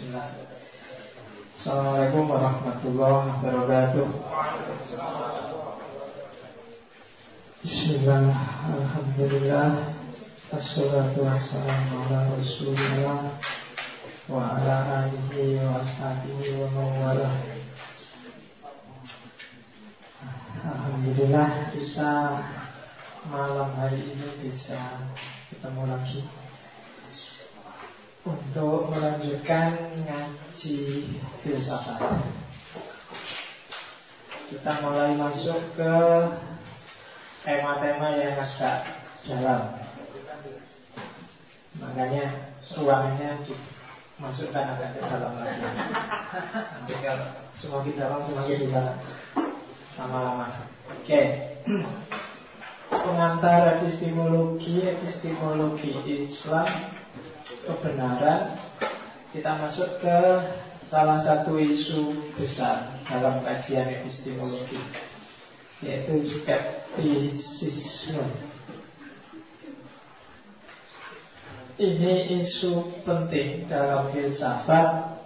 Assalamualaikum warahmatullahi wabarakatuh. Bismillah, Alhamdulillah, Assalatu wassalamu ala rasulillah Wa ala alihi wa ashabihi wa mawala Alhamdulillah bisa malam hari ini bisa ketemu lagi Untuk melanjutkan ngaji filsafat Kita mulai masuk ke tema-tema yang agak dalam. Makanya ruangnya masukkan agak ke dalam lagi. Nanti kalau semakin dalam semakin bisa lama-lama. Oke. Pengantar epistemologi, epistemologi Islam, kebenaran. Kita masuk ke salah satu isu besar dalam kajian epistemologi yaitu skeptisisme. Ini isu penting dalam filsafat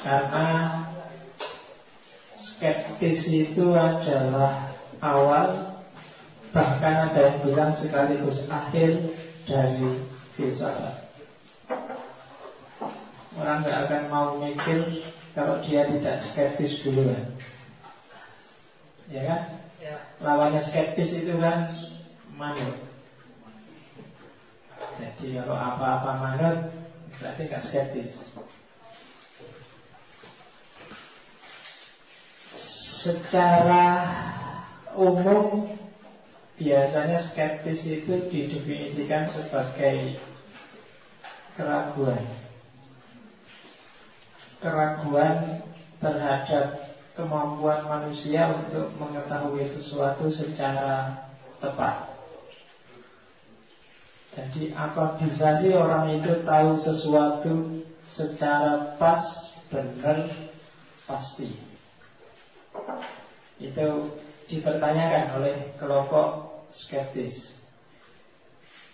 karena skeptis itu adalah awal bahkan ada yang bilang sekaligus akhir dari filsafat. Orang nggak akan mau mikir kalau dia tidak skeptis duluan. Ya kan? Ya. Lawannya skeptis itu kan manut. Jadi kalau apa-apa manut berarti nggak skeptis. Secara umum biasanya skeptis itu didefinisikan sebagai keraguan. Keraguan terhadap kemampuan manusia untuk mengetahui sesuatu secara tepat. Jadi apa bisa sih orang itu tahu sesuatu secara pas, benar, pasti? Itu dipertanyakan oleh kelompok skeptis.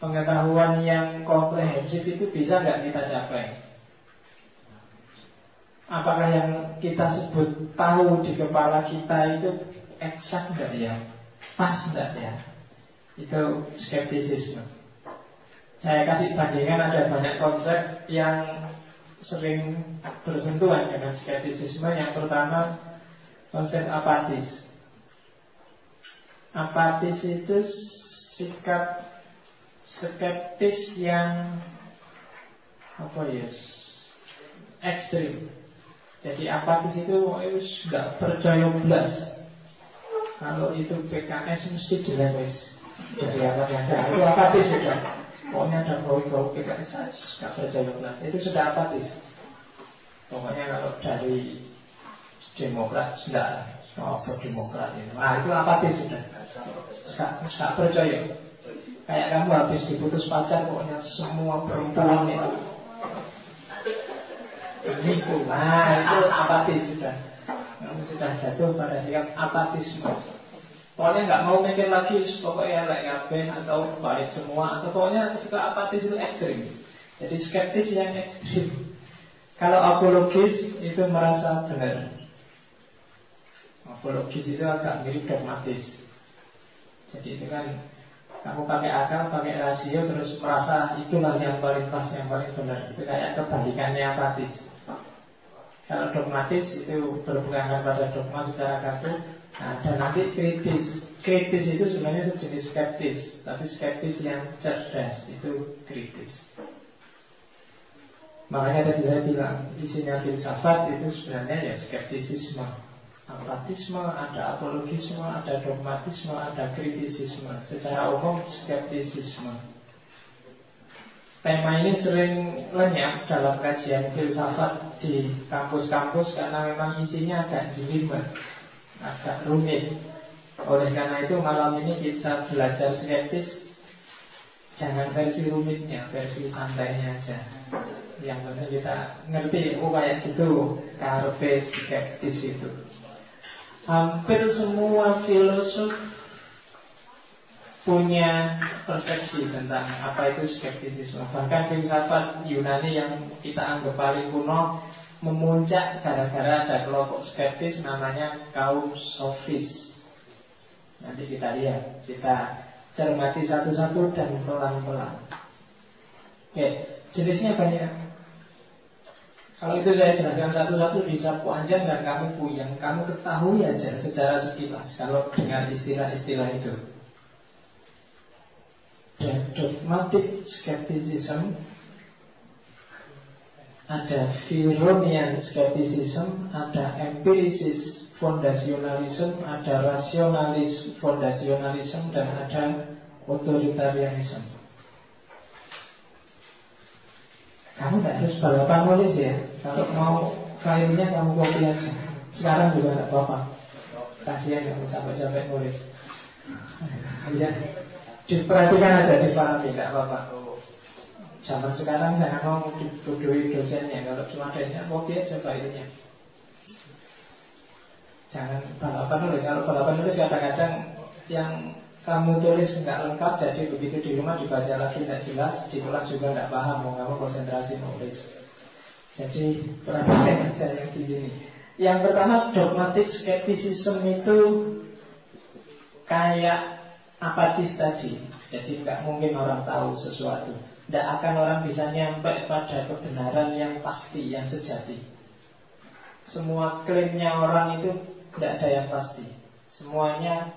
Pengetahuan yang komprehensif itu bisa nggak kita capai? Apakah yang kita sebut tahu di kepala kita itu eksak enggak ya? Pas enggak ya? Itu skeptisisme. Saya kasih bandingan ada banyak konsep yang sering bersentuhan dengan skeptisisme. Yang pertama konsep apatis. Apatis itu sikap skeptis yang apa ya ekstrim jadi apatis itu nggak percaya belas. Kalau itu PKS mesti jelek Jadi apa ada itu apatis sudah. Pokoknya ada bau-bau PKS nggak percaya belas. Itu sudah apatis. Pokoknya kalau dari Demokrat sudah oh, Demokrat itu. Ah itu apatis sudah. Nggak percaya. Kayak kamu habis diputus pacar pokoknya semua perempuan itu itu, Nah itu apatis sudah. Kamu sudah jatuh pada sikap apatisme. Pokoknya nggak mau mikir lagi Pokoknya like ngapain atau baik semua. Atau pokoknya sikap apatis itu ekstrim. Jadi skeptis yang ekstrim. Kalau apologis itu merasa benar. Apologis itu agak mirip dogmatis. Jadi itu kan kamu pakai akal, pakai rasio, terus merasa itulah yang paling pas, yang paling benar. Itu kayak kebalikannya apatis. Kalau dogmatis itu berpegangan pada dogma secara kaku nah, Dan nanti kritis. Kritis itu sebenarnya sejenis skeptis Tapi skeptis yang cerdas Itu kritis. Makanya tadi saya bilang Isinya filsafat itu sebenarnya ya skeptisisme. Apatisme, ada apologisme, ada dogmatisme, ada kritisisme. Secara umum skeptisisme Tema ini sering lenyap dalam kajian filsafat di kampus-kampus karena memang isinya agak jelimet, agak rumit. Oleh karena itu malam ini kita belajar skeptis Jangan versi rumitnya, versi santainya aja. Yang penting kita ngerti, oh kayak gitu Karpe skeptis itu Hampir semua filosof punya persepsi tentang apa itu skeptisisme. Bahkan filsafat Yunani yang kita anggap paling kuno memuncak gara-gara ada kelompok skeptis namanya kaum sofis. Nanti kita lihat, kita cermati satu-satu dan pelan-pelan. Oke, jenisnya banyak. Kalau itu saya jelaskan satu-satu bisa panjang dan kamu puyeng. Kamu ketahui aja secara sekilas kalau dengar istilah-istilah itu ada dogmatic skepticism, ada Fironian skepticism, ada empiricis fondasionalism, ada rasionalis fondasionalism, dan ada otoritarianism. Kamu tidak harus balapan nulis ya. Kalau mau filenya kamu copy aja. Sekarang juga tidak apa-apa. Kasihan kamu sampai-sampai nulis. Ya. Diperhatikan aja, dipahami, tidak apa-apa. Zaman sekarang jangan mau dituduhi dosennya. Kalau cuma dosennya, mau dia coba ininya Jangan balapan nulis. Kalau balapan nulis kadang-kadang Yang kamu tulis nggak lengkap Jadi begitu di rumah dibaca lagi tidak jelas Di kelas juga nggak paham Mau kamu konsentrasi nulis. Jadi perhatikan aja yang di sini. Yang pertama dogmatic skepticism itu Kayak apatis tadi. Jadi nggak mungkin orang tahu sesuatu. Tidak akan orang bisa nyampe pada kebenaran yang pasti, yang sejati. Semua klaimnya orang itu tidak ada yang pasti. Semuanya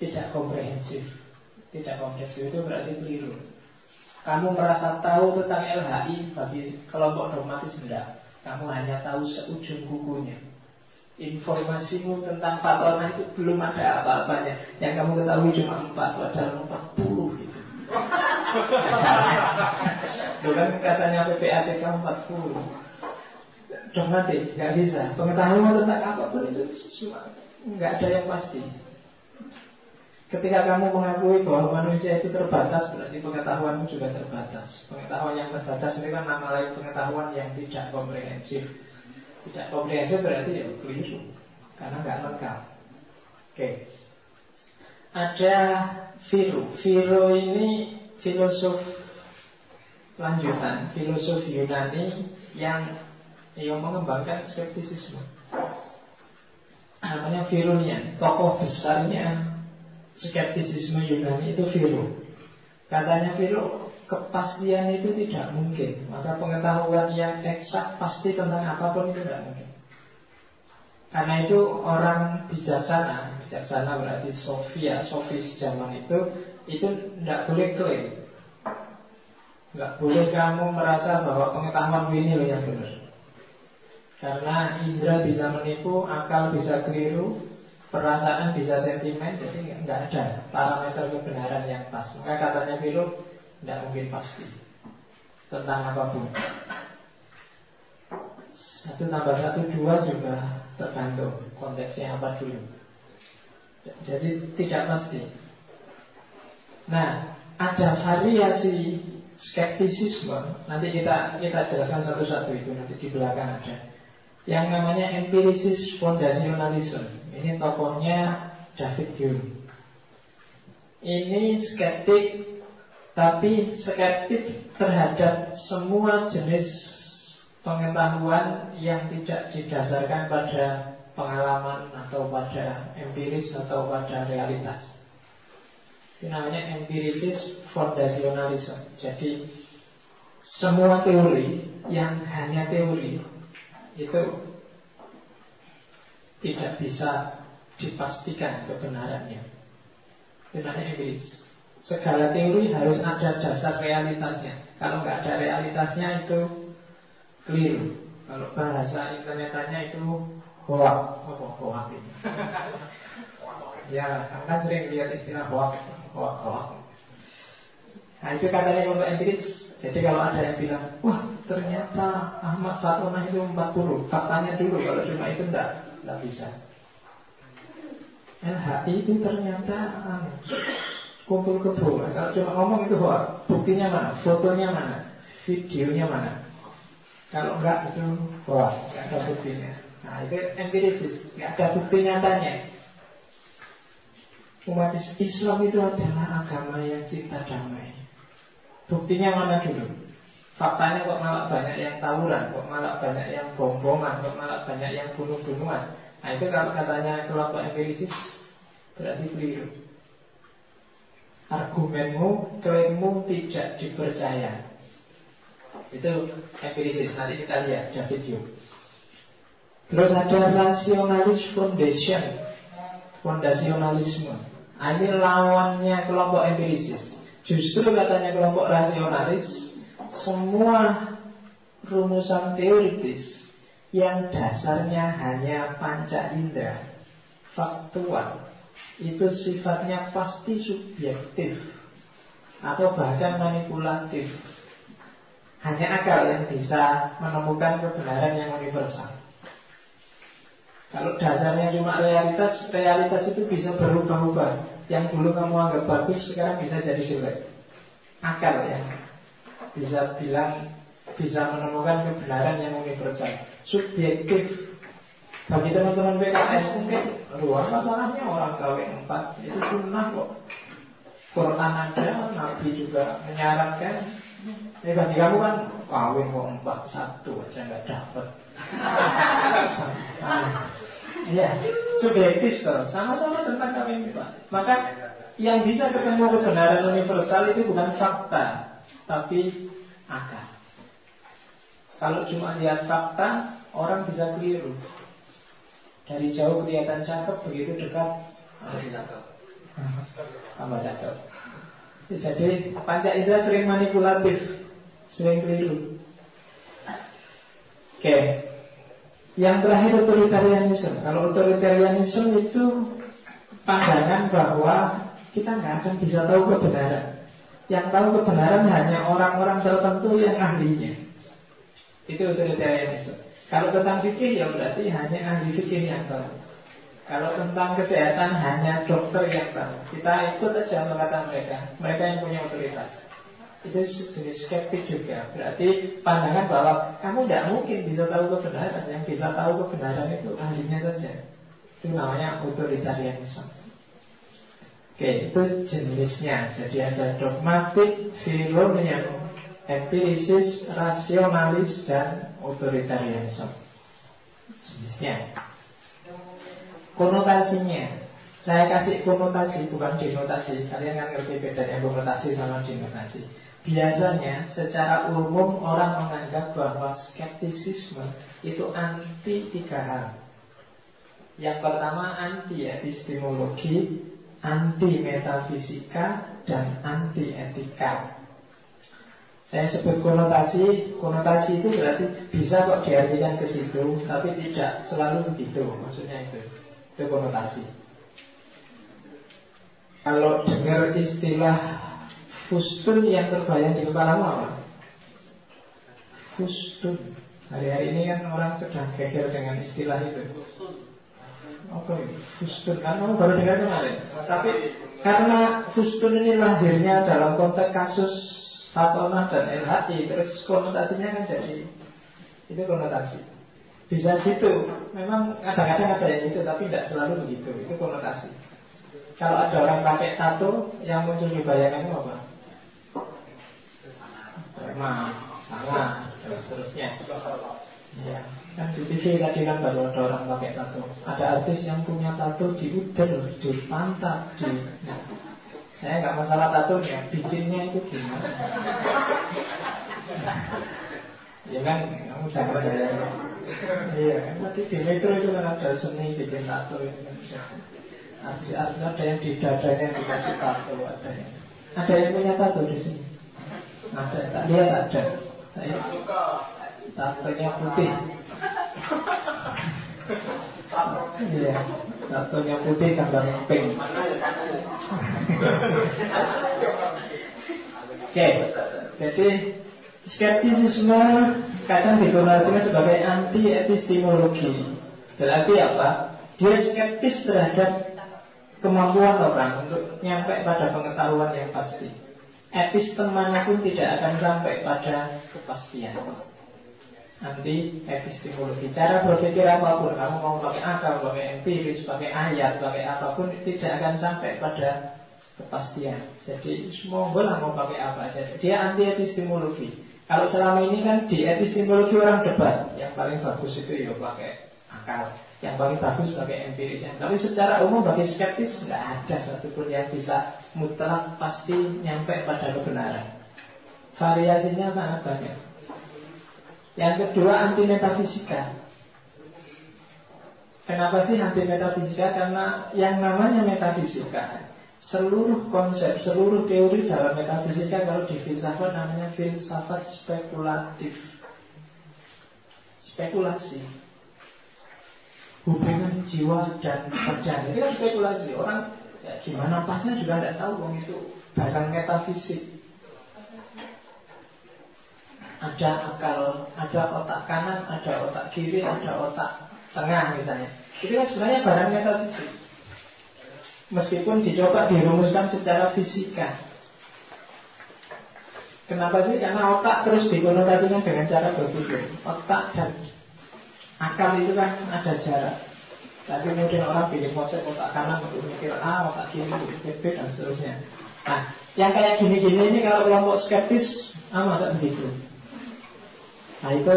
tidak komprehensif. Tidak komprehensif itu berarti keliru. Kamu merasa tahu tentang LHI bagi kelompok dogmatis tidak. Kamu hanya tahu seujung kukunya informasimu tentang fatona itu belum ada apa-apanya. Yang kamu ketahui cuma empat, padahal empat puluh gitu. Itu kan katanya PPATK empat puluh. Dogmatik, nggak bisa. Pengetahuan tentang apa pun itu cuma nggak ada yang pasti. Ketika kamu mengakui bahwa manusia itu terbatas, berarti pengetahuanmu juga terbatas. Pengetahuan yang terbatas ini kan nama lain pengetahuan yang tidak komprehensif tidak komprehensif berarti ya keliru Karena nggak lengkap. Oke. Ada Viro. Viro ini filosof lanjutan Filosof Yunani yang yang mengembangkan skeptisisme. Namanya Vironian. Tokoh besarnya skeptisisme Yunani itu Viro. Katanya Viro kepastian itu tidak mungkin. Maka pengetahuan yang eksak pasti tentang apa pun itu tidak mungkin. Karena itu orang bijaksana, bijaksana berarti Sofia, Sofis zaman itu, itu tidak boleh klaim. Tidak boleh kamu merasa bahwa pengetahuan ini loh yang benar. Karena indera bisa menipu, akal bisa keliru, perasaan bisa sentimen, jadi nggak ada parameter kebenaran yang pas. Maka katanya Philip, tidak mungkin pasti. Tentang apa pun. Satu tambah satu dua juga tergantung Konteksnya apa dulu. Jadi tidak pasti. Nah Ada variasi skeptisisme. Nanti kita kita jelaskan satu-satu itu Nanti di belakang ada. Yang namanya empirisis fondasionalism Ini tokohnya David Hume. Ini skeptik tapi skeptik terhadap semua jenis pengetahuan yang tidak didasarkan pada pengalaman atau pada empiris atau pada realitas. Ini namanya empirisis fondasionalisme. Jadi semua teori yang hanya teori itu tidak bisa dipastikan kebenarannya. Itu namanya empiris. Segala teori harus ada dasar realitasnya. Kalau nggak ada realitasnya itu keliru. Kalau bahasa internetannya itu hoax. Apa ini? ya, kan sering lihat istilah hoax, hoax, hoax. Nah itu katanya untuk empiris. Jadi kalau ada yang bilang, wah ternyata Ahmad Fatona itu 40 Faktanya dulu, kalau cuma itu enggak, enggak bisa LHI itu ternyata anu, kumpul kebo. Kalau cuma ngomong itu hoax. Buktinya mana? Fotonya mana? Videonya mana? Kalau enggak itu hoax, enggak ada buktinya. Nah itu empirisis, enggak ada bukti nyatanya. Umat Islam itu adalah agama yang cinta damai. Buktinya mana dulu? Faktanya kok malah banyak yang tawuran, kok malah banyak yang bombongan, kok malah banyak yang bunuh-bunuhan. Nah itu kalau katanya kelompok empirisis berarti keliru. Argumenmu, klaimmu tidak dipercaya. Itu empirisis. Nanti kita lihat David Hume. Terus ada rasionalis foundation, fondasionalisme. Nah, ini lawannya kelompok empirisis. Justru katanya kelompok rasionalis, semua rumusan teoritis yang dasarnya hanya panca indera, faktual, itu sifatnya pasti subjektif atau bahkan manipulatif. Hanya akal yang bisa menemukan kebenaran yang universal. Kalau dasarnya cuma realitas, realitas itu bisa berubah-ubah. Yang dulu kamu anggap bagus, sekarang bisa jadi jelek. Akal ya. Bisa bilang, bisa menemukan kebenaran yang universal. Subjektif. Bagi teman-teman PKS mungkin luar masalahnya orang kawin empat itu sunnah kok. Quran ada, Nabi juga menyarankan. Ya bagi kamu kan kawin kok empat satu aja nggak dapat. Iya, subjektif toh. Sama-sama tentang kami Pak. Maka yang bisa ketemu kebenaran universal itu bukan fakta, tapi akal. Kalau cuma lihat fakta, orang bisa keliru. Dari jauh kelihatan cakep, begitu dekat masih cakep. Tambah cakep. Jadi panca indera sering manipulatif, sering keliru. Oke, yang terakhir otoritarianisme. Kalau otoritarianisme itu pandangan bahwa kita nggak akan bisa tahu kebenaran. Yang tahu kebenaran hanya orang-orang tertentu yang ahlinya. Itu otoritarianisme. Kalau tentang fikih ya berarti hanya ahli fikih yang tahu. Kalau tentang kesehatan hanya dokter yang tahu. Kita ikut aja kata mereka. Mereka yang punya otoritas itu jenis skeptik juga. Berarti pandangan bahwa kamu tidak mungkin bisa tahu kebenaran. Yang bisa tahu kebenaran itu ahlinya saja. Itu namanya otoritarianisme. Oke, itu jenisnya. Jadi ada dogmatik, filonian, empirisis, rasionalis, dan otoritarianisme. Jenisnya. Konotasinya. Saya kasih konotasi, bukan denotasi. Kalian kan ngerti bedanya konotasi sama denotasi. Biasanya secara umum orang menganggap bahwa skeptisisme itu anti tiga hal. Yang pertama anti epistemologi, anti metafisika, dan anti etika. Saya sebut konotasi, konotasi itu berarti bisa kok diartikan ke situ, tapi tidak selalu begitu. Maksudnya itu, itu konotasi. Kalau dengar istilah Fustun yang terbayang di kepala apa? Fustun. Hari-hari ini kan orang sedang geger dengan istilah itu. Oke, okay. Fustun kan kamu baru dengar kemarin. Tapi karena Fustun ini lahirnya dalam konteks kasus Fatonah dan LHI, terus konotasinya kan jadi itu konotasi. Bisa situ. Memang kadang-kadang ada yang itu, tapi tidak selalu begitu. Itu konotasi. Kalau ada orang pakai tato, yang muncul di bayangannya apa? Nah, salah, terus terusnya. Ya, kan di TV tadi kan baru ada orang pakai tato. Ada artis yang punya tato di udel, di pantat, di. Saya nggak masalah tato ya, bikinnya itu gimana? ya kan, kamu jangan saya. Iya, kan tadi di metro itu kan ada seni bikin tato itu kan. Artis-artis ada yang di dadanya dikasih tato, ada yang ada yang punya tato di sini. Ada, tak lihat ada. Saya tatonya putih. Iya, tatonya putih gambar pink. Oke, jadi skeptisisme kadang digunakan sebagai anti epistemologi. Berarti apa? Dia skeptis terhadap kemampuan orang untuk nyampe pada pengetahuan yang pasti epistemanya pun tidak akan sampai pada kepastian. Anti epistemologi. Cara berpikir apa pun, kamu mau pakai akal, pakai empiris, pakai ayat, pakai apa pun, tidak akan sampai pada kepastian. Jadi semua boleh mau pakai apa saja. Dia anti epistemologi. Kalau selama ini kan di epistemologi orang debat, yang paling bagus itu ya pakai akal, yang paling bagus pakai empiris. Tapi secara umum bagi skeptis nggak ada satupun yang bisa mutlak pasti nyampe pada kebenaran. Variasinya sangat banyak. Yang kedua anti metafisika. Kenapa sih anti metafisika? Karena yang namanya metafisika seluruh konsep, seluruh teori dalam metafisika kalau di filsafat namanya filsafat spekulatif. Spekulasi. Hubungan jiwa dan badan. Itu kan spekulasi. Orang ya, gimana pasnya juga tidak tahu Wong itu barang metafisik ada akal, ada otak kanan, ada otak kiri, ada otak tengah misalnya. Itu kan sebenarnya barang metafisik. Meskipun dicoba dirumuskan secara fisika. Kenapa sih? Karena otak terus dikonotasikan dengan cara berpikir. Otak dan akal itu kan ada jarak. Tapi kemudian orang bikin konsep otak kanan untuk mikir A, otak kiri untuk mikir B, dan seterusnya. Nah, yang kayak gini-gini ini kalau kelompok skeptis, ah masa begitu? Nah itu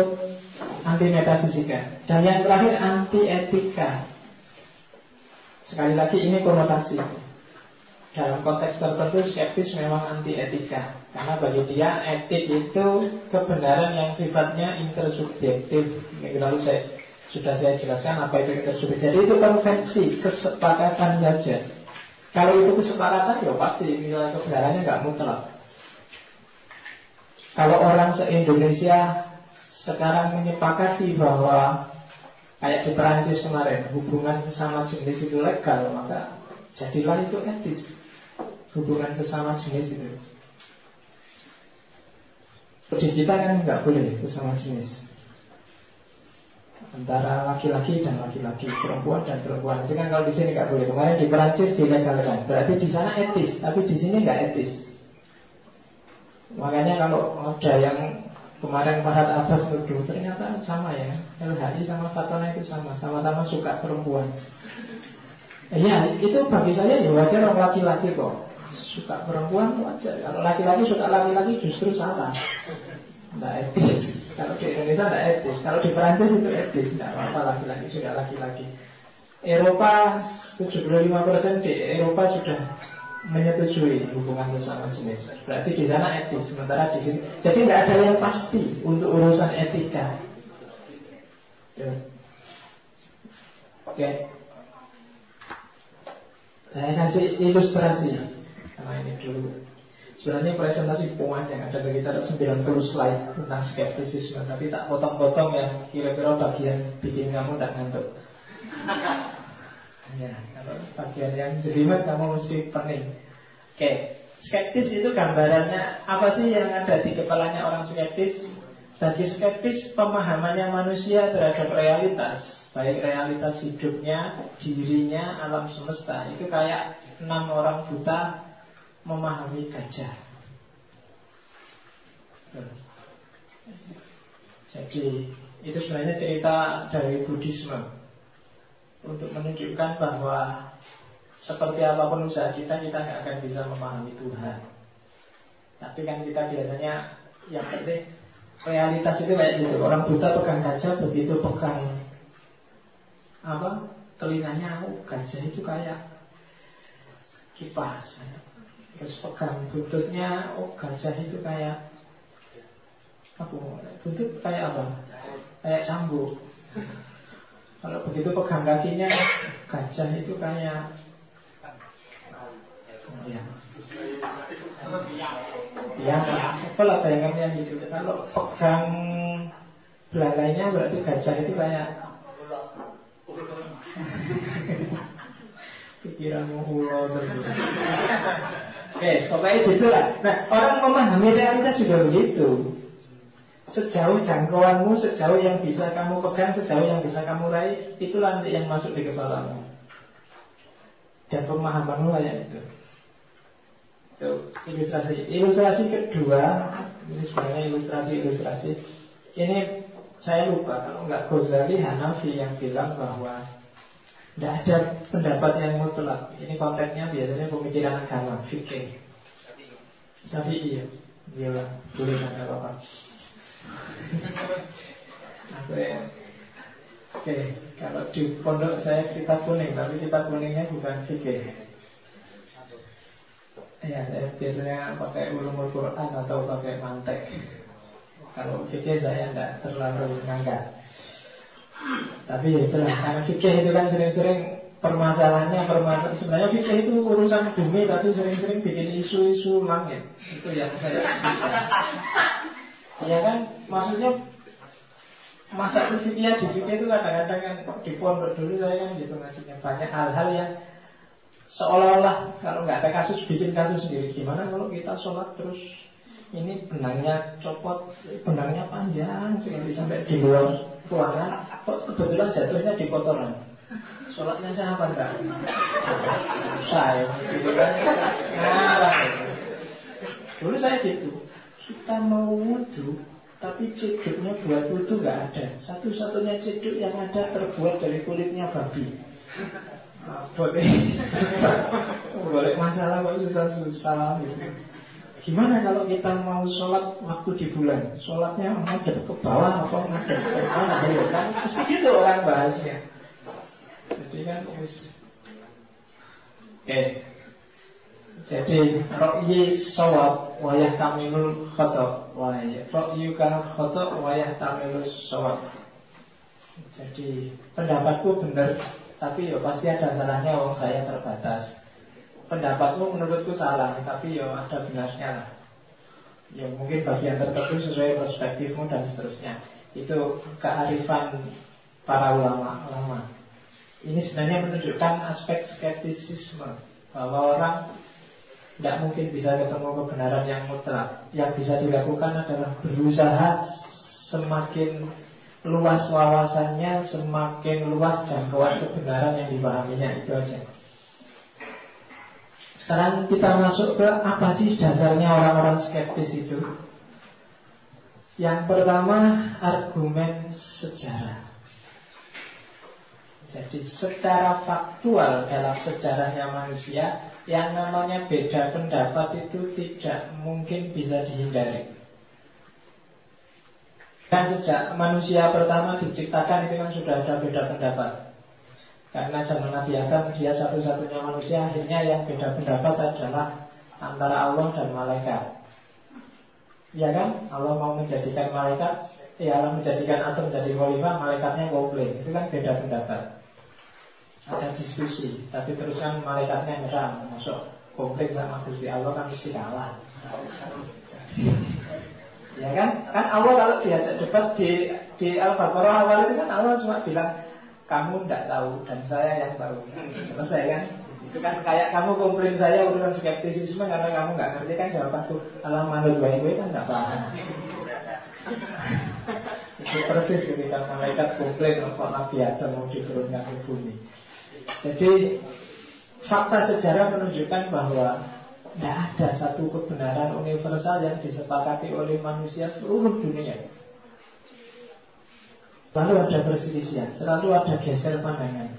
anti metafisika. Dan yang terakhir anti etika. Sekali lagi ini konotasi. Dalam konteks tertentu skeptis memang anti etika. Karena bagi dia etik itu kebenaran yang sifatnya intersubjektif. Ini lalu saya sudah saya jelaskan apa itu intersubjektif. Jadi itu konvensi, kesepakatan saja. Kalau itu kesepakatan ya pasti nilai kebenarannya nggak mutlak. Kalau orang se-Indonesia sekarang menyepakati bahwa kayak di Perancis kemarin hubungan sesama jenis itu legal maka jadilah itu etis hubungan sesama jenis itu di kita kan nggak boleh sesama jenis antara laki-laki dan laki-laki, perempuan dan perempuan. Itu kan kalau di sini nggak boleh. Kemarin di Perancis dilegalkan. Berarti di sana etis, tapi di sini nggak etis. Makanya kalau ada yang Kemarin Farhad Abbas nuduh ternyata sama ya. LHI sama Fatona itu sama Sama-sama suka perempuan. Iya itu bagi saya ya wajar orang laki-laki kok. Suka perempuan wajar. Kalau laki-laki suka laki-laki justru salah. Tidak etis. Kalau di Indonesia tidak etis. Kalau di Perancis itu etis. Tidak apa-apa laki-laki suka laki-laki. Eropa 75% di Eropa sudah menyetujui hubungan sesama jenis. Berarti di sana etis, sementara di sini. Jadi nggak ada yang pasti untuk urusan etika. Ya. Oke. Saya kasih ilustrasi karena ini dulu. Sebenarnya presentasi yang ada sekitar 90 slide tentang skeptisisme, tapi tak potong-potong yang kira-kira bagian bikin kamu tak ngantuk. Ya, kalau bagian yang jelimet kamu mesti pening. Oke, skeptis itu gambarannya apa sih yang ada di kepalanya orang skeptis? Bagi skeptis pemahamannya manusia terhadap realitas, baik realitas hidupnya, dirinya, alam semesta itu kayak enam orang buta memahami gajah. Jadi itu sebenarnya cerita dari Buddhisme untuk menunjukkan bahwa seperti apa pun usaha kita, kita nggak akan bisa memahami Tuhan. Tapi kan kita biasanya yang penting realitas itu kayak gitu. Orang buta pegang kaca, begitu pegang apa telinganya, oh, gajah itu kayak kipas. Terus pegang buntutnya, oh gajah itu kayak apa? Buntut kayak apa? Kayak cambuk. Kalau begitu pegang kakinya gajah itu kayak ya. Ya, apalah bayangannya gitu. Kalau pegang belalainya berarti gajah itu kayak pikiranmu ulo terus. Oke, pokoknya gitu lah. Nah, orang memahami realitas juga begitu. Sejauh jangkauanmu, sejauh yang bisa kamu pegang, sejauh yang bisa kamu raih, itulah nanti yang masuk di kepalamu. Dan pemahamanmu kayak itu. Itu ilustrasi. Ilustrasi kedua, ini sebenarnya ilustrasi-ilustrasi. Ini saya lupa kalau nggak Ghazali Hanafi yang bilang bahwa tidak ada pendapat yang mutlak. Ini konteksnya biasanya pemikiran agama, fikih. Tapi iya, iya boleh nggak apa-apa. Oke, kalau di pondok saya kita kuning, tapi kita kuningnya bukan fikih. Ya, saya biasanya pakai ulumul Quran atau pakai mantek. Kalau fikih saya tidak terlalu ngangkat. Tapi ya itulah, karena fikih itu kan sering-sering permasalahannya permasalahan sebenarnya fikih itu urusan bumi tapi sering-sering bikin isu-isu langit itu yang saya ya kan maksudnya masa fikih di fikih itu kadang-kadang kan di pondok dulu saya kan gitu ngajinya banyak hal-hal yang seolah-olah kalau nggak ada kasus bikin kasus sendiri gimana kalau kita sholat terus ini benangnya copot, benangnya panjang sekali sampai di luar ruangan. Kok kebetulan jatuhnya di kotoran. Sholatnya siapa enggak? Saya, gitu kan? Ngarang. Dulu saya gitu. Kita mau wudhu, tapi ceduknya buat wudhu nggak ada. Satu-satunya ceduk yang ada terbuat dari kulitnya babi. Boleh, boleh masalah kok susah-susah gitu. Gimana kalau kita mau sholat waktu di bulan? Sholatnya ngadep ke bawah atau ngadep ke mana? Ya, kan begitu orang bahasnya. Jadi kan Oke. Okay. Jadi Rokyi sawab wayah kamilul khotok wayah Rokyi kan khotok wayah kamilul sawab Jadi pendapatku benar Tapi ya pasti ada salahnya Wong saya terbatas pendapatmu menurutku salah, tapi ya ada benarnya lah. Ya mungkin bagian tertentu sesuai perspektifmu dan seterusnya. Itu kearifan para ulama-ulama. Ini sebenarnya menunjukkan aspek skeptisisme bahwa orang tidak mungkin bisa ketemu kebenaran yang mutlak. Yang bisa dilakukan adalah berusaha semakin luas wawasannya, semakin luas jangkauan kebenaran yang dipahaminya itu aja. Sekarang kita masuk ke apa sih dasarnya orang-orang skeptis itu Yang pertama argumen sejarah Jadi secara faktual dalam sejarahnya manusia Yang namanya beda pendapat itu tidak mungkin bisa dihindari. Dan sejak manusia pertama diciptakan itu kan sudah ada beda pendapat. Karena zaman Nabi Adam dia satu-satunya manusia Akhirnya yang beda pendapat adalah Antara Allah dan malaikat. Ya kan? Allah mau menjadikan malaikat Ya Allah menjadikan Adam menjadi khalifah Malaikatnya komplain. Itu kan beda pendapat Ada diskusi Tapi terus kan malaikatnya nyerang Masuk komplain sama Gusti Allah kan mesti kalah Ya kan? Kan Allah kalau diajak debat di, di Al-Baqarah awal itu kan Allah cuma bilang kamu tidak tahu dan saya yang tahu. Selesai kan? Itu kan kayak kamu komplain saya urusan skeptisisme karena kamu nggak ngerti kan jawabanku. Alam manut baik kan nggak paham. Itu persis ketika malaikat komplain kok Nabi Adam mau diturunkan ke bumi. Jadi fakta sejarah menunjukkan bahwa tidak ada satu kebenaran universal yang disepakati oleh manusia seluruh dunia. Lalu ada perselisihan, selalu ada geser pandangan.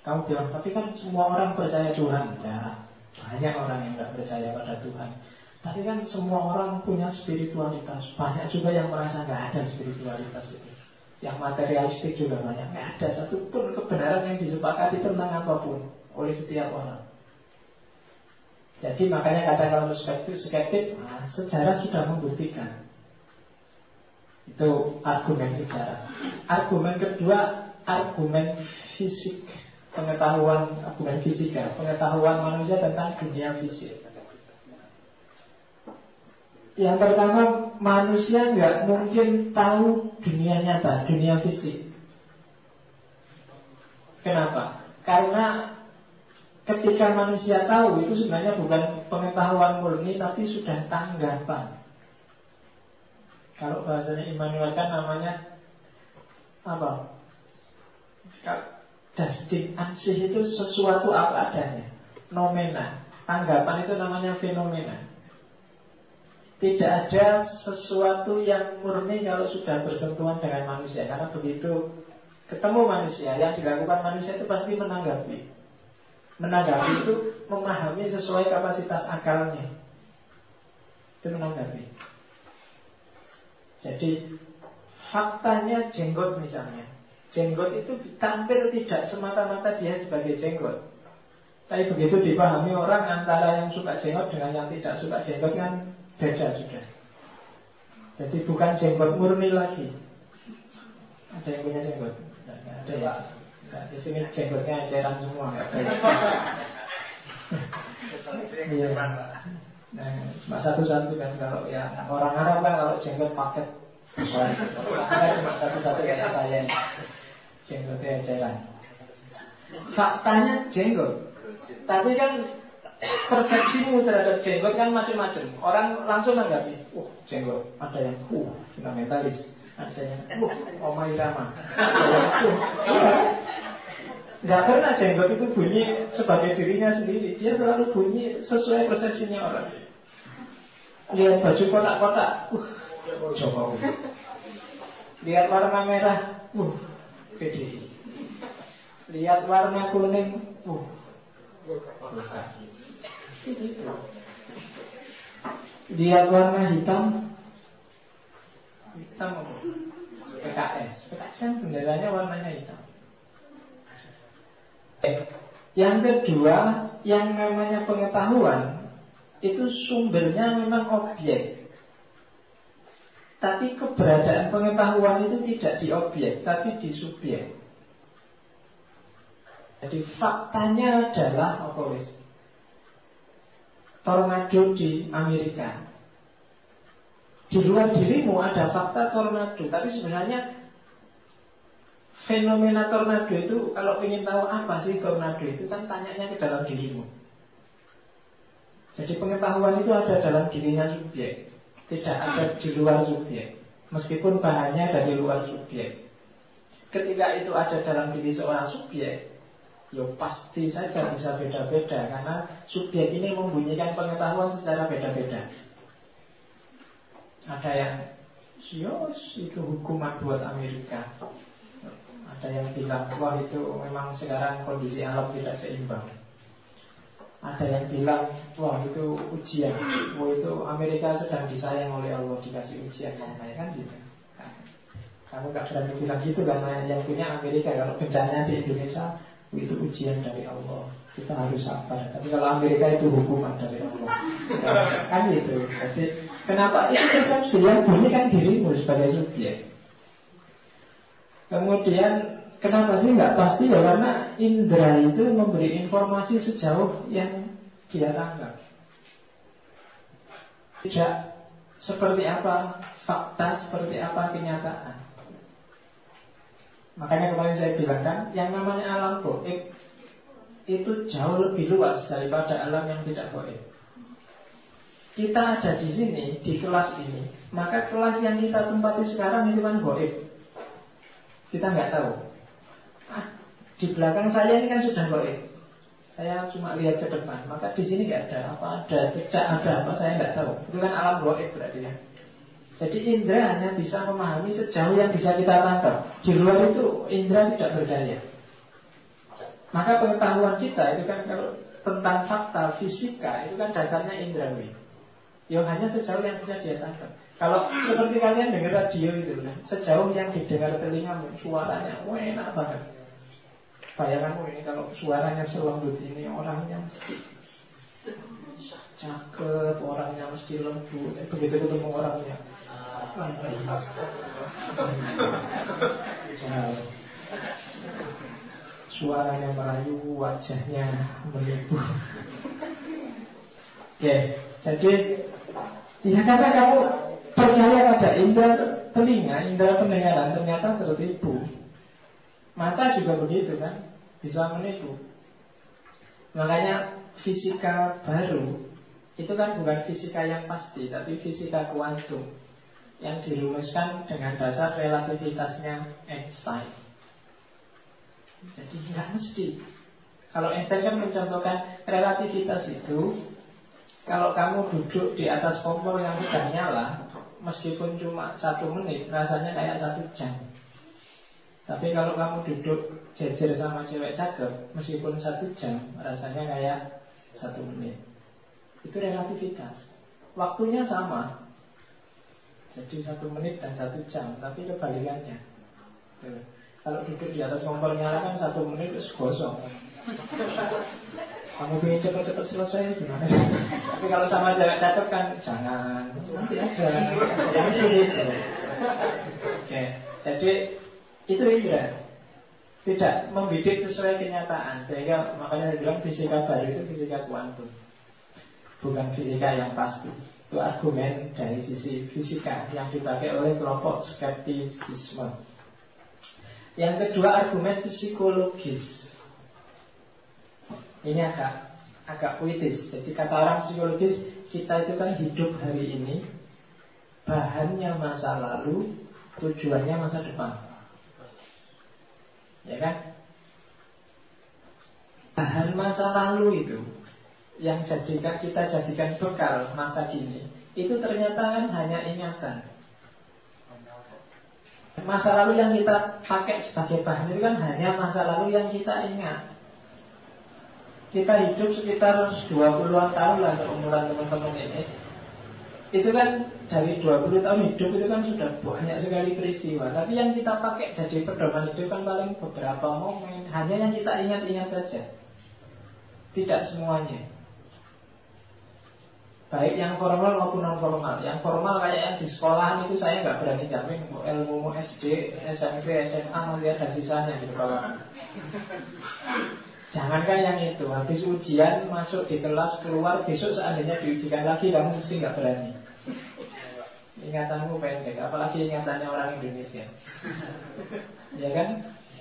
Kamu bilang, tapi kan semua orang percaya Tuhan. Ya, banyak orang yang tidak percaya pada Tuhan. Tapi kan semua orang punya spiritualitas. Banyak juga yang merasa nggak ada spiritualitas itu. Yang materialistik juga banyak. Nggak ada satupun kebenaran yang disepakati tentang apa pun oleh setiap orang. Jadi makanya kata kalau skeptis, skeptis nah, sejarah sudah membuktikan itu argumen sejarah. Argumen kedua, argumen fisik. Pengetahuan, argumen fisika. Pengetahuan manusia tentang dunia fisik. Yang pertama, manusia nggak mungkin tahu dunia nyata, dunia fisik. Kenapa? Karena ketika manusia tahu itu sebenarnya bukan pengetahuan murni, tapi sudah tanggapan. Kalau bahasanya Immanuel kan namanya apa? Dusting ansih itu sesuatu apa adanya Nomena Tanggapan itu namanya fenomena Tidak ada sesuatu yang murni kalau sudah bersentuhan dengan manusia. Karena begitu ketemu manusia Yang dilakukan manusia itu pasti menanggapi. Menanggapi itu memahami sesuai kapasitas akalnya. Itu menanggapi. Jadi faktanya jenggot misalnya. Jenggot itu tampil tidak semata-mata dia sebagai jenggot. Tapi begitu dipahami orang antara yang suka jenggot dengan yang tidak suka jenggot kan Beda sudah. Jadi bukan jenggot murni lagi. Ada yang punya jenggot? Tidak ada ya. Nah, di sini jenggotnya eceran semua. Iya. Nah, cuma satu-satu kan kalau ya orang Arab kan kalau jenggot paket Saya cuma satu-satu kayak saya Jenggotnya eceran Faktanya jenggot Tapi kan persepsimu terhadap jenggot kan macam-macam. Orang langsung nanggapi, wah oh, jenggot ada yang uh fundamentalis, ada yang uh Oma Irama, Gak pernah jenggot itu bunyi sebagai dirinya sendiri. Dia selalu bunyi sesuai persepsinya orang. Lihat baju kotak-kotak Uh, Jokowi Lihat warna merah Uh, PDI Lihat warna kuning Uh, Lihat warna hitam. Hitam apa? PKS PKS kan benderanya warnanya hitam. Eh, Yang kedua Yang namanya pengetahuan Itu sumbernya memang objek. Tapi keberadaan pengetahuan itu tidak di objek Tapi di subjek. Jadi faktanya adalah apa wis? Tornado di Amerika. Di luar dirimu ada fakta tornado, tapi sebenarnya fenomena tornado itu kalau ingin tahu apa sih tornado itu kan tanyanya ke dalam dirimu. Jadi pengetahuan itu ada dalam dirinya subjek, tidak ada di luar subjek. Meskipun bahannya ada di luar subjek. Ketika itu ada dalam diri seorang subjek, Ya pasti saja bisa beda-beda Karena subjek ini membunyikan pengetahuan secara beda-beda. Ada yang Sios itu hukuman buat Amerika. Ada yang bilang Wah itu memang sekarang kondisi alam tidak seimbang. Ada yang bilang Wah itu ujian. Wah itu Amerika sedang disayang oleh Allah Dikasih ujian mengenai kan gitu. Kamu gak berani bilang gitu karena yang punya Amerika Kalau bencana di Indonesia itu ujian dari Allah. Kita harus sabar. Tapi kalau Amerika itu hukuman dari Allah. Kan itu. Jadi kenapa itu kan yang bunyi kan dirimu sebagai subjek? Kemudian kenapa sih nggak pasti ya? Karena indera itu memberi informasi sejauh yang dia tangkap. Tidak seperti apa fakta seperti apa kenyataan Makanya kemarin saya bilang kan, yang namanya alam goib itu jauh lebih luas daripada alam yang tidak goib. Kita ada di sini, di kelas ini, maka kelas yang kita tempati sekarang itu kan goib. Kita nggak tahu. Ah, di belakang saya ini kan sudah goib. Saya cuma lihat ke depan, maka di sini nggak ada apa, ada cecak, ada apa, saya nggak tahu. Itu kan alam goib berarti ya. Jadi indera hanya bisa memahami sejauh yang bisa kita tangkap. Di luar itu indera tidak berdaya. Maka pengetahuan kita itu kan kalau tentang fakta fisika itu kan dasarnya indrawi. Yang hanya sejauh yang bisa dia tangkap. Kalau seperti kalian dengar radio itu, kan, sejauh yang didengar telingamu, suaranya wah enak banget. Bayanganmu ini kalau suaranya selembut ini orangnya cakep, orangnya mesti lembut. Begitu ketemu orangnya, Suaranya merayu, wajahnya menipu. Ya, jadi ya karena kamu percaya pada indera telinga, indera pendengaran ternyata tertipu. Mata juga begitu kan, bisa menipu. Makanya fisika baru itu kan bukan fisika yang pasti, tapi fisika kuantum yang dirumuskan dengan dasar relativitasnya Einstein. Jadi tidak mesti. Kalau Einstein kan mencontohkan relativitas itu Kalau kamu duduk di atas kompor yang sudah nyala, meskipun cuma satu menit, rasanya kayak satu jam. Tapi kalau kamu duduk jejer sama cewek cakep, meskipun satu jam, rasanya kayak satu menit. Itu relativitas. Waktunya sama. Jadi satu menit dan satu jam, tapi kebalikannya. Kalau duduk di atas kompor nyala kan satu menit terus gosong. Kamu ingin cepat-cepat selesai gimana? Tapi kalau sama cewek cakep kan jangan nanti aja. Jangan sulit. Oke, jadi itu indra tidak membidik sesuai kenyataan sehingga makanya saya bilang fisika baru itu fisika kuantum bukan fisika yang pasti itu argumen dari sisi fisika yang dipakai oleh kelompok skeptisisme yang kedua argumen psikologis ini agak agak puitis. Jadi kata orang psikologis, kita itu kan hidup hari ini, bahannya masa lalu, tujuannya masa depan. Ya kan? Bahan masa lalu itu yang jadikan kita jadikan bekal masa kini itu ternyata kan hanya ingatan. Masa lalu yang kita pakai sebagai bahan itu kan hanya masa lalu yang kita ingat. Kita hidup sekitar 20-an tahun lah seumuran teman-teman ini. Itu kan dari 20 tahun hidup itu kan sudah banyak sekali peristiwa. Tapi yang kita pakai jadi pedoman hidup kan paling beberapa momen. Hanya yang kita ingat-ingat saja. Tidak semuanya Baik yang formal maupun non formal Yang formal kayak yang di sekolahan itu saya nggak berani jamin Ilmu SD, SMP, SMA masih ada sisanya di bawah Jangankan yang itu, habis ujian masuk di kelas keluar besok seandainya diujikan lagi kamu mesti nggak berani. Ingatanmu pendek, apalagi ingatannya orang Indonesia. ya kan?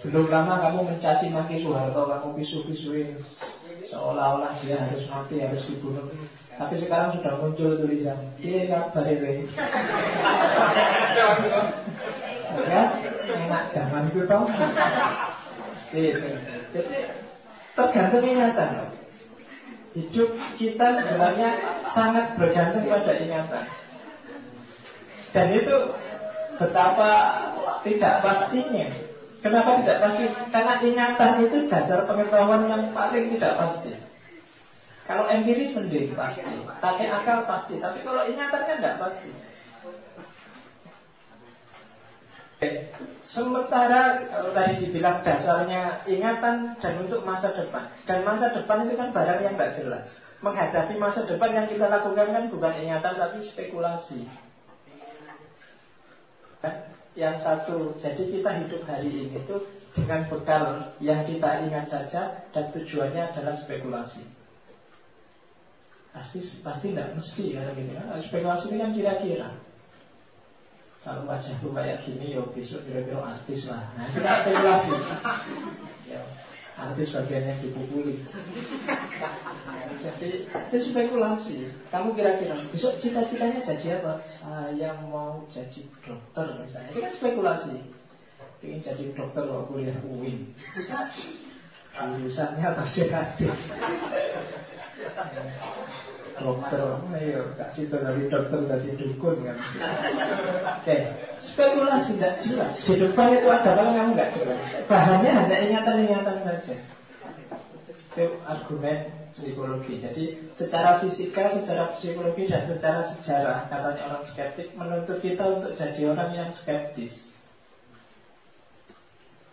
Belum lama kamu mencaci maki Soeharto, kamu pisu-pisuin seolah-olah dia harus mati, harus dibunuh. Tapi sekarang sudah muncul tulisan, dia kabar ini. ya, enak zaman itu tau. Jadi tergantung ingatan. Hidup kita sebenarnya sangat bergantung pada ingatan. Dan itu betapa tidak pastinya. Kenapa tidak pasti? Karena ingatan itu dasar pengetahuan yang paling tidak pasti. Kalau empiris mending pasti, pakai akal pasti, tapi kalau ingatan kan tidak pasti. Sementara kalau tadi dibilang dasarnya ingatan dan untuk masa depan Dan masa depan itu kan barang yang tidak jelas Menghadapi masa depan yang kita lakukan kan bukan ingatan tapi spekulasi kan? Yang satu, jadi kita hidup hari ini itu dengan bekal yang kita ingat saja Dan tujuannya adalah spekulasi Pasti, pasti tidak mesti kalau gitu Spekulasi ini kan kira-kira kalau wajahku kayak gini, ya besok kira-kira artis lah. Nah, itu kan spekulasi. ya, artis bagiannya dipukuli. Jadi, itu spekulasi. Kamu kira-kira, besok cita-citanya jadi apa? Saya mau jadi dokter misalnya. Itu kan spekulasi. Ingin jadi dokter waktu kuliah UIN. Jurusannya pasti hadis dokter ayo kasih situ dari dokter dari dukun kan. Oke spekulasi tidak jelas. Di depan itu ada apa kamu nggak jelas. Bahannya hanya ingatan-ingatan saja. Itu argumen psikologi. Jadi secara fisika secara psikologi dan secara sejarah katanya orang skeptik menuntut kita untuk jadi orang yang skeptis.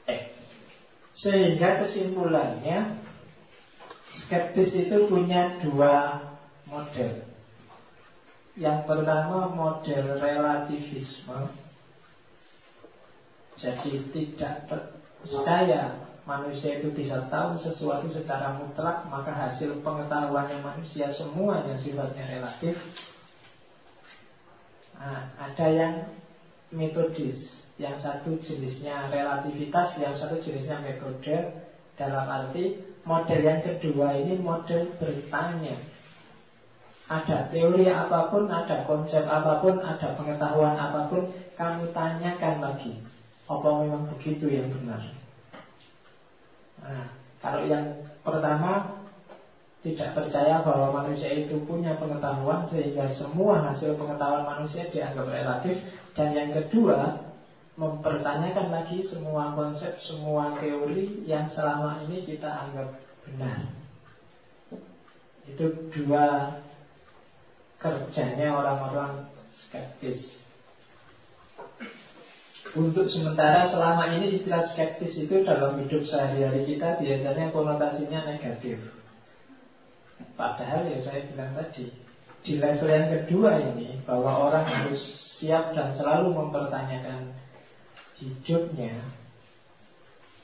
Eh sehingga kesimpulannya skeptis itu punya dua model. Yang pertama model relativisme. Jadi tidak percaya manusia itu bisa tahu sesuatu secara mutlak, maka hasil pengetahuannya manusia semuanya sifatnya relatif. Nah, ada yang metodis, yang satu jenisnya relativitas, yang satu jenisnya metode. Dalam arti model yang kedua ini model bertanya ada teori apa pun, ada konsep apa pun, ada pengetahuan apa pun, kamu tanyakan lagi. Apa memang begitu yang benar? Nah, kalau yang pertama tidak percaya bahwa manusia itu punya pengetahuan sehingga semua hasil pengetahuan manusia dianggap relatif dan yang kedua mempertanyakan lagi semua konsep, semua teori yang selama ini kita anggap benar. Itu dua kerjanya orang-orang skeptis. Untuk sementara selama ini istilah skeptis itu dalam hidup sehari-hari kita biasanya konotasinya negatif. Padahal ya saya bilang tadi Di level yang kedua ini Bahwa orang harus siap dan selalu mempertanyakan hidupnya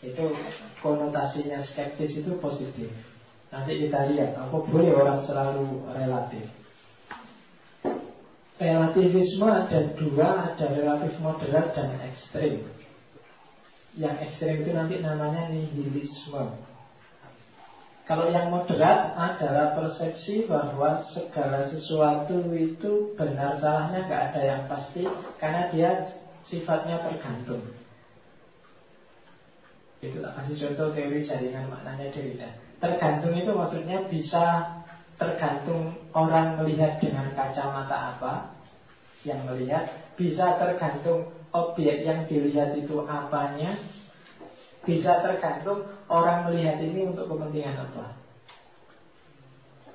Itu konotasinya skeptis itu positif. Nanti kita lihat Apa boleh orang selalu relatif? Relativisme ada dua Ada relatif moderat dan ekstrim. Yang ekstrim itu nanti namanya nihilisme. Kalau yang moderat adalah persepsi bahwa segala sesuatu itu benar salahnya nggak ada yang pasti karena dia sifatnya tergantung. Itu kasih contoh teori jaringan maknanya Derrida. Tergantung itu maksudnya bisa tergantung orang melihat dengan kacamata apa yang melihat, bisa tergantung objek yang dilihat itu apanya, bisa tergantung orang melihat ini untuk kepentingan apa.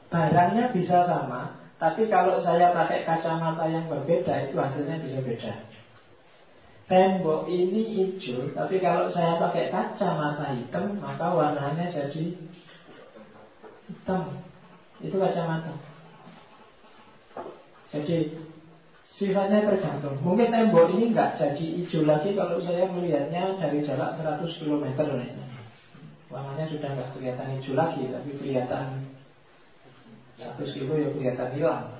Barangnya bisa sama, tapi kalau saya pakai kacamata yang berbeda, itu hasilnya bisa beda. Tembok ini hijau, tapi kalau saya pakai kacamata hitam, maka warnanya jadi hitam. Itu kacamata. Jadi Sifatnya tergantung. Mungkin tembok ini nggak jadi hijau lagi kalau saya melihatnya dari jarak 100 km. Warnanya sudah nggak kelihatan hijau lagi, tapi kelihatan 100 kilo ya kelihatan hilang.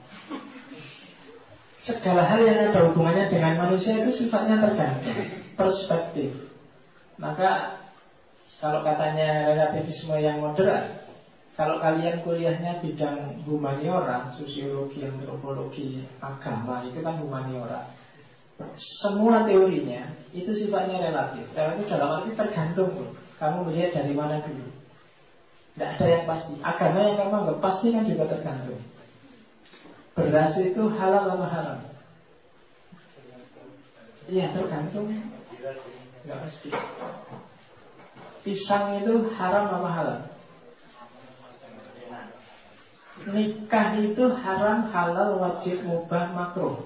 Segala hal yang ada hubungannya dengan manusia itu sifatnya tergantung, perspektif. Maka kalau katanya relativisme yang moderat, kalau kalian kuliahnya bidang humaniora, sosiologi, antropologi, agama, itu kan humaniora. Semua teorinya itu sifatnya relatif. Relatif dalam arti tergantung loh. Kamu melihat dari mana dulu. Tidak ada yang pasti. Agama yang kamu anggap pasti kan juga tergantung. Beras itu halal atau haram? Iya tergantung. Tidak pasti. Pisang itu haram atau halal? Nikah itu haram, halal, wajib, mubah, makruh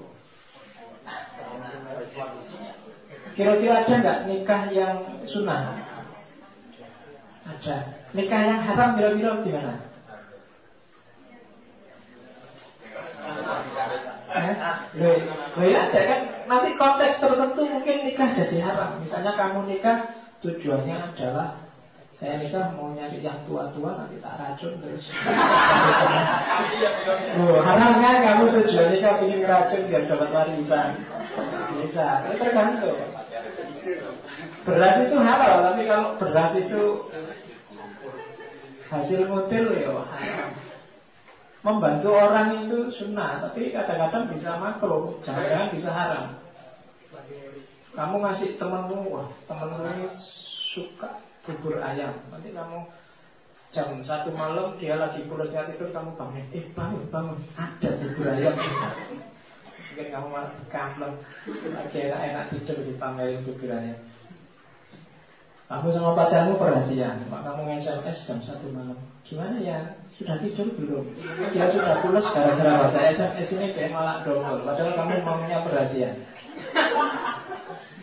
Kira-kira ada nggak nikah yang sunnah? Ada Nikah yang haram kira-kira gimana? Eh? Loh ya kan Nanti konteks tertentu mungkin nikah jadi haram Misalnya kamu nikah tujuannya adalah saya nikah mau nyari yang tua-tua nanti tak racun terus. oh, haram kan kamu tujuan nikah ingin racun biar dapat warisan. Bisa, itu tergantung. Beras itu halal, tapi kalau beras itu hasil model ya haram. Membantu orang itu sunnah, tapi kadang-kadang bisa makro, jangan-jangan bisa haram. Kamu ngasih temenmu, wah temenmu ini suka bubur ayam. Nanti kamu jam satu malam dia lagi pulasnya tidur kamu bangun, eh bangun bangun ada bubur ayam. Mungkin kamu malah kampleng lagi enak-enak tidur dipanggilin bubur ayam. Kamu sama pacarmu perhatian, kamu nge-SMS jam satu malam. Gimana ya? Sudah tidur belum? Dia sudah pulas gara-gara baca SMS ini kayak malah dongol. Padahal kamu maunya perhatian.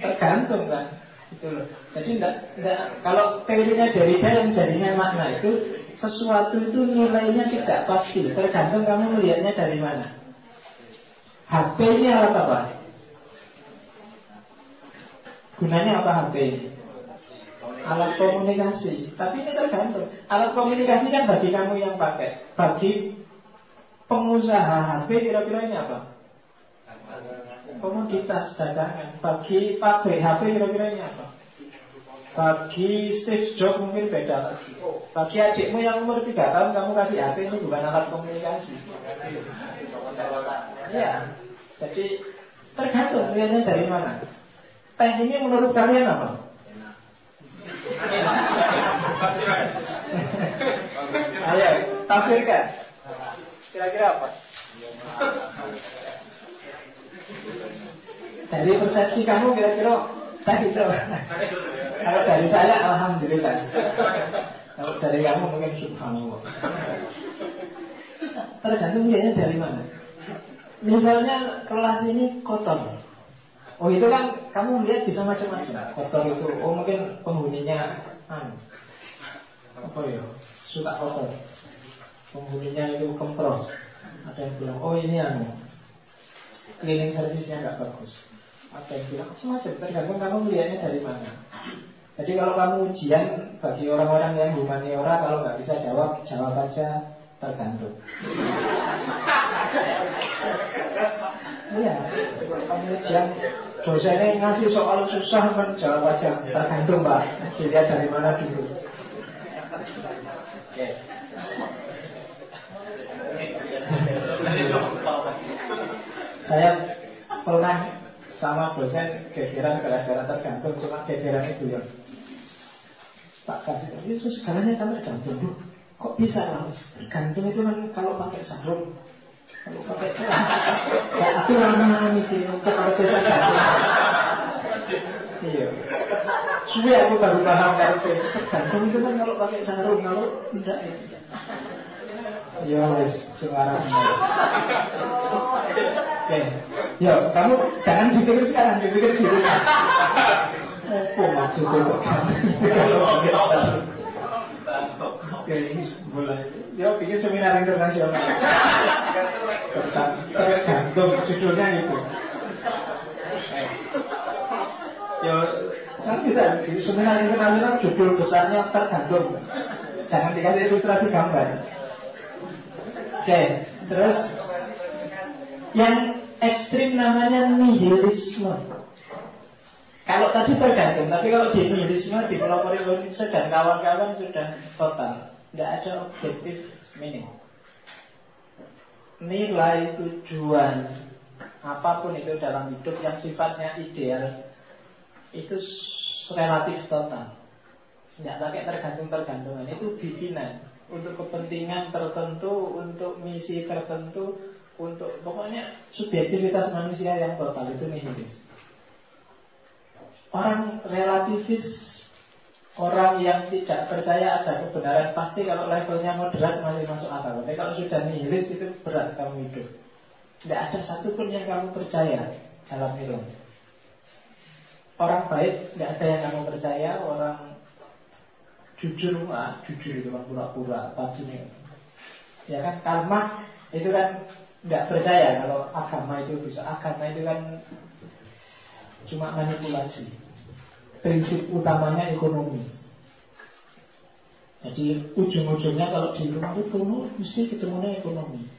Tergantung kan. Itu loh. Jadi enggak, enggak, kalau teorinya dari yang jadinya makna itu sesuatu itu nilainya tidak pasti, tergantung kamu melihatnya dari mana. HP ini alat apa? Gunanya apa HP ini? Alat komunikasi. Tapi ini tergantung. Alat komunikasi kan bagi kamu yang pakai. Bagi pengusaha HP kira-kira ini apa? komoditas dagangan. Bagi pabrik HP kira-kira ini apa? Bagi Steve Jobs mungkin beda lagi. Bagi adikmu yang umur 3 tahun kamu kasih HP ini bukan alat komunikasi. Iya. Jadi tergantung lihatnya dari mana. Teh ini menurut kalian apa? Ayo, tafsirkan. Kira-kira apa? Dari persepsi kamu kira-kira tadi itu. Kalau dari saya alhamdulillah. Kalau dari kamu mungkin subhanallah. Tergantung dia dari mana. Misalnya kelas ini kotor. Oh itu kan kamu melihat bisa macam-macam. Kotor itu, oh mungkin penghuninya anu, apa ya, suka kotor. Penghuninya itu kempros. Ada yang bilang, oh ini anu, cleaning service-nya nggak bagus. Ada yang bilang macam-macam. Tergantung kamu melihatnya dari mana. Jadi kalau kamu ujian bagi orang-orang yang humaniora kalau nggak bisa jawab, jawab aja tergantung. Iya, kamu dosennya ngasih soal susah kan jawab aja tergantung pak. Dilihat dari mana dulu. Saya pernah sama dosen gegeran gara-gara tergantung cuma gegeran itu ya. Tak kasih itu segalanya kan tergantung bu. Kok bisa lah tergantung itu kan kalau pakai sarung. Kalau pakai ya aku lama nih untuk kalau kita iya suwe aku baru paham kalau tergantung itu kan kalau pakai sarung kalau tidak ya wes suara Oke, ya kamu jangan dipikir sekarang, dipikir dulu. Apa maksudnya kok Oke, mulai. Ya, bikin seminar internasional. Tergantung judulnya itu. Ya, kan bisa di seminar internasional judul besarnya tergantung. Jangan dikasih ilustrasi gambar. Oke, terus yang ekstrim namanya nihilisme. Kalau tadi tergantung, tapi kalau di nihilisme, di kelompok Indonesia dan kawan-kawan sudah total. Tidak ada objektif minim. Nilai tujuan apa pun itu dalam hidup yang sifatnya ideal itu relatif total. Tidak pakai tergantung-tergantungan. Itu bikinan untuk kepentingan tertentu, untuk misi tertentu, untuk pokoknya subjektivitas manusia yang total itu nihilis. Orang relativis Orang yang tidak percaya ada kebenaran Pasti kalau levelnya moderat masih masuk akal Tapi kalau sudah nihilis itu berat kamu hidup Tidak ada satupun yang kamu percaya Dalam film Orang baik tidak ada yang kamu percaya Orang jujur ah, Jujur itu kan pura-pura Padunya Ya kan karma itu kan tidak percaya kalau agama itu bisa agama itu kan cuma manipulasi. Prinsip utamanya ekonomi. Jadi ujung-ujungnya kalau di rumah itu mesti ketemunya ekonomi.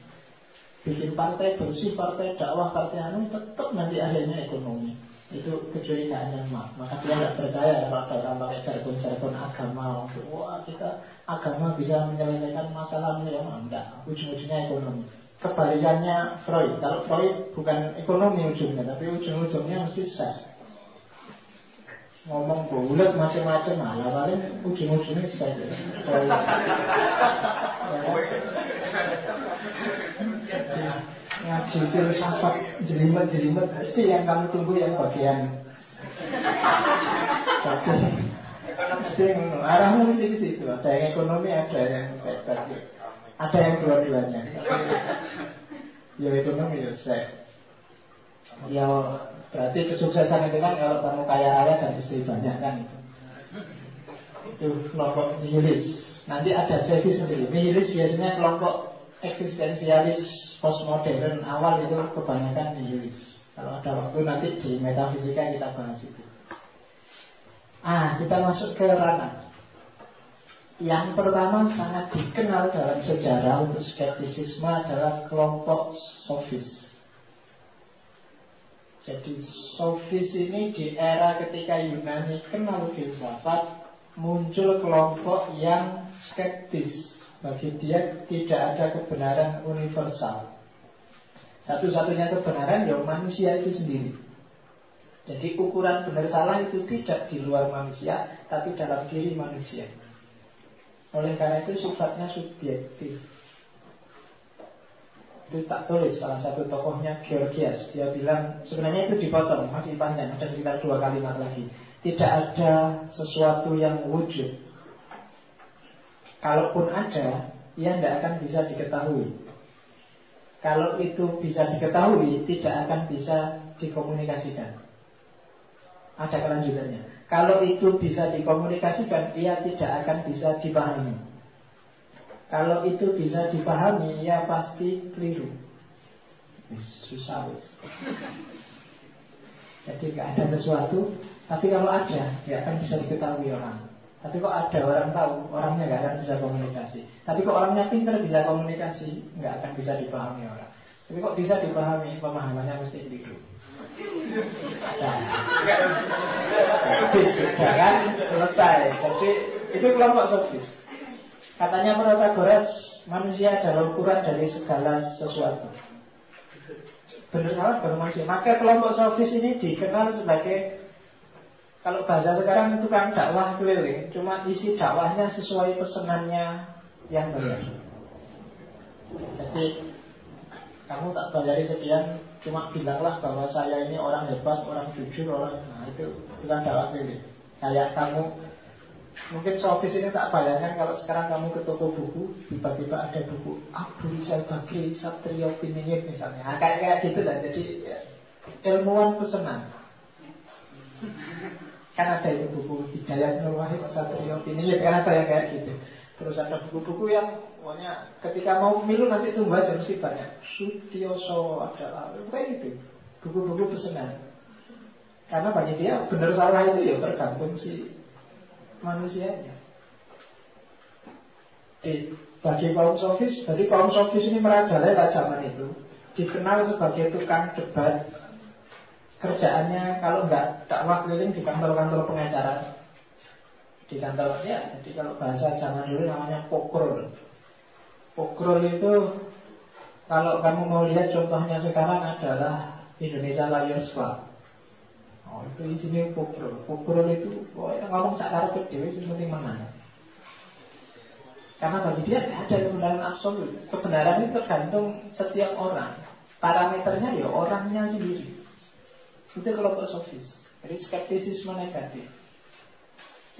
Bikin partai bersih, partai dakwah, partai anu tetap nanti akhirnya ekonomi. Itu kecuali nggak nyaman. Maka dia nggak percaya ada orang pakai jargon-jargon agama. Wah kita agama bisa menyelesaikan masalah ya enggak. Ujung-ujungnya ekonomi. Kebalikannya Freud. Kalau Freud bukan ekonomi ujungnya, tapi ujung-ujungnya mesti seks ngomong bulat macam-macam malah paling ujung-ujungnya saya ngaji filsafat jelimet-jelimet pasti yang kamu tunggu yang bagian. Pasti arahmu mesti di situ. Ada yang ekonomi ada yang ada yang dua-duanya. Ya ekonomi ya saya. Ya Berarti kesuksesan itu kan kalau kamu kaya raya dan istri banyak kan itu. Itu kelompok nihilis. Nanti ada sesi sendiri. Nihilis biasanya kelompok eksistensialis postmodern awal itu kebanyakan nihilis. Kalau ada waktu nanti di metafisika kita bahas itu. Ah, kita masuk ke ranah. Yang pertama sangat dikenal dalam sejarah untuk skeptisisme adalah kelompok sofis. Jadi sofis ini di era ketika Yunani kenal filsafat muncul kelompok yang skeptis. Bagi dia tidak ada kebenaran universal. Satu-satunya kebenaran ya manusia itu sendiri. Jadi ukuran benar salah itu tidak di luar manusia, tapi dalam diri manusia. Oleh karena itu sifatnya subjektif. Itu tak tulis salah satu tokohnya Georgias. Dia bilang sebenarnya itu dipotong masih panjang, ada sekitar dua kalimat lagi. Tidak ada sesuatu yang wujud. Kalaupun ada, ia tidak akan bisa diketahui. Kalau itu bisa diketahui, tidak akan bisa dikomunikasikan. Ada kelanjutannya. Kalau itu bisa dikomunikasikan, ia tidak akan bisa dipahami. Kalau itu bisa dipahami, ia pasti keliru. Susah. Jadi tidak ada sesuatu, tapi kalau ada, dia akan bisa diketahui orang. Tapi kok ada orang tahu, orangnya nggak akan bisa komunikasi. Tapi kok orangnya pintar bisa komunikasi, nggak akan bisa dipahami orang. Tapi kok bisa dipahami, pemahamannya mesti keliru. Jangan selesai. Jadi itu kelompok sofis. Katanya Protagoras, manusia adalah ukuran dari segala sesuatu. Benar salah masih. Maka kelompok sofis ini dikenal sebagai kalau bahasa sekarang itu kan dakwah keliling. Cuma isi dakwahnya sesuai pesenannya yang benar. Jadi kamu tak bayari sekian Cuma bilanglah bahwa saya ini orang hebat, orang jujur, orang Nah itu bukan dakwah ini Kayak kamu Mungkin Sofis ini tak bayangkan kalau sekarang kamu ke toko buku Tiba-tiba ada buku Abu Rizal Bakri, Satrio Piningit misalnya nah, kayak, kayak gitu lah Jadi ya, ilmuwan pesenan Kan ada itu buku Hidayat Nur Wahid, Satrio Piningit Kan ada yang kayak gitu Terus ada buku-buku yang pokoknya ketika mau pemilu nanti tunggu aja mesti banyak. Sutioso adalah kayak gitu. Buku-buku pesanan. Karena bagi dia benar salah itu ya tergantung si manusianya. Di, bagi kaum sofis, jadi kaum sofis ini merajalela zaman itu dikenal sebagai tukang debat kerjaannya kalau nggak dakwah keliling di kantor-kantor pengacara di kantornya. Jadi kalau bahasa zaman dulu namanya pokrol. Pokrol itu kalau kamu mau lihat contohnya sekarang adalah Indonesia Lions Club. Oh itu di sini pokrol. Pokrol itu oh, yang ngomong sakar kecil itu penting menang. Karena bagi dia tidak ada kebenaran absolut. Kebenaran itu tergantung setiap orang. Parameternya ya orangnya sendiri. Itu kelompok sofis. Jadi skeptisisme negatif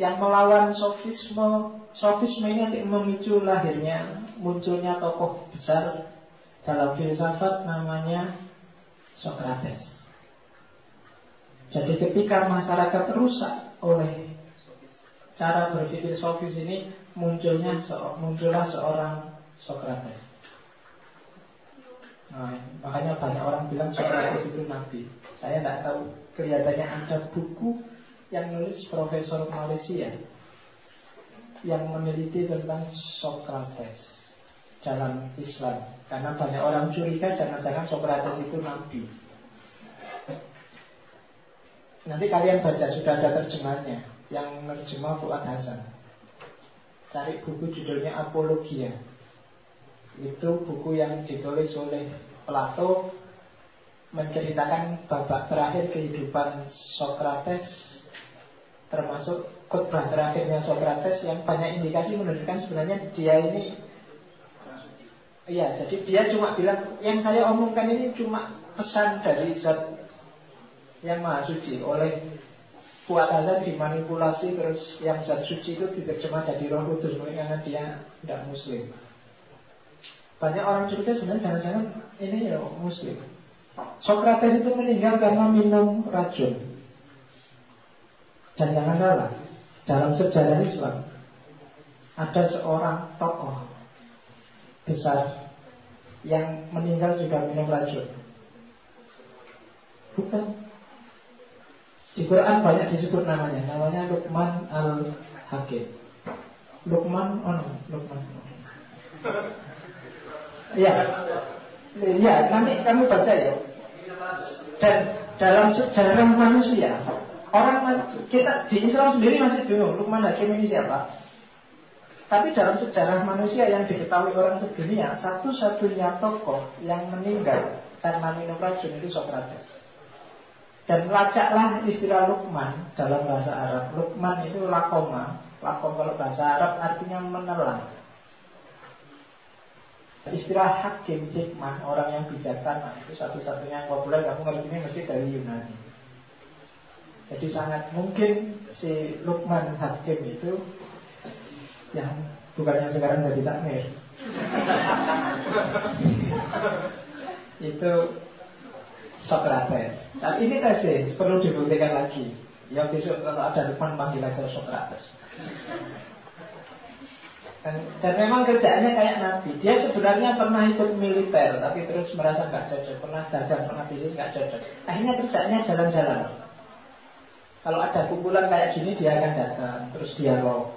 yang melawan sofisme sofisme ini nanti memicu lahirnya munculnya tokoh besar dalam filsafat namanya Socrates. Jadi ketika masyarakat rusak oleh cara berpikir sofis ini munculnya muncullah seorang Socrates. Nah, makanya banyak orang bilang Socrates itu nabi. Saya tidak tahu kelihatannya ada buku yang nulis Profesor Malaysia yang meneliti tentang Socrates dalam Islam. Karena banyak orang curiga jangan-jangan Socrates itu nabi. Nanti kalian baca sudah ada terjemahnya yang menerjemah Fuad Hasan. Cari buku judulnya Apologia. Itu buku yang ditulis oleh Plato menceritakan babak terakhir kehidupan Socrates termasuk khutbah terakhirnya Socrates yang banyak indikasi menunjukkan sebenarnya dia ini Iya, jadi dia cuma bilang yang saya omongkan ini cuma pesan dari zat yang maha suci oleh Fuad Hazan dimanipulasi terus yang zat suci itu diterjemah jadi roh kudus karena dia tidak muslim. Banyak orang cerita sebenarnya jangan-jangan ini ya muslim. Socrates itu meninggal karena minum racun. Dan jangan salah, dalam sejarah Islam ada seorang tokoh besar yang meninggal juga minum racun. Bukan. Di Quran banyak disebut namanya. Namanya Luqman al-Hakim. Luqman, oh no, Luqman. Ya, ya nanti kamu baca ya. Dan dalam sejarah manusia Orang kita di Islam sendiri masih bingung Lukman Hakim ini siapa. Tapi dalam sejarah manusia yang diketahui orang sedunia, satu-satunya tokoh yang meninggal karena minum racun itu Socrates. Dan lacaklah istilah Lukman dalam bahasa Arab. Lukman itu lakoma. Lakom kalau bahasa Arab artinya menelan. Istilah hakim hikmah, orang yang bijaksana Itu satu-satunya yang populer, kamu ini mesti dari Yunani. Jadi sangat mungkin si Lukman Hakim itu Yang bukan yang sekarang jadi takmir. Itu Socrates. Tapi ini tesis, perlu dibuktikan lagi. Yang besok kalau ada Lukman panggil aja Socrates dan, dan memang kerjaannya kayak Nabi. Dia sebenarnya pernah ikut militer, tapi terus merasa nggak cocok. Pernah dagang, pernah bisnis nggak cocok. Akhirnya kerjaannya jalan-jalan. Kalau ada kumpulan kayak gini dia akan datang, terus dialog.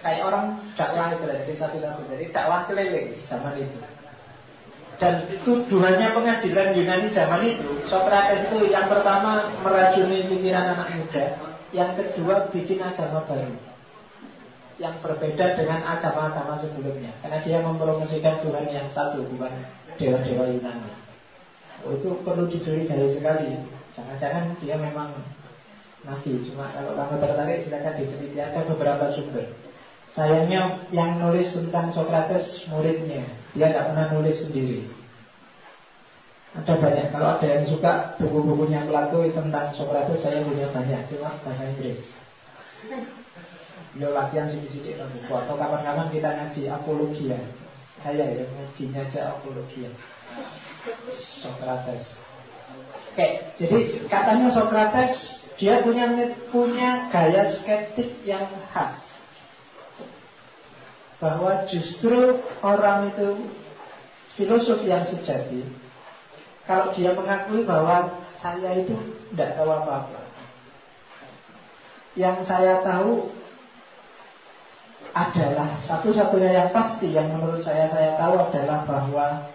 Kayak orang dakwah itu dari satu-satu. Jadi dakwah keliling zaman itu. Dan tuduhannya pengadilan Yunani zaman itu, Socrates itu yang pertama meracuni pikiran anak muda, yang kedua bikin agama baru yang berbeda dengan agama-agama sebelumnya. Karena dia mempromosikan Tuhan yang satu bukan dewa-dewa Yunani. Oh, itu perlu dicurigai sekali. Jangan-jangan dia memang nabi. Cuma kalau kamu tertarik silakan diteliti. Ada beberapa sumber. Sayangnya yang nulis tentang Socrates muridnya. Dia tidak pernah nulis sendiri. Ada banyak. Kalau ada yang suka buku-bukunya Plato tentang Socrates saya punya banyak. Cuma bahasa Inggris Beliau latihan sedikit-sedikit buku Atau kapan-kapan kita ngaji apologi ya. Saya ya ngajinya aja apologi ya. Socrates. Oke, jadi katanya Socrates dia punya punya gaya skeptik yang khas. Bahwa justru orang itu filosof yang sejati kalau dia mengakui bahwa saya itu tidak tahu apa-apa. Yang saya tahu adalah satu-satunya yang pasti yang menurut saya saya tahu adalah bahwa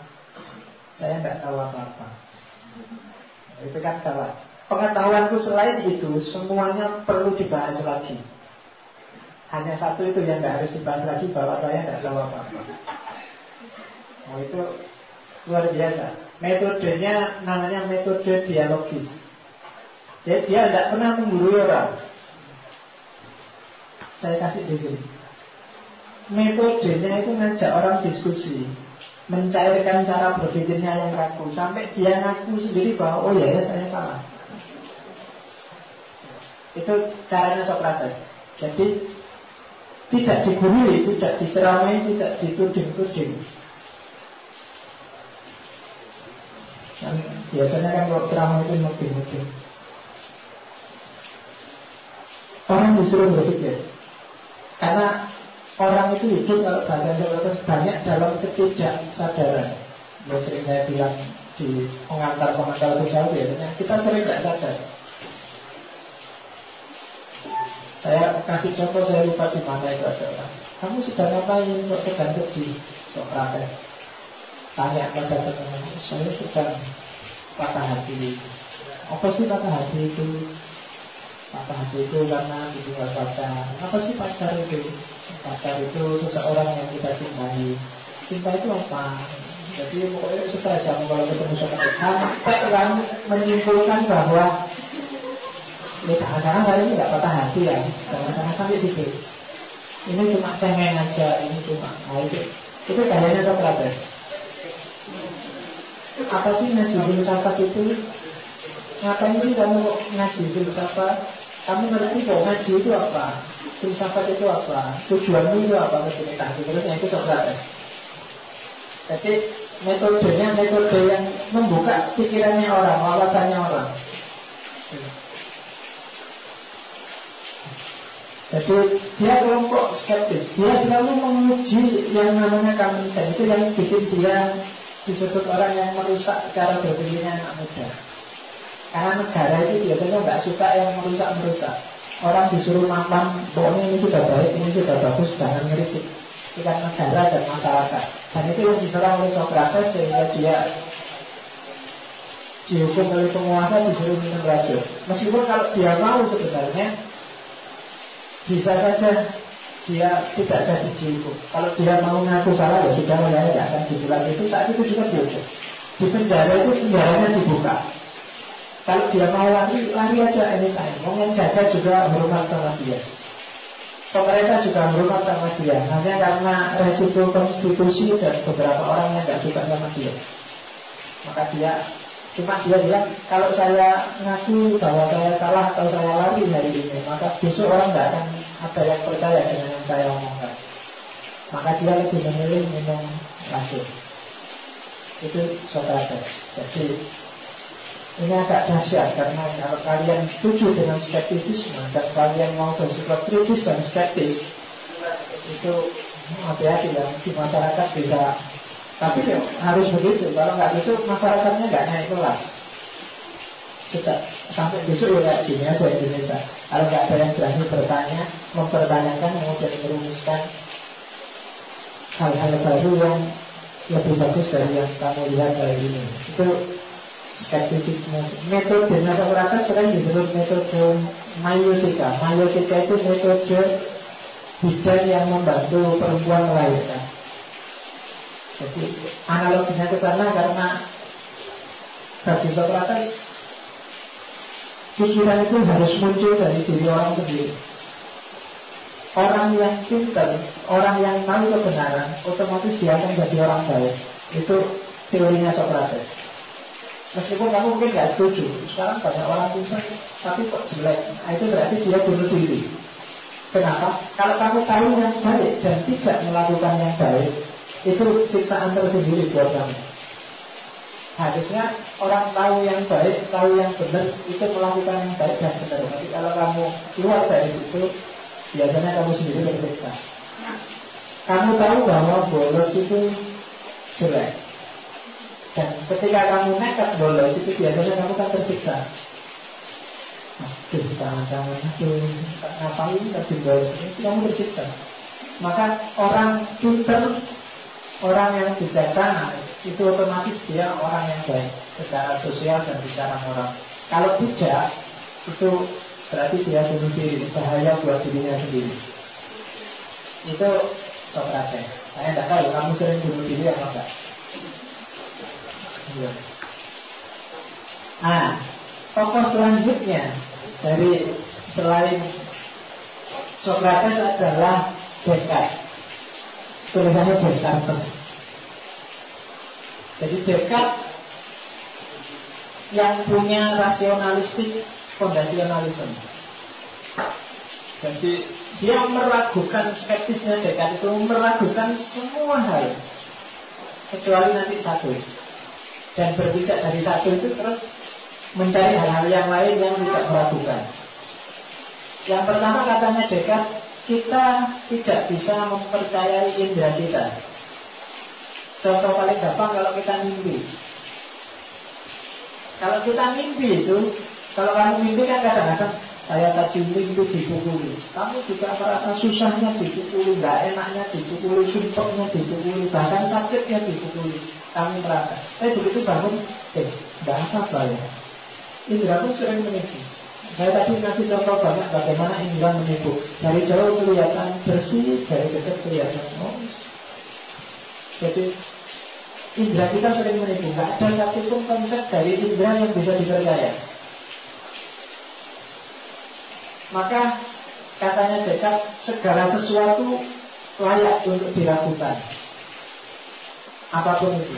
saya tidak tahu apa-apa. Itu kan salah. Pengetahuanku selain itu semuanya perlu dibahas lagi. Hanya satu itu yang tidak harus dibahas lagi bahwa saya tidak tahu apa-apa. Oh itu luar biasa. Metodenya namanya metode dialogis. Jadi dia tidak pernah menggurui orang. Saya kasih di sini metodenya itu ngajak orang diskusi. Mencairkan cara berpikirnya yang kaku sampai dia ngaku sendiri bahwa oh ya, ya saya salah. Itu caranya Socrates. Jadi tidak digurui, tidak diceramai, tidak dituding-tuding. Dan biasanya kan kalau ceramah itu mungkin-mungkin orang disuruh berpikir karena Orang itu hidup kalau bahasa Jawa banyak dalam ketidaksadaran. Ya sering saya bilang di pengantar-pengantar sosial biasanya kita sering tidak sadar. Saya kasih contoh saya lupa di mana itu adalah kamu sedang ngapain? Kok tergantung di Sokrates tanya pada teman saya sedang patah hati. Apa sih patah hati itu? Patah hati itu karena ditinggal pacar. Apa sih pacar itu Pacar itu seseorang yang kita cintai. Cinta itu apa? Jadi pokoknya stres kamu kalau ketemu sama sampai kamu menyimpulkan bahwa ya jangan-jangan saya ini nggak patah hati ya, jangan-jangan sampai gitu. Ini cuma cengeng aja, ini cuma nah itu itu kayaknya Socrates. Apa sih ngaji filsafat itu? Ngapain sih kamu ngaji filsafat? Kamu ngerti kok ngaji itu apa? Filsafat itu apa? Tujuanmu itu apa? Meditasi terusnya itu Socrates. Jadi metodenya metode yang membuka pikirannya orang, wawasannya orang. Jadi dia kelompok skeptis. Dia selalu menguji yang namanya dan Itu yang bikin dia disebut orang yang merusak cara berpikirnya anak muda. Karena negara itu biasanya nggak suka yang merusak-merusak. Orang disuruh makan, pokoknya ini sudah baik, ini sudah bagus, jangan ngeritik. Ikan negara dan masyarakat. Dan itu yang diserang oleh Socrates sehingga dia dihukum oleh penguasa disuruh minum racun. Meskipun kalau dia mau sebenarnya bisa saja dia tidak jadi dihukum. Kalau dia mau ngaku salah ya sudah ya tidak akan dibilang itu saat itu juga dihukum. Di penjara itu penjaranya dibuka. Kalau dia mau lari, lari aja anytime. Mau yang jaga juga hormat sama dia. pemerintah juga hormat sama dia. Hanya karena resiko konstitusi dan beberapa orang yang tidak suka sama dia. Maka dia cuma dia bilang kalau saya ngaku bahwa saya salah atau saya lari hari ini maka besok orang tidak akan ada yang percaya dengan yang saya omongkan. Maka dia lebih memilih minum racun. Itu Socrates jadi ini agak dahsyat karena kalau kalian setuju dengan skeptisisme dan kalian mau bersifat kritis dan skeptis itu hati-hati ya di masyarakat bisa. Tapi ya, harus begitu. Kalau nggak gitu masyarakatnya nggak naik kelas. Sejak, sampai besok ya gini aja Indonesia. Kalau nggak ada yang berani bertanya mempertanyakan kemudian merumuskan hal-hal baru yang lebih bagus dari yang kamu lihat hari ini. Itu skeptisisme. Metode Socrates sering disebut metode mayotika. Mayotika itu metode bidan yang membantu perempuan melahirkan. Jadi analoginya ke sana karena bagi Socrates pikiran itu harus muncul dari diri orang sendiri. Orang yang pintar, orang yang tahu kebenaran, otomatis dia akan jadi orang baik. Itu teorinya Socrates. Meskipun kamu mungkin nggak setuju, sekarang banyak orang pintar, tapi kok jelek. Nah, itu berarti dia bunuh diri. Kenapa? Kalau kamu tahu yang baik dan tidak melakukan yang baik, itu siksaan tersendiri buat kamu. Harusnya orang tahu yang baik, tahu yang benar, itu melakukan yang baik dan benar. Tapi kalau kamu keluar dari situ, biasanya kamu sendiri tersiksa. Kamu tahu bahwa bolos itu jelek, dan ketika kamu nekat bolos itu biasanya kamu kan tersiksa. Aduh, jangan-jangan itu ngapain tadi bolos itu kamu tersiksa. Maka orang pinter, orang yang bijaksana itu otomatis dia orang yang baik secara sosial dan secara moral. Kalau tidak, itu berarti dia bunuh diri, bahaya buat dirinya sendiri. Itu Socrates. Saya tidak tahu kamu sering bunuh diri apa enggak. Iya. Ah, tokoh selanjutnya dari selain Socrates adalah Descartes. Tulisannya Descartes. Jadi Descartes yang punya rasionalistik fondasionalisme. Jadi dia meragukan skeptisnya Descartes itu meragukan semua hal kecuali nanti satu dan berpijak dari satu itu terus mencari hal-hal yang lain yang tidak meragukan. Yang pertama katanya dekat kita tidak bisa mempercayai indera kita. Contoh paling gampang kalau kita mimpi. Kalau kita mimpi itu, kalau kamu mimpi kan kadang-kadang saya tadi mimpi dipukuli. Kamu juga merasa susahnya dipukuli, nggak enaknya dipukuli, sumpahnya dipukuli, bahkan sakitnya dipukuli kami merasa. Saya begitu bangun, eh, bahasa apa ya? Indra pun sering menipu. Saya tadi ngasih contoh banyak bagaimana indra menipu. Dari jauh kelihatan bersih, dari dekat kelihatan oh. Jadi indra kita sering menipu. Gak ada satupun konsep dari indra yang bisa dipercaya. Maka katanya dekat segala sesuatu layak untuk diragukan apa pun itu.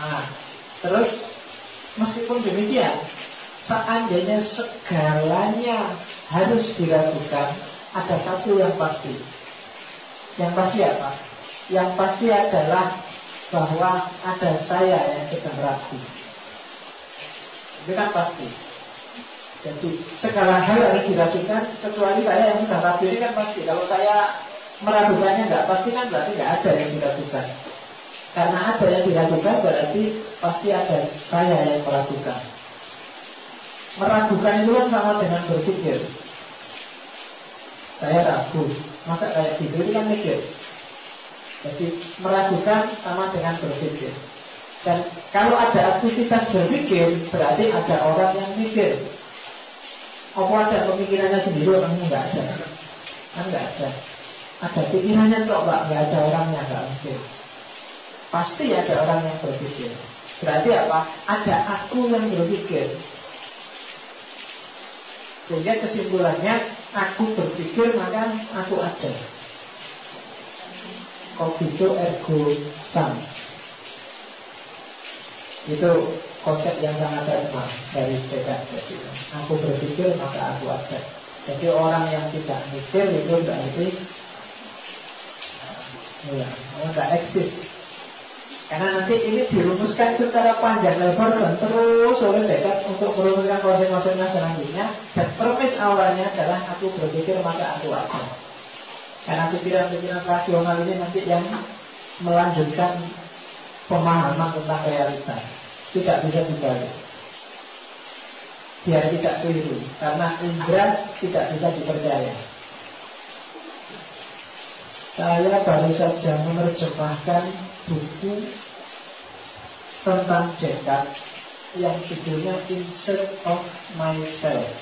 Nah, terus meskipun demikian, seandainya segalanya harus diragukan, ada satu yang pasti. Yang pasti apa? Yang pasti adalah bahwa ada saya yang sedang ragu. Itu kan pasti. Jadi segala hal harus diragukan kecuali saya yang sedang ragu ini kan pasti. Kalau saya meragukannya nggak pasti kan berarti nggak ada yang diragukan. Karena ada yang diragukan berarti pasti ada saya yang meragukan. Meragukan itu kan sama dengan berpikir. Saya ragu, masa kayak gitu itu kan mikir. Jadi meragukan sama dengan berpikir. Dan kalau ada aktivitas berpikir, berarti ada orang yang mikir. Apa ada pemikirannya sendiri orang enggak ada? Kan enggak ada. Ada pikirannya kok, Pak, enggak ada orangnya, enggak mungkin. Pasti ada orang yang berpikir. Berarti apa? Ada aku yang berpikir. Sehingga kesimpulannya aku berpikir maka aku ada. Kogito ergo sum. Itu konsep yang sangat terkenal dari Descartes. Aku berpikir maka aku ada. Jadi orang yang tidak mikir itu berarti ya, tidak eksis. Karena nanti ini dirumuskan secara panjang lebar dan terus oleh Descartes untuk merumuskan konsep-konsepnya selanjutnya. Dan permis awalnya adalah aku berpikir maka aku ada. Karena pikiran-pikiran rasional ini nanti yang melanjutkan pemahaman tentang realitas tidak bisa dibalik. Biar tidak keliru, karena indera tidak bisa dipercaya. Saya baru saja menerjemahkan buku tentang Descartes yang judulnya In Search of Myself.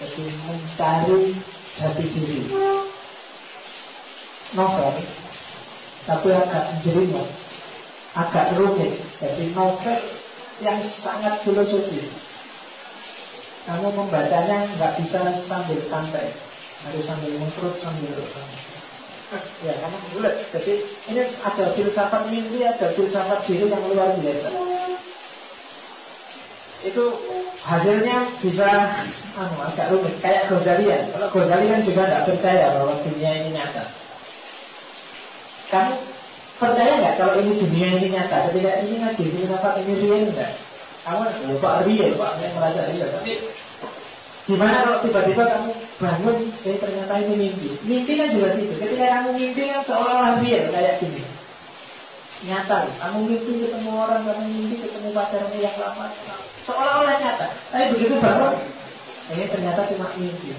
Jadi mencari jati diri. Novel, tapi agak jelimet agak rumit. Jadi novel yang sangat filosofis. Kamu membacanya nggak bisa sambil santai, harus sambil mengkerut sambil ya kamu bulat. Jadi ini ada filsafat mimpi, ada filsafat diri yang luar biasa. Itu hasilnya bisa anu, agak rumit, kayak Ghazalian. Kalau Ghazalian juga tidak percaya bahwa dunia ini nyata. Kamu Percaya nggak kalau ini dunia ini nyata? Ketika ini ngaji filsafat ini real nggak? Kamu oh, pak real, pak saya merasa real. Tapi gimana kalau tiba-tiba kamu bangun, eh ternyata ini mimpi. Mimpi kan juga gitu. Ketika kamu mimpi kan seolah-olah real kayak gini. Nyata, kamu mimpi ketemu orang, kamu mimpi ketemu pacarnya yang lama, seolah-olah nyata. Tapi begitu bangun, ini ternyata cuma mimpi.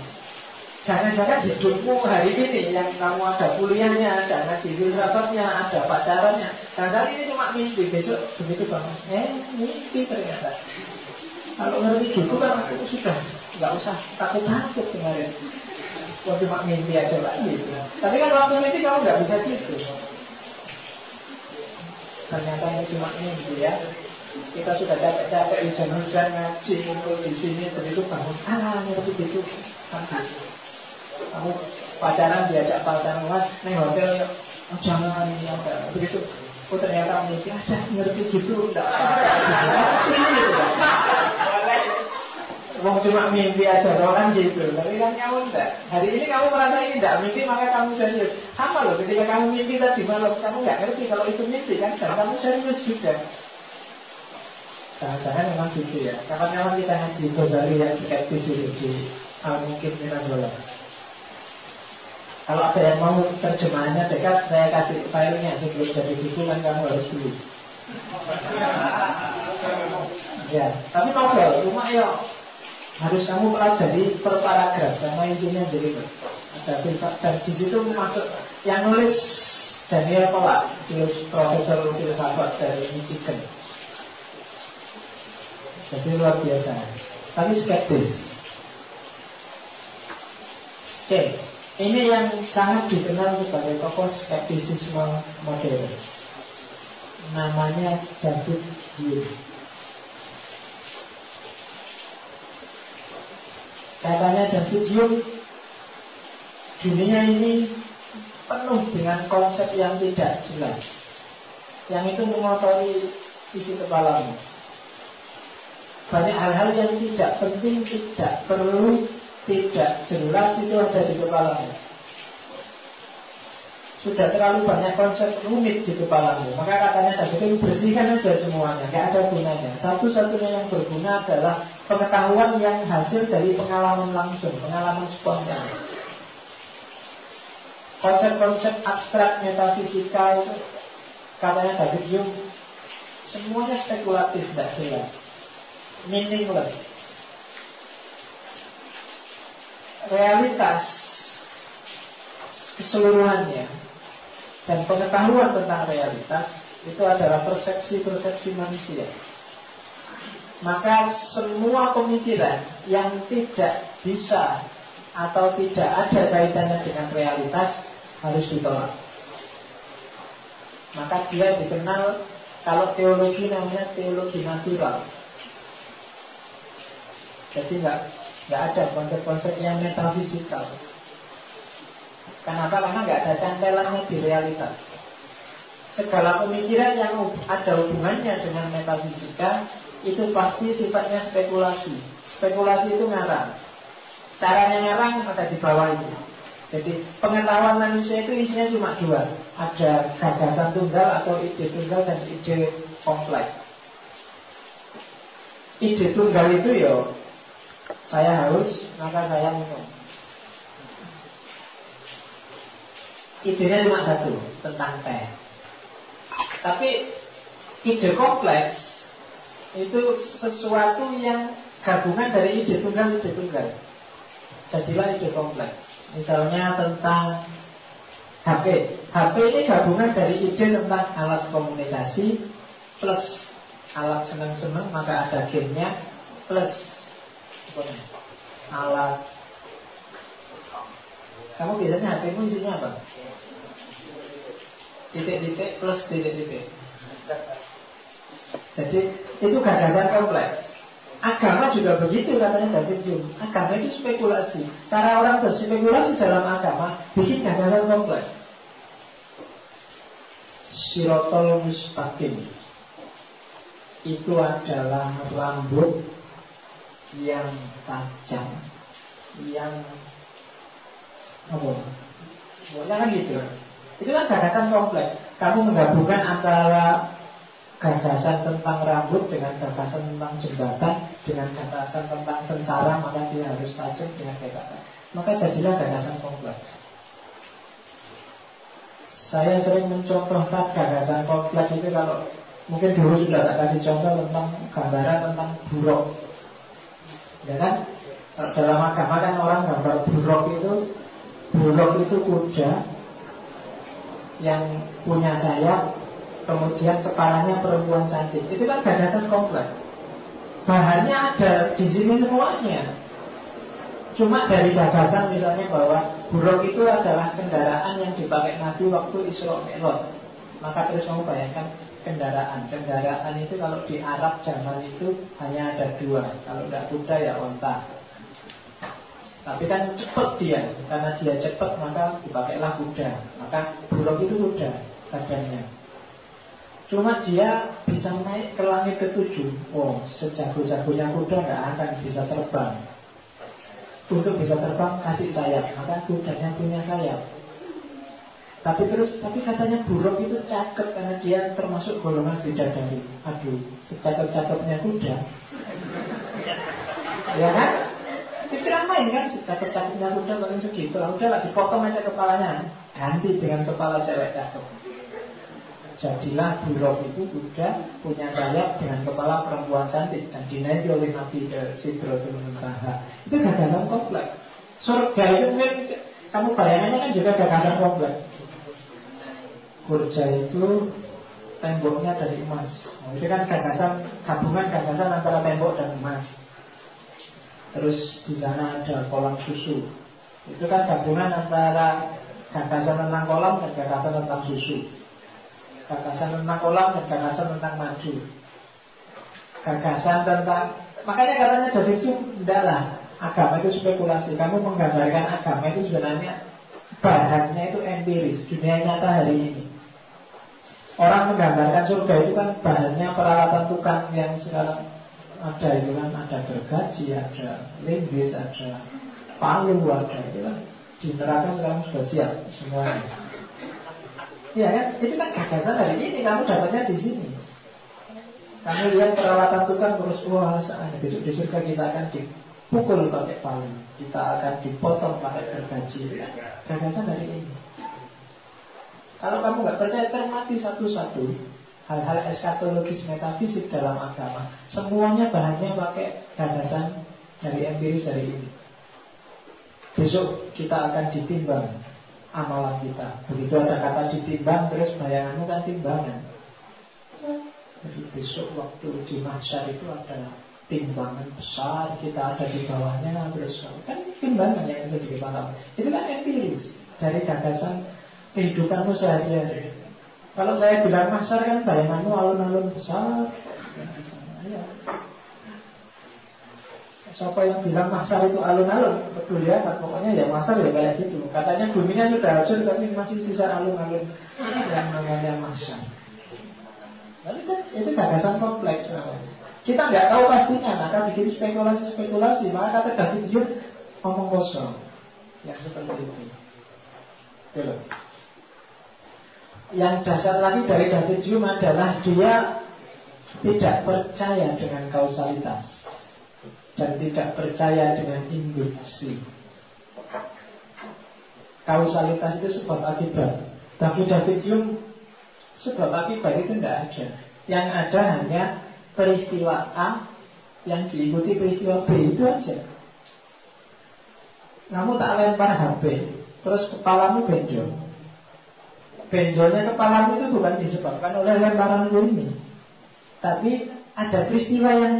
Jangan-jangan hidupmu hari ini yang kamu ada kuliahnya, ada ngaji filsafatnya, ada pacarannya. Jangan ini cuma mimpi, besok begitu bangun. Eh, mimpi ternyata. Kalau ngerti gitu kan aku sudah nggak usah takut takut kemarin. Kok cuma mimpi aja lagi. Gitu. Tapi kan waktu mimpi kamu nggak bisa gitu. Ternyata ini cuma mimpi ya. Kita sudah capek-capek hujan-hujan ngaji di sini begitu bangun. Ah, ngerti gitu. Kamu pacaran diajak pacaran mas neng hotel oh, jangan ya begitu. Oh ternyata memiliki ada ngerti gitu enggak Wong cuma mimpi aja orang gitu. Tapi kan kamu enggak Hari ini kamu merasa ini enggak mimpi Maka kamu serius. Sama loh ketika kamu mimpi tadi malam Kamu enggak ngerti kalau itu mimpi kan Dan kamu serius juga. Jangan-jangan memang gitu ya. Kapan-kapan kita ngaji Ghazali yang skeptis itu Di Al-Mungkin Mirabola kalau ada yang mau terjemahannya dekat, saya kasih filenya sebelum jadi buku kan kamu harus beli. ya, tapi novel, cuma ya harus kamu pelajari per paragraf sama intinya jadi ada filsafat dan di situ masuk yang nulis Daniel Polak, profesor filsafat dari Michigan. Jadi luar biasa. Tapi skeptis. Oke. Ini yang sangat dikenal sebagai tokoh skeptisisme modern. Namanya David Hume. Katanya David Hume, dunia ini penuh dengan konsep yang tidak jelas. Yang itu mengotori isi kepalamu. Banyak hal-hal yang tidak penting, tidak perlu tidak jelas itu ada di kepalamu. Sudah terlalu banyak konsep rumit di kepalamu. Maka katanya tadi itu bersihkan aja semuanya, nggak ada gunanya. Satu-satunya yang berguna adalah pengetahuan yang hasil dari pengalaman langsung, pengalaman spontan. Konsep-konsep abstrak metafisika itu katanya David Hume semuanya spekulatif, tidak jelas, meaningless realitas keseluruhannya dan pengetahuan tentang realitas itu adalah persepsi-persepsi manusia. Maka semua pemikiran yang tidak bisa atau tidak ada kaitannya dengan realitas harus ditolak. Maka dia dikenal kalau teologi namanya teologi natural. Jadi enggak Nggak ada konsep-konsep yang metafisikal. Kenapa? Karena nggak ada cantelannya di realitas. Segala pemikiran yang ada hubungannya dengan metafisika itu pasti sifatnya spekulasi. Spekulasi itu ngarang. Caranya ngarang ada di bawah itu. Jadi pengetahuan manusia itu isinya cuma dua. Ada gagasan tunggal atau ide tunggal dan ide kompleks. Ide tunggal itu ya saya haus maka saya minum. Idenya cuma satu tentang teh. Tapi ide kompleks itu sesuatu yang gabungan dari ide tunggal ide tunggal. Jadilah ide kompleks. Misalnya tentang HP. HP ini gabungan dari ide tentang alat komunikasi plus alat senang-senang maka ada gamenya plus alat kamu biasanya HP mu isinya apa? Titik-titik plus titik-titik. Jadi itu gagasan kompleks. Agama juga begitu katanya David Hume. Agama itu spekulasi. Cara orang berspekulasi dalam agama Bikin gagasan kompleks. Sirotol mustaqim. Itu adalah rambut Yang tajam. Yang Apa? Pokoknya kan gitu. Itu kan gagasan kompleks. Kamu menggabungkan antara gagasan tentang rambut dengan gagasan tentang jembatan dengan gagasan tentang sengsara maka dia harus tajam dengan gagasan. Maka jadilah gagasan kompleks. Saya sering mencontohkan gagasan kompleks itu kalau mungkin dulu sudah tak kasih contoh tentang gambaran tentang buruk ya kan dalam agama kan orang gambar buruk itu buruk itu kuda yang punya sayap kemudian kepalanya perempuan cantik. Itu kan gagasan kompleks. Bahannya ada di sini semuanya. Cuma dari gagasan misalnya bahwa buruk itu adalah kendaraan yang dipakai Nabi waktu Isra Mi'raj. Maka terus kamu bayangkan kendaraan. Kendaraan itu kalau di Arab zaman itu hanya ada dua. Kalau tidak kuda ya onta. Tapi kan cepat dia, karena dia cepat maka dipakailah kuda. Maka buruk itu kuda badannya. Cuma dia bisa naik ke langit ketujuh. Oh, sejago-jagonya kuda nggak akan bisa terbang. Untuk bisa terbang kasih sayap, maka kudanya punya sayap. Tapi terus, tapi katanya buruk itu cakep karena dia termasuk golongan beda dari. Aduh, secakep-cakepnya kuda. ya kan? Pikiran main kan, secakep-cakepnya kuda paling segitu. Udah lah, dipotong aja kepalanya. Ganti dengan kepala cewek cakep. Jadilah buruk itu kuda punya sayap dengan kepala perempuan cantik dan dinaiki oleh Nabi Sidratul Muntaha. Itu gagasan kompleks. Surga itu mungkin kamu bayangannya kan juga gagasan kompleks. Kurja itu temboknya dari emas. Nah, itu kan gagasan gabungan gagasan antara tembok dan emas. Terus di sana ada kolam susu. Itu kan gabungan antara gagasan tentang kolam dan gagasan tentang susu. Gagasan tentang kolam dan gagasan tentang maju Gagasan tentang Makanya katanya dari itu Tidaklah Agama itu spekulasi Kamu menggambarkan agama itu sebenarnya Bahannya itu empiris Dunia nyata hari ini Orang menggambarkan surga itu kan Bahannya peralatan tukang yang sekarang Ada itu kan Ada gergaji, ada linggis, ada palu, ada itu kan Di neraka sekarang sudah siap semuanya Ya kan? Itu kan gagasan dari ini kamu dapatnya di sini. Kamu lihat peralatan tukang terus wah besok di surga kita akan dipukul pakai palu, kita akan dipotong pakai gergaji. Gagasan dari ini. Kalau kamu nggak percaya termati satu-satu hal-hal eskatologis metafisik dalam agama, semuanya bahannya pakai gagasan dari empiris dari ini. Besok kita akan ditimbang amalan kita. Begitu ada kata ditimbang, terus bayanganmu kan timbangan. Jadi besok waktu di mahsyar itu ada timbangan besar, kita ada di bawahnya, terus kan timbangan yang bisa di kepala. Itu kan empiris dari gagasan kehidupanmu sehari-hari. Kalau saya bilang mahsyar kan bayanganmu alun-alun besar. Ya. siapa yang bilang masar itu alun-alun peduli amat pokoknya ya masar ya kayak gitu katanya buminya sudah hancur tapi masih bisa alun-alun yang namanya masar Lalu kan itu gagasan kompleks namanya kita nggak tahu pastinya maka bikin spekulasi-spekulasi maka kata David Hume ngomong kosong yang seperti itu Gitu. Yang dasar lagi dari David Hume adalah dia tidak percaya dengan kausalitas dan tidak percaya dengan induksi. Kausalitas itu sebab akibat. Tapi David Hume sebab akibat itu tidak ada. Yang ada hanya peristiwa A yang diikuti peristiwa B itu aja. Kamu tak lempar HP, Terus kepalamu benjol Benjolnya kepalamu itu bukan disebabkan oleh lemparan ini. Tapi ada peristiwa yang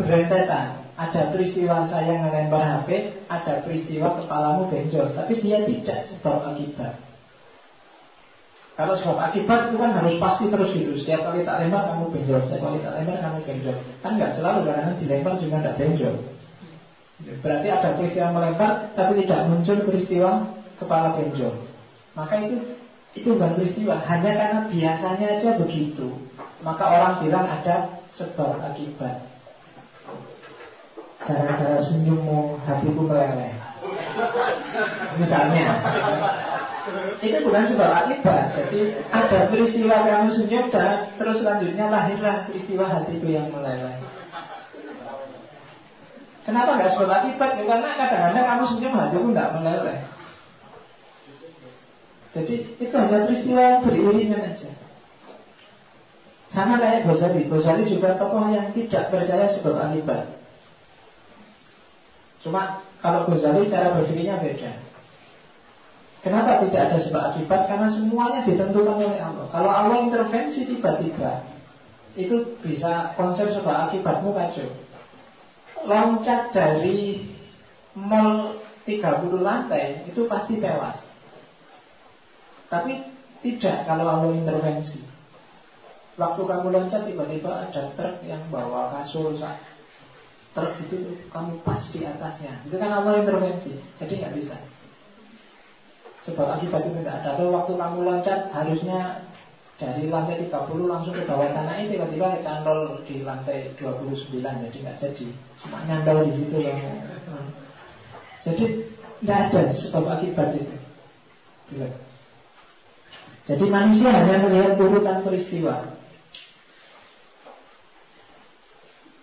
berentetan Ada peristiwa saya ngelempar HP Ada peristiwa kepalamu benjol. Tapi dia tidak sebab akibat. Kalau sebab akibat itu kan harus pasti terus gitu Setiap kali tak lempar kamu benjol. Setiap kali tak lempar kamu benjol. Kan nggak selalu karena dilempar juga tidak benjol. Berarti ada peristiwa melempar Tapi tidak muncul peristiwa kepala benjol. Maka itu itu bukan peristiwa. Hanya karena biasanya aja begitu. Maka orang bilang ada sebab akibat. Gara-gara senyummu hatiku meleleh. Misalnya. Itu bukan sebab akibat. Jadi ada peristiwa kamu senyum dan Terus selanjutnya lahirlah peristiwa hatiku yang meleleh. Kenapa nggak sebab akibat? Ya, karena kadang-kadang kamu senyum pun nggak meleleh. Jadi itu hanya peristiwa yang beriringan aja. Sama kayak Ghazali. Ghazali juga tokoh yang tidak percaya sebab akibat. Cuma kalau Ghazali cara berpikirnya beda. Kenapa tidak ada sebab akibat? Karena semuanya ditentukan oleh Allah. Kalau Allah intervensi tiba-tiba, itu bisa konsep sebab akibatmu kacau loncat dari mall 30 lantai itu pasti tewas. Tapi tidak kalau Allah intervensi. Waktu kamu loncat tiba-tiba ada truk yang bawa kasur Truk itu kamu pas di atasnya. Itu kan Allah intervensi. Jadi nggak bisa. Sebab akibat itu tidak ada. Atau waktu kamu loncat harusnya dari lantai 30 langsung ke bawah tanah ini tiba-tiba kecantol di lantai 29 jadi nggak jadi cuma nyantol di situ yang jadi nggak ada sebab akibat itu jadi manusia hanya melihat urutan peristiwa.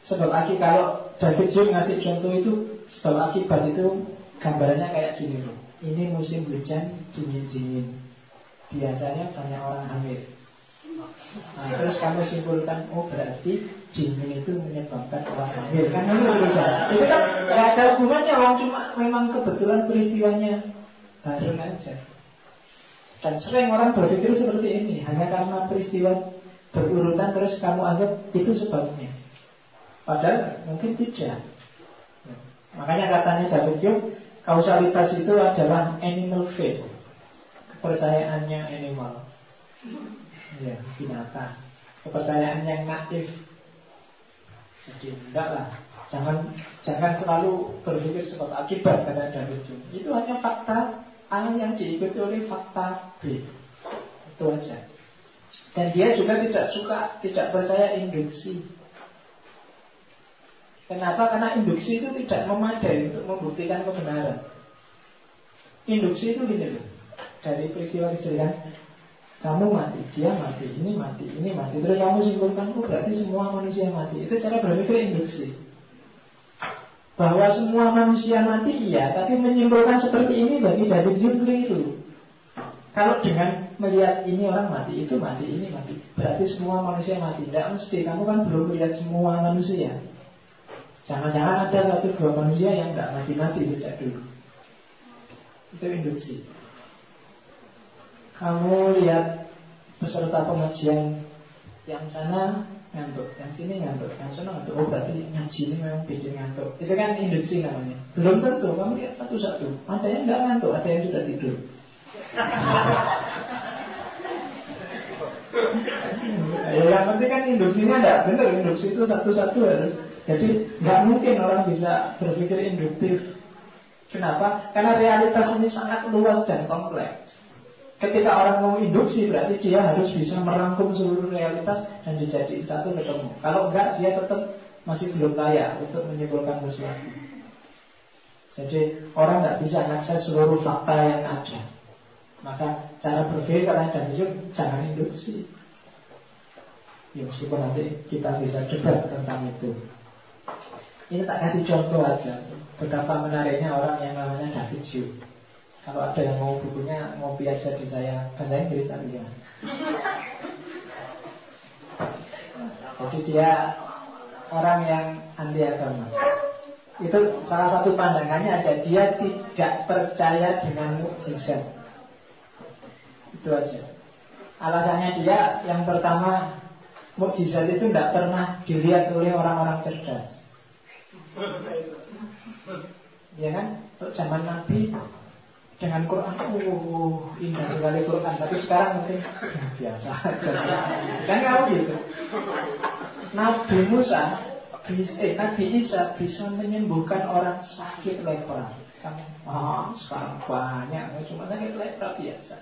Sebab akibat kalau David Hume ngasih contoh itu sebab akibat itu gambarannya kayak gini loh. Ini musim hujan dingin-dingin. Biasanya banyak orang hamil. Nah, terus kamu simpulkan, oh berarti dingin itu menyebabkan orang hamil. Kan itu kan ada hubungannya, orang cuma memang kebetulan peristiwanya. Baru aja. Dan sering orang berpikir seperti ini, hanya karena peristiwa berurutan terus kamu anggap itu sebabnya. Padahal mungkin tidak. Makanya katanya David Hume, kausalitas itu adalah animal faith, kepercayaannya animal. Ya binatang. Kepercayaan yang naif. Jadi enggak lah. Jangan jangan selalu berpikir sebab akibat kata David Hume. Itu hanya fakta A yang diikuti oleh fakta B itu aja dan dia juga tidak suka tidak percaya induksi Kenapa? Karena induksi itu tidak memadai untuk membuktikan kebenaran. Induksi itu gini loh. Dari peristiwa kejadian kamu mati, dia mati, ini mati, ini mati. Terus kamu simpulkan, oh berarti semua manusia mati. Itu cara berpikir induksi. Bahwa semua manusia mati, iya. Tapi menyimpulkan seperti ini bagi David Hume itu. Kalau dengan melihat ini orang mati, itu mati, ini mati. Berarti semua manusia mati. Tidak mesti, kamu kan belum melihat semua manusia. Jangan-jangan ada satu dua manusia yang tidak mati-mati sejak dulu. Itu induksi kamu lihat peserta pengajian yang sana ngantuk, yang sini ngantuk, yang sana ngantuk. Oh berarti ngaji ini memang bikin ngantuk. Itu kan induksi namanya. Belum tentu, kamu lihat satu-satu. Ada yang nggak ngantuk, ada yang sudah tidur. ya, yang penting kan induksinya ada benar. Induksi itu satu-satu harus Jadi nggak mungkin orang bisa berpikir induktif. Kenapa? Karena realitas ini sangat luas dan kompleks. Ketika orang mau induksi berarti dia harus bisa merangkum seluruh realitas dan dijadikan satu ketemu. Kalau enggak dia tetap masih belum layak untuk menyimpulkan sesuatu. Jadi orang nggak bisa mengakses seluruh fakta yang ada. Maka cara berpikir dan itu jangan induksi. Ya meskipun nanti kita bisa debat tentang itu. Ini tak kasih contoh aja Betapa menariknya orang yang namanya David Hume kalau ada yang mau bukunya, ngopi aja di saya bahasa Inggris tadi ya. Jadi dia orang yang anti agama. Itu salah satu pandangannya ada dia tidak percaya dengan mukjizat. Itu aja. Alasannya dia yang pertama mukjizat itu tidak pernah dilihat oleh orang-orang cerdas. Ya kan? Untuk zaman Nabi dengan Quran oh indah sekali Quran. Tapi sekarang mungkin biasa kan kalau gitu. Nabi Musa eh, Nabi Isa bisa menyembuhkan orang sakit lepra. Kamu oh sekarang banyak cuma sakit lepra biasa.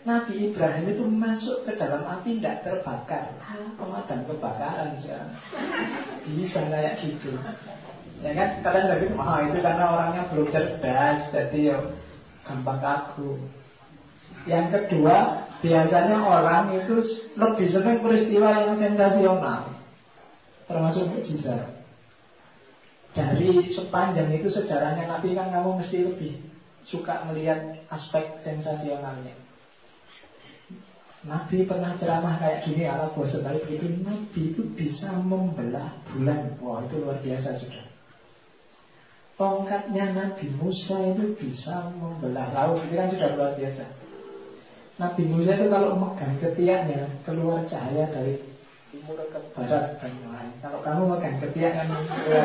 Nabi Ibrahim itu masuk ke dalam api tidak terbakar. Ah, pemadam kebakaran sekarang bisa kayak gitu. Ya kan kadang lagi oh, itu karena orangnya belum cerdas jadi ya gampang kaku. Yang kedua, biasanya orang itu lebih senang peristiwa yang sensasional, termasuk mujizat. Dari sepanjang itu sejarahnya Nabi kan kamu mesti lebih suka melihat aspek sensasionalnya. Nabi pernah ceramah kayak gini ala bosan tapi begitu Nabi itu bisa membelah bulan Wah itu luar biasa sudah Tongkatnya Nabi Musa itu bisa membelah laut. Itu kan sudah luar biasa. Nabi Musa itu kalau megang ketiaknya Keluar cahaya dari timur ke barat dan lain. Kalau kamu megang ketiak kan keluar.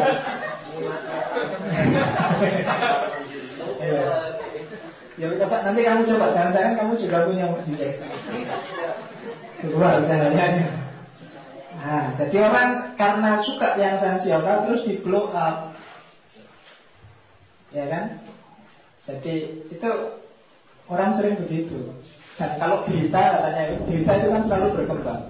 Ya. coba nanti kamu coba. Jangan-jangan kamu juga punya mukjizat Keluar cahayanya. Nah, jadi orang karena suka yang sensasional terus di blow up ya kan? Jadi itu orang sering begitu. Dan kalau berita katanya berita itu kan selalu berkembang.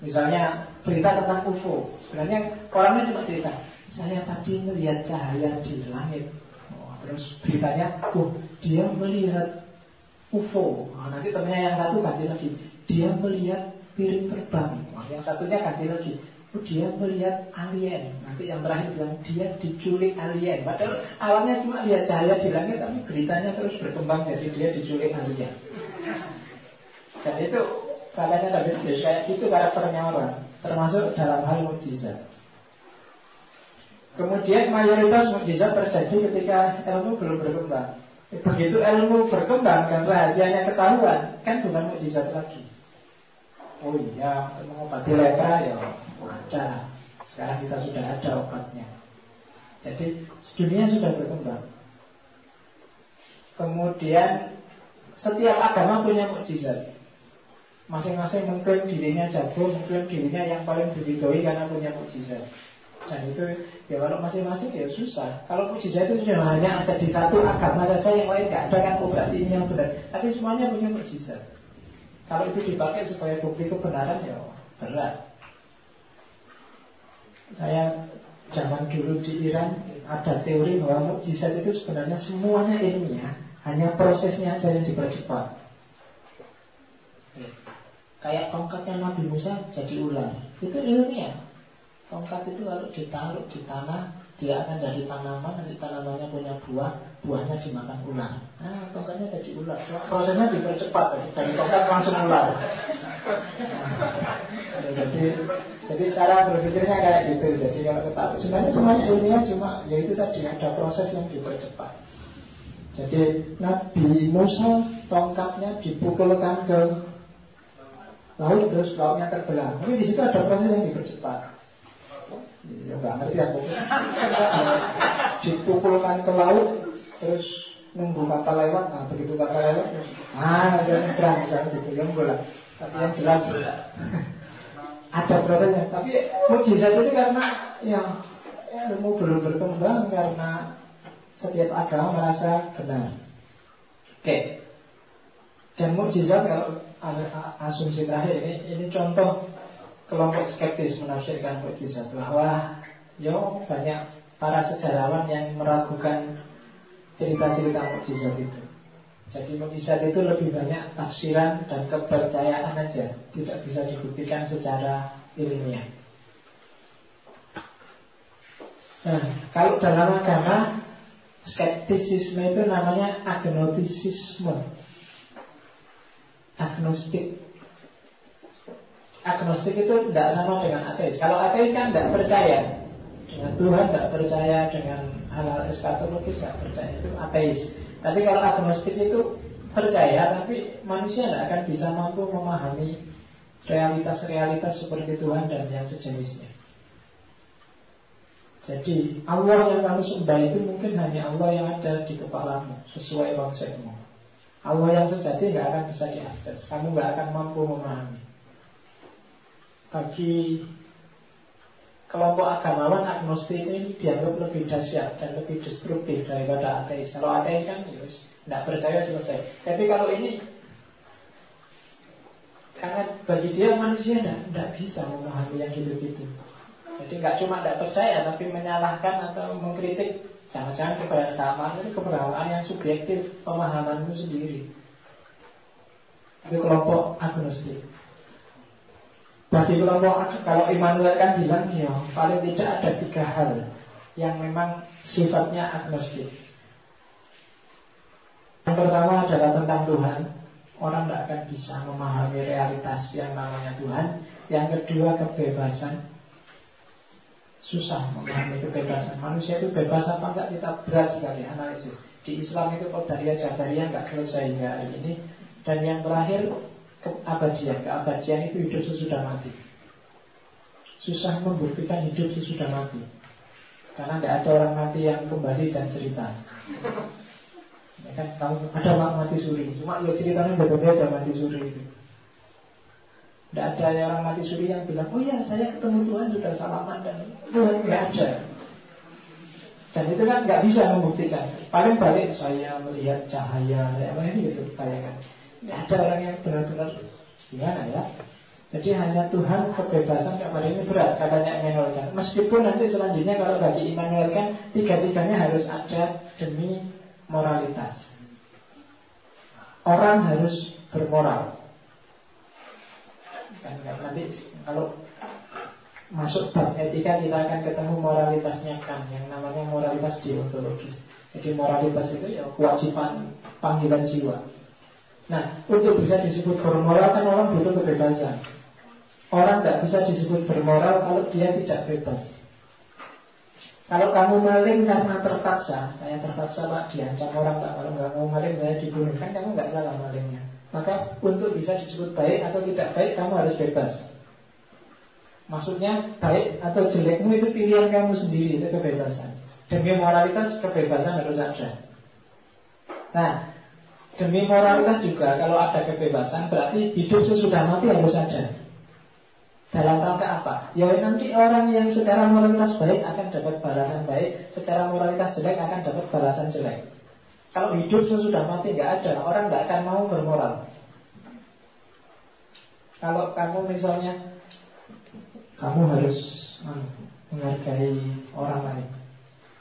Misalnya berita tentang UFO, sebenarnya orangnya cuma cerita, saya tadi melihat cahaya di langit. Oh, terus beritanya, oh dia melihat UFO. Nah, nanti temennya yang satu ganti lagi, dia melihat piring terbang. Nah, yang satunya ganti lagi, dia melihat alien. Nanti yang terakhir bilang dia diculik alien. Padahal awalnya cuma lihat cahaya di langit, tapi beritanya terus berkembang jadi dia diculik alien. Dan itu katanya David Hughes kayak itu karakternya orang, termasuk dalam hal mujizat. Kemudian mayoritas mujizat terjadi ketika ilmu belum berkembang. Begitu ilmu berkembang dan rahasianya ketahuan, kan bukan mujizat lagi. Oh iya, mengobati lepra ya wajar. Sekarang kita sudah ada obatnya. Jadi dunia sudah berkembang. Kemudian setiap agama punya mukjizat. Masing-masing mengklaim dirinya jago, mengklaim dirinya yang paling diridhoi karena punya mukjizat. Dan itu ya kalau masing-masing ya susah. Kalau mukjizat itu sudah hanya ada di satu agama saja yang lain nggak ada kan operasi ini yang benar. Tapi semuanya punya mukjizat. Kalau itu dipakai sebagai bukti kebenaran ya berat. Saya zaman dulu di Iran ada teori bahwa mukjizat itu sebenarnya semuanya ilmiah, hanya prosesnya aja yang dipercepat. Kayak tongkatnya Nabi Musa jadi ular, itu ilmiah. Tongkat itu kalau ditaruh di tanah dia akan jadi tanaman, nanti tanamannya punya buah, buahnya dimakan ular. Nah, tongkatnya jadi ular. Prosesnya dipercepat, dari tongkat langsung ular. Nah, jadi, jadi cara berpikirnya kayak gitu. Jadi kalau ketahui, sebenarnya semuanya ilmiah cuma, ya itu tadi ada proses yang dipercepat. Jadi Nabi Musa tongkatnya dipukulkan ke laut terus lautnya terbelah. Tapi di situ ada proses yang dipercepat. Ya nggak ngerti aku. Dipukulkan ke laut, terus nunggu kapal lewat. Nah begitu kapal lewat, ah ada nyebrang kan gitu yang bola. Tapi yang jelas ada prosesnya. Tapi mujizat itu karena ya ilmu belum berkembang karena setiap agama merasa benar. Oke. Dan mujizat kalau asumsi terakhir ini ini contoh kelompok skeptis menafsirkan mujizat bahwa yo banyak para sejarawan yang meragukan cerita-cerita mujizat itu. Jadi mujizat itu lebih banyak tafsiran dan kepercayaan aja, tidak bisa dibuktikan secara ilmiah. Nah, kalau dalam agama skeptisisme itu namanya agnostisisme agnostik. Agnostik itu tidak sama dengan ateis. Kalau ateis kan tidak percaya dengan Tuhan, tidak percaya dengan hal-hal eskatologis, tidak percaya itu ateis. Tapi kalau agnostik itu percaya, tapi manusia tidak akan bisa mampu memahami realitas-realitas seperti Tuhan dan yang sejenisnya. Jadi Allah yang kamu sembah itu mungkin hanya Allah yang ada di kepalamu sesuai konsepmu. Allah yang sejati nggak akan bisa diakses. Kamu nggak akan mampu memahami. Bagi kelompok agamawan agnostik ini dianggap lebih dahsyat dan lebih destruktif daripada ateis. Kalau ateis kan ya tidak percaya selesai. Tapi kalau ini karena bagi dia manusia tidak bisa memahami yang gitu-gitu. Jadi nggak cuma tidak percaya tapi menyalahkan atau mengkritik Jangan-jangan kebersamaan itu kebersamaan yang subjektif Pemahamanmu sendiri Itu kelompok agnostik Bagi kelompok Kalau Immanuel kan bilang ya, Paling tidak ada tiga hal Yang memang sifatnya agnostik. Yang pertama adalah tentang Tuhan. Orang tidak akan bisa memahami realitas yang namanya Tuhan. Yang kedua kebebasan. Susah memahami kebebasan manusia itu bebas apa enggak? Kita berat sekali analisis. Di Islam itu Qadariyah Jabariyah enggak selesai hingga ini. Dan yang terakhir keabadian. Keabadian itu hidup sesudah mati. Susah membuktikan hidup sesudah mati. Karena tidak ada orang mati yang kembali dan cerita. Ya kan? Tahu ada mati suri. Cuma ya ceritanya berbeda mati suri itu. Tidak ada orang mati suri yang bilang, oh ya saya ketemu Tuhan sudah salaman dan nggak ada. Dan itu kan nggak bisa membuktikan. Paling balik saya melihat cahaya, ya apa ini gitu bayangkan. Tidak ada orang yang benar-benar gimana ya. Jadi hanya Tuhan kebebasan kepada ini berat katanya Emmanuel kan. Meskipun nanti selanjutnya kalau bagi Immanuel kan tiga-tiganya harus ada demi moralitas. Orang harus bermoral kan nanti kalau masuk bab etika kita akan ketemu moralitasnya kan yang namanya moralitas deontologis jadi moralitas itu ya kewajiban panggilan jiwa nah untuk bisa disebut bermoral kan orang butuh kebebasan orang tidak bisa disebut bermoral kalau dia tidak bebas kalau kamu maling karena terpaksa, saya terpaksa pak diancam orang pak kalau nggak mau maling saya dibunuh kan kamu nggak salah malingnya. Maka untuk bisa disebut baik atau tidak baik kamu harus bebas. Maksudnya baik atau jelekmu itu pilihan kamu sendiri, itu kebebasan. Demi moralitas kebebasan harus ada. Nah, demi moralitas juga kalau ada kebebasan berarti hidup sesudah mati harus ada. Dalam rangka apa? Ya nanti orang yang secara moralitas baik akan dapat balasan baik, secara moralitas jelek akan dapat balasan jelek. Kalau hidup sesudah mati nggak ada, orang nggak akan mau bermoral. Kalau kamu misalnya kamu harus hmm, menghargai orang lain,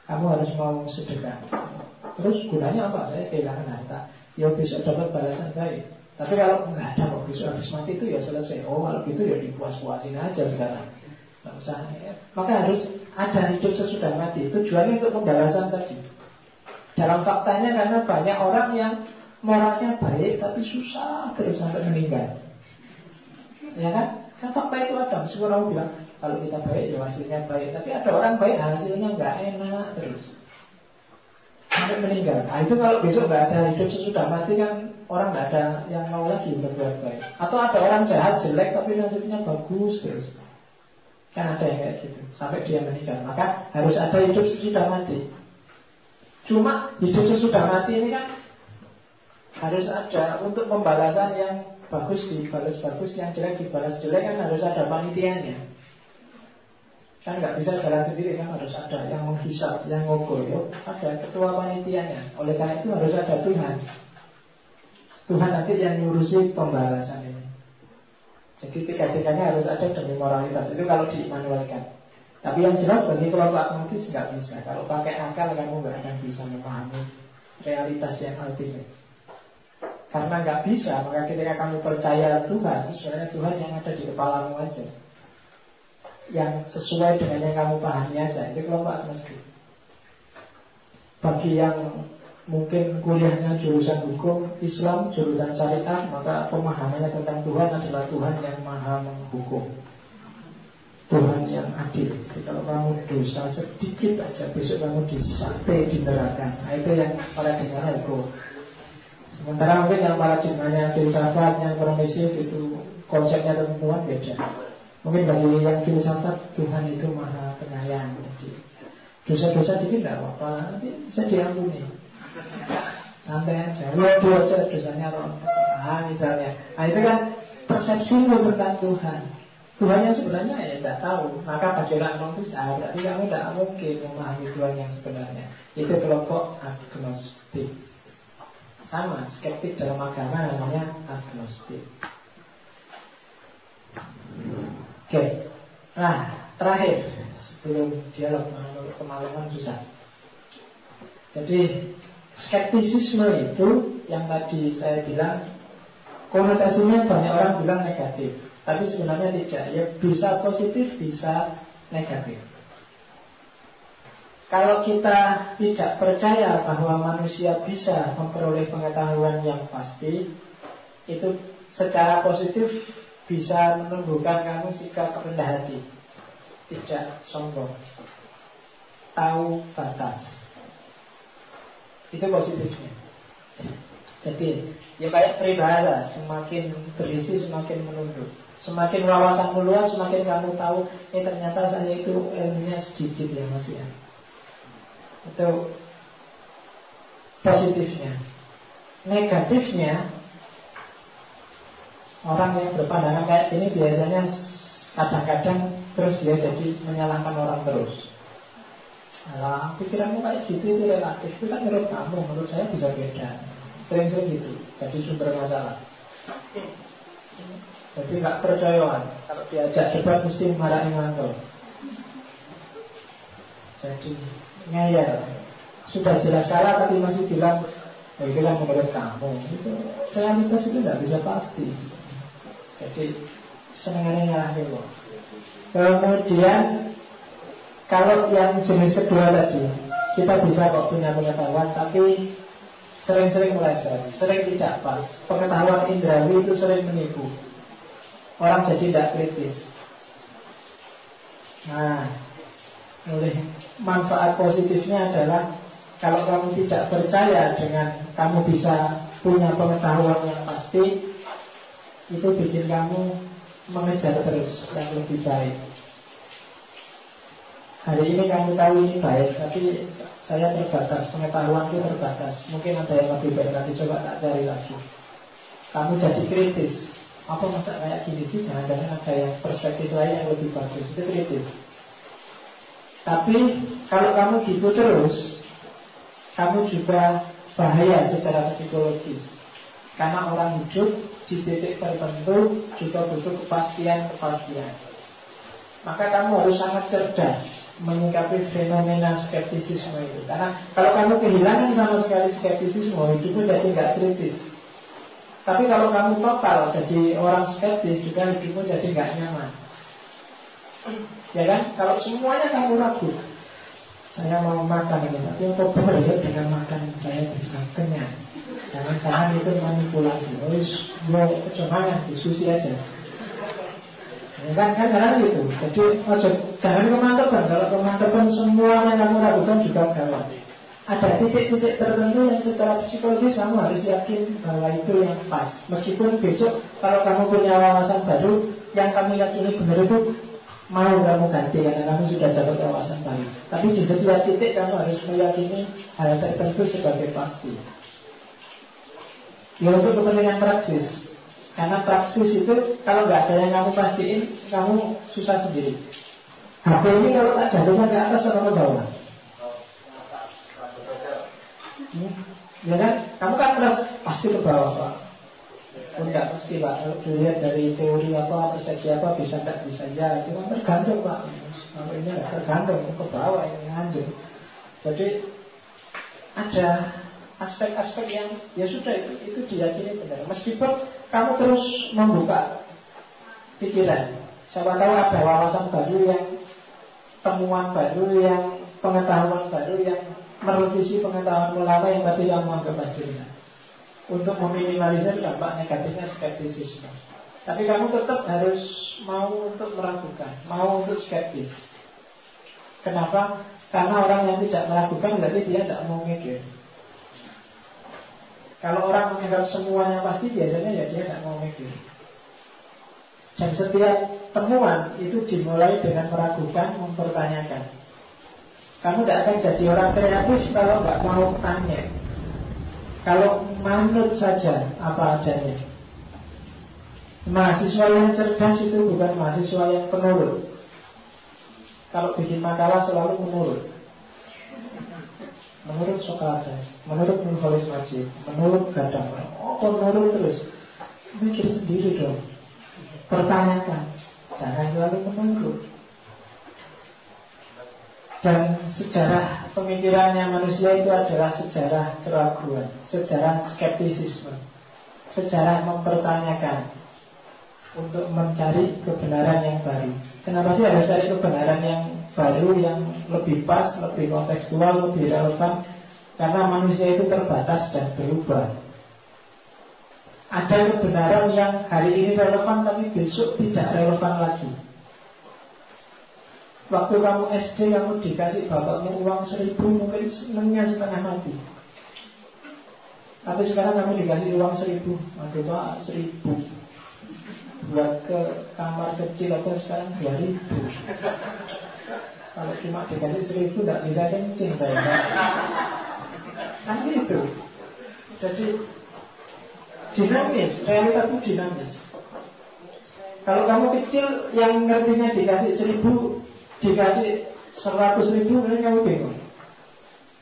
kamu harus mau sedekah. Terus gunanya apa? Saya kehilangan harta. Ya besok dapat balasan baik. Tapi kalau nggak ada kok besok habis mati itu ya selesai. Oh kalau gitu ya dipuas-puasin aja sekarang. Nggak usah. Ya. Maka harus ada hidup sesudah mati. Tujuannya untuk pembalasan tadi. Dalam faktanya karena banyak orang yang moralnya baik tapi susah terus sampai meninggal. Ya kan? Kan fakta itu ada. Meskipun orang bilang kalau kita baik ya hasilnya baik, tapi ada orang baik hasilnya nggak enak terus sampai meninggal. Nah itu kalau besok nggak ada hidup sesudah mati kan orang nggak ada yang mau lagi berbuat baik. Atau ada orang jahat jelek tapi nasibnya bagus terus. Kan ada yang kayak gitu sampai dia meninggal. Maka harus ada hidup sesudah mati. Cuma hidup sesudah mati ini kan harus ada untuk pembalasan yang bagus dibalas bagus, yang jelek dibalas jelek kan harus ada panitianya. Kan nggak bisa jalan sendiri kan harus ada yang menghisap, yang ngobrol, ya. ada ketua panitianya. Oleh karena itu harus ada Tuhan. Tuhan nanti yang ngurusi pembalasan ini. Jadi tiga-tiganya harus ada demi moralitas. Itu kalau dimanualkan. Tapi yang jelas bagi kelompok agnostis nggak bisa. Kalau pakai akal kamu nggak akan bisa memahami realitas yang ultimate. Karena nggak bisa, maka ketika kamu percaya Tuhan, sebenarnya Tuhan yang ada di kepalamu aja. Yang sesuai dengan yang kamu pahami aja. Itu kelompok agnostik. Bagi yang mungkin kuliahnya jurusan hukum Islam, jurusan syariah, maka pemahamannya tentang Tuhan adalah Tuhan yang maha menghukum. Tuhan yang adil. Jadi kalau kamu dosa sedikit aja, besok kamu disate di neraka. Nah, itu yang para dengar hukum. Sementara mungkin yang paradigmanya filsafat, yang permisif itu konsepnya tentang Tuhan beda. Mungkin bagi yang filsafat Tuhan itu maha penyayang. Dosa-dosa dikit tidak apa-apa, nanti bisa diampuni. Santai aja, itu aja dosanya. Nah misalnya, nah itu kan persepsi tentang Tuhan. Tuhan yang sebenarnya ya tidak tahu Maka bagi orang non bisa Berarti kamu tidak mungkin memahami Tuhan yang sebenarnya Itu kelompok agnostik sama, skeptik dalam agama namanya agnostik. Oke, nah terakhir sebelum dialog menurut kemalaman susah. Jadi skeptisisme itu yang tadi saya bilang konotasinya banyak orang bilang negatif, tapi sebenarnya tidak. Ya bisa positif, bisa negatif. Kalau kita tidak percaya bahwa manusia bisa memperoleh pengetahuan yang pasti, itu secara positif bisa menumbuhkan kamu sikap rendah hati, tidak sombong, tahu batas. Itu positifnya. Jadi, ya kayak peribahasa, semakin berisi semakin menunduk. Semakin wawasanmu luas, semakin kamu tahu, eh ternyata saya itu ilmunya sedikit ya mas ya. Itu positifnya. Negatifnya Orang yang berpandangan kayak gini biasanya kadang-kadang terus dia jadi menyalahkan orang terus. Alah, pikiranmu kayak gitu itu relatif. Itu kan menurut kamu, menurut saya bisa beda. Sering-sering gitu, jadi sumber masalah. Jadi nggak percayaan. Kalau diajak debat mesti marahin ngantor. Jadi ngeyel sudah jelas salah tapi masih bilang itu kan menurut kamu itu realitas itu tidak bisa pasti jadi senengannya nyalahin loh kemudian kalau yang jenis kedua tadi kita bisa kok punya pengetahuan tapi sering-sering meleset sering tidak pas. Pengetahuan indrawi itu sering menipu. Orang jadi tidak kritis. Nah oleh manfaat positifnya adalah kalau kamu tidak percaya dengan kamu bisa punya pengetahuan yang pasti, itu bikin kamu mengejar terus yang lebih baik. Hari ini kamu tahu ini baik, tapi saya terbatas, pengetahuan itu terbatas. Mungkin ada yang lebih baik nanti coba tak cari lagi. Kamu jadi kritis. Apa masa kayak gini sih? Jangan-jangan ada yang perspektif lain yang lebih bagus. Itu kritis. Tapi kalau kamu gitu terus, kamu juga bahaya secara psikologis. Karena orang hidup di titik tertentu juga butuh kepastian-kepastian. Maka kamu harus sangat cerdas menyikapi fenomena skeptisisme itu. Karena kalau kamu kehilangan sama sekali skeptisisme, hidupmu jadi nggak kritis. Tapi kalau kamu total jadi orang skeptis, juga hidupmu jadi nggak nyaman. Ya kan? Kalau semuanya kamu ragu Saya mau makan ini Tapi untuk berbeda dengan makan saya bisa kenyang Jangan-jangan itu manipulasi Oh, mau kecuali diskusi aja ya kan, kan kadang gitu Jadi ojo, jangan kemantepan Kalau kemantepan semua yang kamu ragukan juga gawat ada titik-titik tertentu yang secara psikologis kamu harus yakin bahwa itu yang pas. Meskipun besok kalau kamu punya wawasan baru yang kamu yakini benar itu mau kamu ganti karena kamu sudah dapat wawasan baru. Tapi di setiap titik kamu harus meyakini hal tertentu sebagai pasti. Ya untuk kepentingan praksis. Karena praktis itu kalau nggak ada yang kamu pastiin, kamu susah sendiri. HP ini kalau tak jatuhnya ke atas atau ke bawah? Ya kan? Kamu kan pasti ke bawah Pak. Enggak pasti Pak. Dilihat dari teori apa, persepsi apa, bisa tak bisa ya. Itu kan tergantung Pak. Kalau ini tergantung ke bawah ini nganjuk. Jadi ada aspek-aspek yang ya sudah itu itu diyakini benar. Meskipun kamu terus membuka pikiran, siapa tahu ada wawasan baru yang temuan baru yang pengetahuan baru yang merevisi pengetahuan ulama yang tadi yang menganggap pasti untuk meminimalisir dampak negatifnya skeptisisme. Tapi kamu tetap harus mau untuk meragukan, mau untuk skeptis. Kenapa? Karena orang yang tidak meragukan berarti dia tidak mau mikir. Kalau orang menganggap semuanya pasti biasanya ya dia tidak mau mikir. Dan setiap temuan itu dimulai dengan meragukan, mempertanyakan. Kamu tidak akan jadi orang kreatif kalau nggak mau tanya. Kalau manut saja apa adanya. Mahasiswa yang cerdas itu bukan mahasiswa yang penurut. Kalau bikin makalah selalu menurut. Menurut Sokrates, menurut Nurholis Majid, menurut Gadang, oh menurut terus. Mikir sendiri dong. Pertanyakan, jangan selalu menurut. Dan sejarah pemikirannya manusia itu adalah sejarah keraguan, sejarah skeptisisme, sejarah mempertanyakan untuk mencari kebenaran yang baru. Kenapa sih harus cari kebenaran yang baru yang lebih pas, lebih kontekstual, lebih relevan karena manusia itu terbatas dan berubah. Ada kebenaran yang hari ini relevan tapi besok tidak relevan lagi. Waktu kamu SD kamu dikasih bapakmu uang seribu mungkin senangnya setengah mati. Tapi sekarang kamu dikasih uang seribu, aduh pak seribu buat ke kamar kecil atau sekarang dua ribu. Kalau cuma dikasih seribu tidak bisa kencing saya. Kan itu. Jadi dinamis, realitas itu dinamis. Kalau kamu kecil yang ngertinya dikasih seribu, dikasih seratus ribu, mungkin kamu bingung.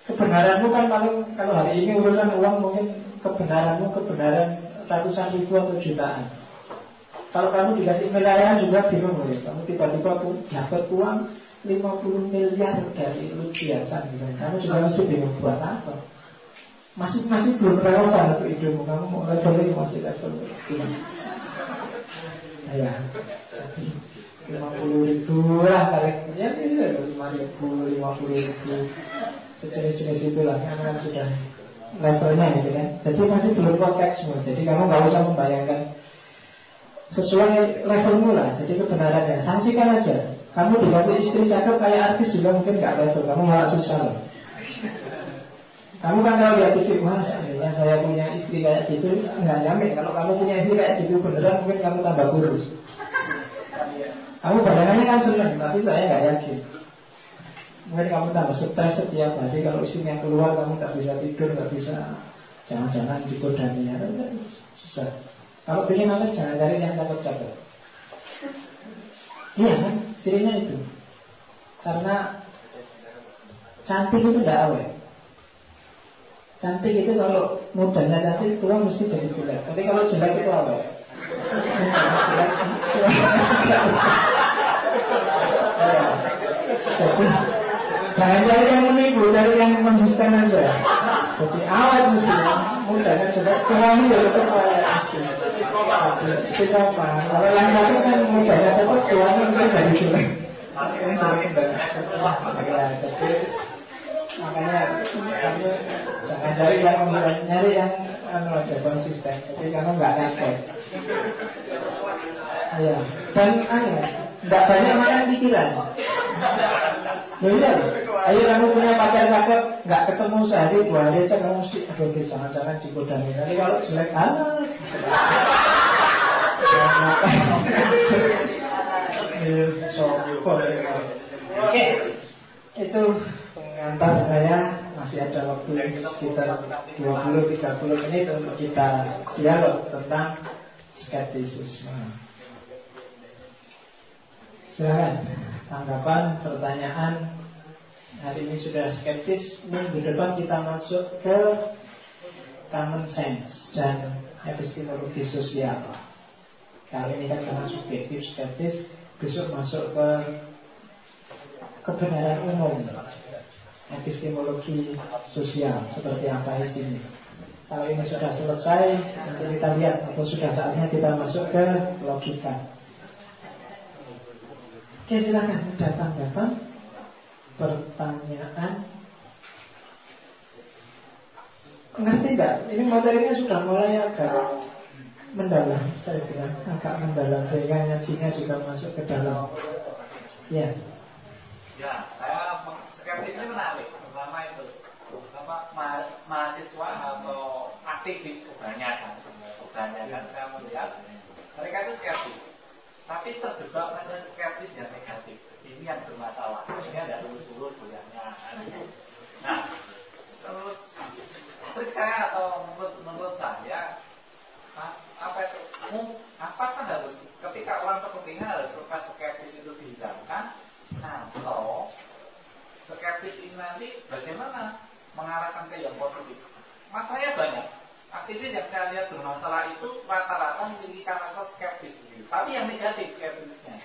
Kebenaranmu kan paling kalau hari ini urusan uang mungkin kebenaranmu kebenaran ratusan ribu atau jutaan. Kalau kamu dikasih miliaran juga bingung ya. Kamu tiba-tiba dapat uang 50 miliar dari biasa gitu. Kamu juga mesti bingung buat apa. Masih masih belum relevan untuk hidupmu. Kamu mau levelnya masih level gimana ya. Lima puluh ribu lah kali ya ya lima ribu lima puluh ribu. Sejenis-jenis itulah kan sudah levelnya gitu kan. Jadi masih belum konteksmu jadi kamu nggak usah membayangkan sesuai levelmu lah. Jadi kebenarannya. Sanksikan aja kamu dikasih istri cakep kayak artis juga mungkin nggak level kamu malah susah loh kamu kan kalau lihat TV, wah seandainya saya punya istri kayak gitu, nggak jamin. Kalau kamu punya istri kayak gitu beneran mungkin kamu tambah kurus. Kamu bayangannya kan seneng, tapi saya nggak yakin. Mungkin kamu tambah stres setiap hari kalau istrinya keluar kamu tak bisa tidur, nggak bisa jangan-jangan dikodaninya, susah. Kalau pengen apa jangan cari yang cakep-cakep. Iya kan, cirinya itu. Karena cantik itu tidak awet. Cantik itu kalau mudanya cantik tua mesti jadi jelek. Tapi kalau jelek itu apa? Jadi jangan cari yang menipu, dari yang konsisten aja. Jadi awet mesti mudanya jelek, ya tetap awet. Apa? Kalau yang satu kan tuanya mungkin jadi jelek. Kan jadi makanya kamu jangan cari yang nyari yang anu aja konsisten jadi kamu nggak kaget ya dan anu nggak banyak makan pikiran. Ya iya, ayo kamu punya pacar cakep, nggak ketemu sehari dua hari aja kamu mesti, aduh jangan-jangan dikodani. Nanti kalau jelek, ah, Oke, itu pengantar saya. Masih ada waktu sekitar 20-30 menit untuk kita dialog tentang skeptisisme. Silahkan. Tanggapan, pertanyaan Hari ini sudah skeptis. Minggu depan kita masuk ke Common sense dan epistemologi sosial. Kali ini kan karena subjektif, skeptis. Besok masuk ke kebenaran umum Epistemologi sosial. Seperti apa isinya? Kalau ini sudah selesai, nanti kita lihat atau sudah saatnya kita masuk ke logika. Oke silakan. Ada tanggapan Pertanyaan. Ngerti nggak? Ini materinya sudah mulai agak mendalam Saya bilang. Agak mendalam Sehingga ngajinya juga masuk ke dalam. Ya. Ya, saya skeptis ini menarik. Pertama itu Pertama mahasiswa atau aktivis kebanyakan Kebanyakan saya melihat Mereka itu skeptis tapi terjebak pada skeptis yang negatif. Ini yang bermasalah. Ini ada lulus-lulus kuliahnya. Nah, terus trik saya atau menurut, menurut saya apa itu? Apakah harus ketika orang seperti harus lepas skeptis itu dihilangkan? Atau skeptis ini nanti bagaimana mengarahkan ke yang positif? Masanya banyak aktivis yang saya lihat bermasalah itu rata-rata memiliki karakter skeptis. Tapi yang negatif skeptisnya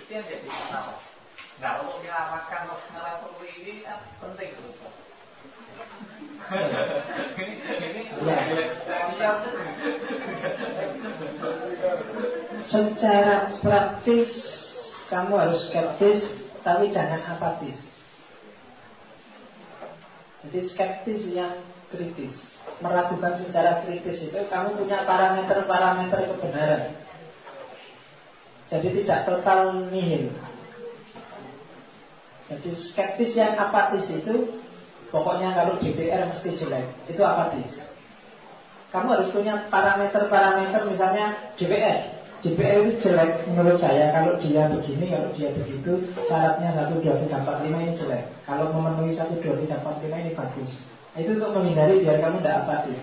itu yang jadi masalah. Nah untuk menyelamatkan masalah seperti ini kan penting terus. Secara praktis kamu harus skeptis tapi jangan apatis. Jadi skeptis yang kritis meragukan secara kritis itu kamu punya parameter-parameter kebenaran. Jadi tidak total nihil. Jadi skeptis yang apatis itu pokoknya kalau DPR mesti jelek. Itu apatis. Kamu harus punya parameter-parameter misalnya DPR. DPR itu jelek menurut saya kalau dia begini, kalau dia begitu, syaratnya 1, 2, 3, 4, 5 ini jelek. Kalau memenuhi 1, 2, 3, 4, 5 ini bagus. Itu untuk menghindari biar kamu tidak apatis.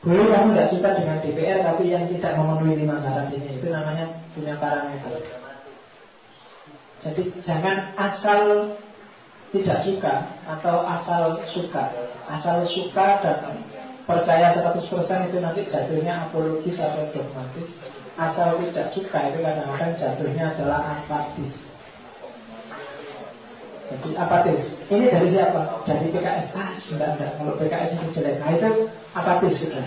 Boleh kamu tidak suka dengan DPR tapi yang tidak memenuhi lima syarat ini itu namanya punya parameter. Jadi jangan asal tidak suka atau asal suka. Asal suka dan percaya 100% itu nanti jatuhnya apologis atau dogmatis. Asal tidak suka itu kadang-kadang jatuhnya adalah apatis. Jadi apatis. Ini dari siapa? Dari PKS. Ah, sudah enggak. Kalau PKS itu jelek. Nah itu apatis sudah.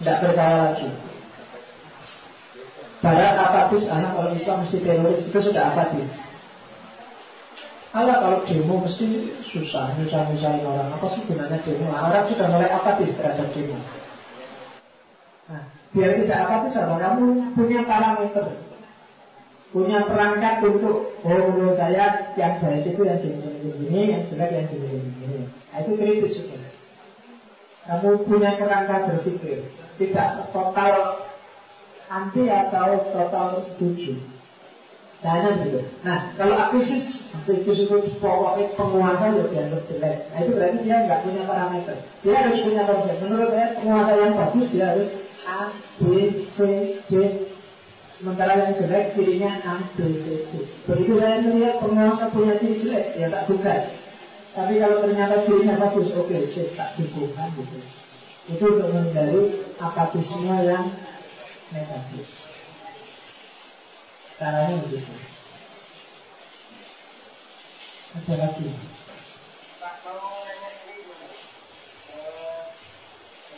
Tidak percaya lagi. Barat apatis, anak kalau Islam mesti teroris itu sudah apatis. Allah kalau demo mesti susah, nyusah-nyusahin orang. Apa sih gunanya demo? Nah, orang sudah mulai apatis terhadap demo. Nah, biar tidak apatis, apa? Kamu punya parameter punya perangkat untuk oh menurut saya yang baik itu yang gini-gini, yang jelek yang gini-gini. Nah, itu kritis juga. Kamu punya kerangka berpikir, tidak total anti atau total setuju. Nah, gitu. Nah, kalau aktivis, aktivis itu pokoknya penguasa ya dianggap jelek. Nah, itu berarti dia nggak punya parameter. Dia harus punya konsep. Menurut saya penguasa yang bagus dia harus A, B, C, D, Sementara yang jelek cirinya D. Begitu saya melihat penguasa punya ciri jelek, ya tak suka. Tapi kalau ternyata cirinya bagus, oke, okay, saya tak dukungkan gitu. Itu untuk menghindari apatisme yang negatif. Caranya begitu. Ada lagi. Ini,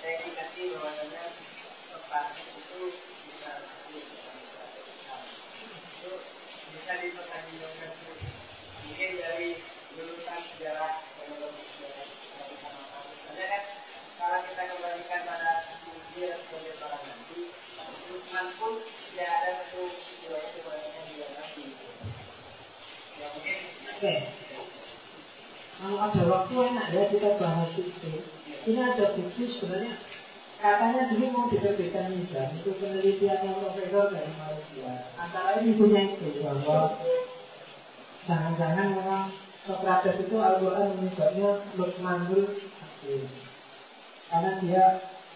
eh, bahwasanya tepat itu bisa dipertanggungjawabkan mungkin dari lulusan sejarah teknologi sejarah karena kan kalau kita kembalikan pada dia sebagai seorang nabi Lukman pun tidak ada satu riwayat kebanyakan dia nabi ya mungkin oke. Kalau ada waktu enak ya kita bahas itu. Ini ada bukti sebenarnya Katanya dulu mau diterbitkan mizan Itu penelitiannya profesor dari Malaysia. Antara ini punya itu Bahwa Jangan-jangan memang Socrates itu Al-Quran menyebutnya Lukmanul Hakim Karena dia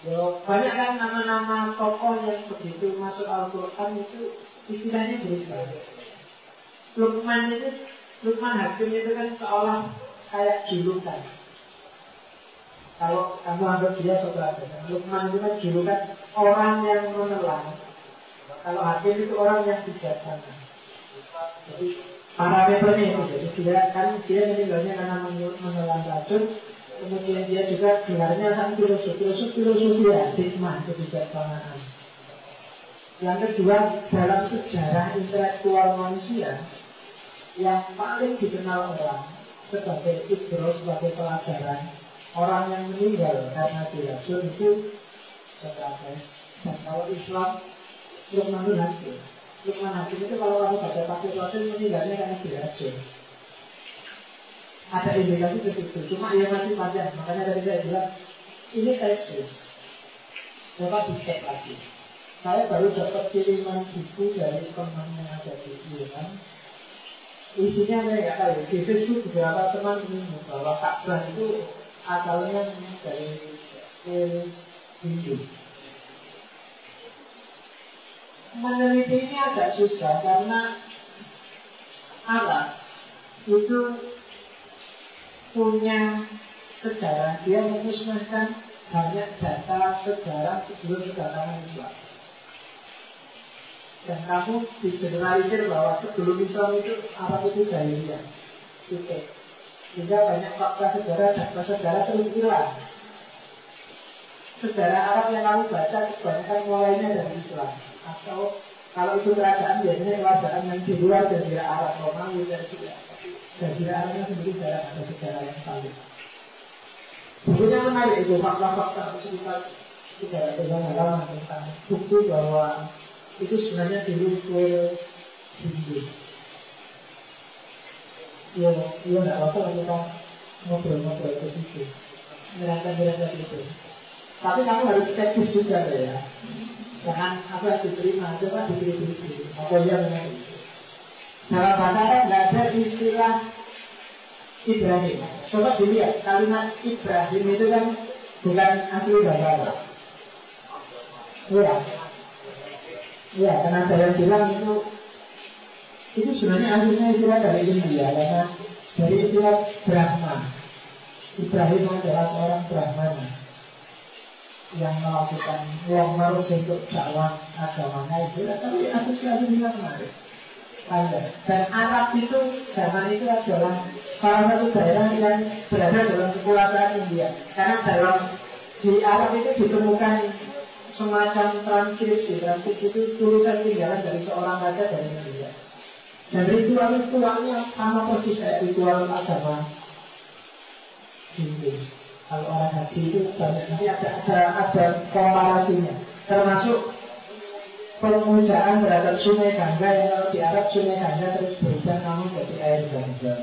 Ya, banyak kan nama-nama tokoh yang begitu masuk Al-Quran itu istilahnya berubah. Lukman itu, Lukman Hakim itu kan seolah kayak julukan. Kalau kamu anggap dia saudara, Lukman itu kan julukan orang yang menelan. Kalau Hakim itu orang yang bijaksana. Jadi parameternya itu, jadi dia kan dia meninggalnya karena menelan racun, kemudian dia juga gelarnya sang filosof, filosof filosofi ya, hikmah, kebijaksanaan. Yang kedua, dalam sejarah intelektual manusia, yang paling dikenal orang sebagai ibro, sebagai pelajaran, orang yang meninggal karena diracun itu sebagai dan kalau Islam Lukman Hakim Lukman Hakim itu kalau kamu baca pakai racun meninggalnya karena diracun ada indikasi ke situ. Cuma ia masih panjang. Makanya tadi saya bilang ini tesis. Coba dicek lagi. Saya baru dapat kiriman buku dari teman yang ada di Iran. Isinya saya nggak tahu. Di Facebook beberapa teman menyebut bahwa Ka'bah itu asalnya dari Hindu. Meneliti ini agak susah karena Arab itu punya sejarah, dia memusnahkan banyak data sejarah sebelum kedatangan Islam. Dan kamu digeneralisir bahwa sebelum Islam itu Arab itu jahiliyah. Titik. Sehingga banyak fakta sejarah, data sejarah terus hilang. Sejarah Arab yang kamu baca kebanyakan mulainya dari Islam. Atau kalau itu kerajaan biasanya kerajaan yang di luar dari Arab, Romawi dan. Jazirah Arabnya sendiri jarang ada sejarah yang salib. Bukunya menarik itu fakta-fakta sekitar sejarah kegagalan tentang bukti bahwa itu sebenarnya dulu kue Hindu. Iya, iya nggak apa-apa kita ngobrol-ngobrol ke situ, nyerangkan-nyerangkan itu. Tapi kamu harus skeptis juga ya. Jangan apa diterima, coba dipilih-pilih. Apa yang memang dalam bahasa Arab nggak ada istilah Ibrahim. Coba dilihat kalimat Ibrahim itu kan bukan asli bahasa Arab. Iya. Iya, karena saya bilang itu itu sebenarnya aslinya istilah dari India karena dari istilah Brahma. Ibrahim adalah seorang Brahmana yang melakukan uang marus untuk dakwah agamanya itu, tapi bilang menarik panjang. Dan Arab itu zaman itu adalah salah satu daerah yang berada dalam kekuasaan India. Karena dalam di Arab itu ditemukan semacam transkripsi, transkripsi itu tulisan tinggalan dari seorang raja dari India. Dan ritual ritualnya sama persis kayak ritual agama. Hindu. Kalau orang haji itu banyak nanti ada ada ada komparasinya, termasuk pemujaan terhadap sungai Gangga yang kalau di Arab sungai Gangga terus berubah namun jadi air Gangga.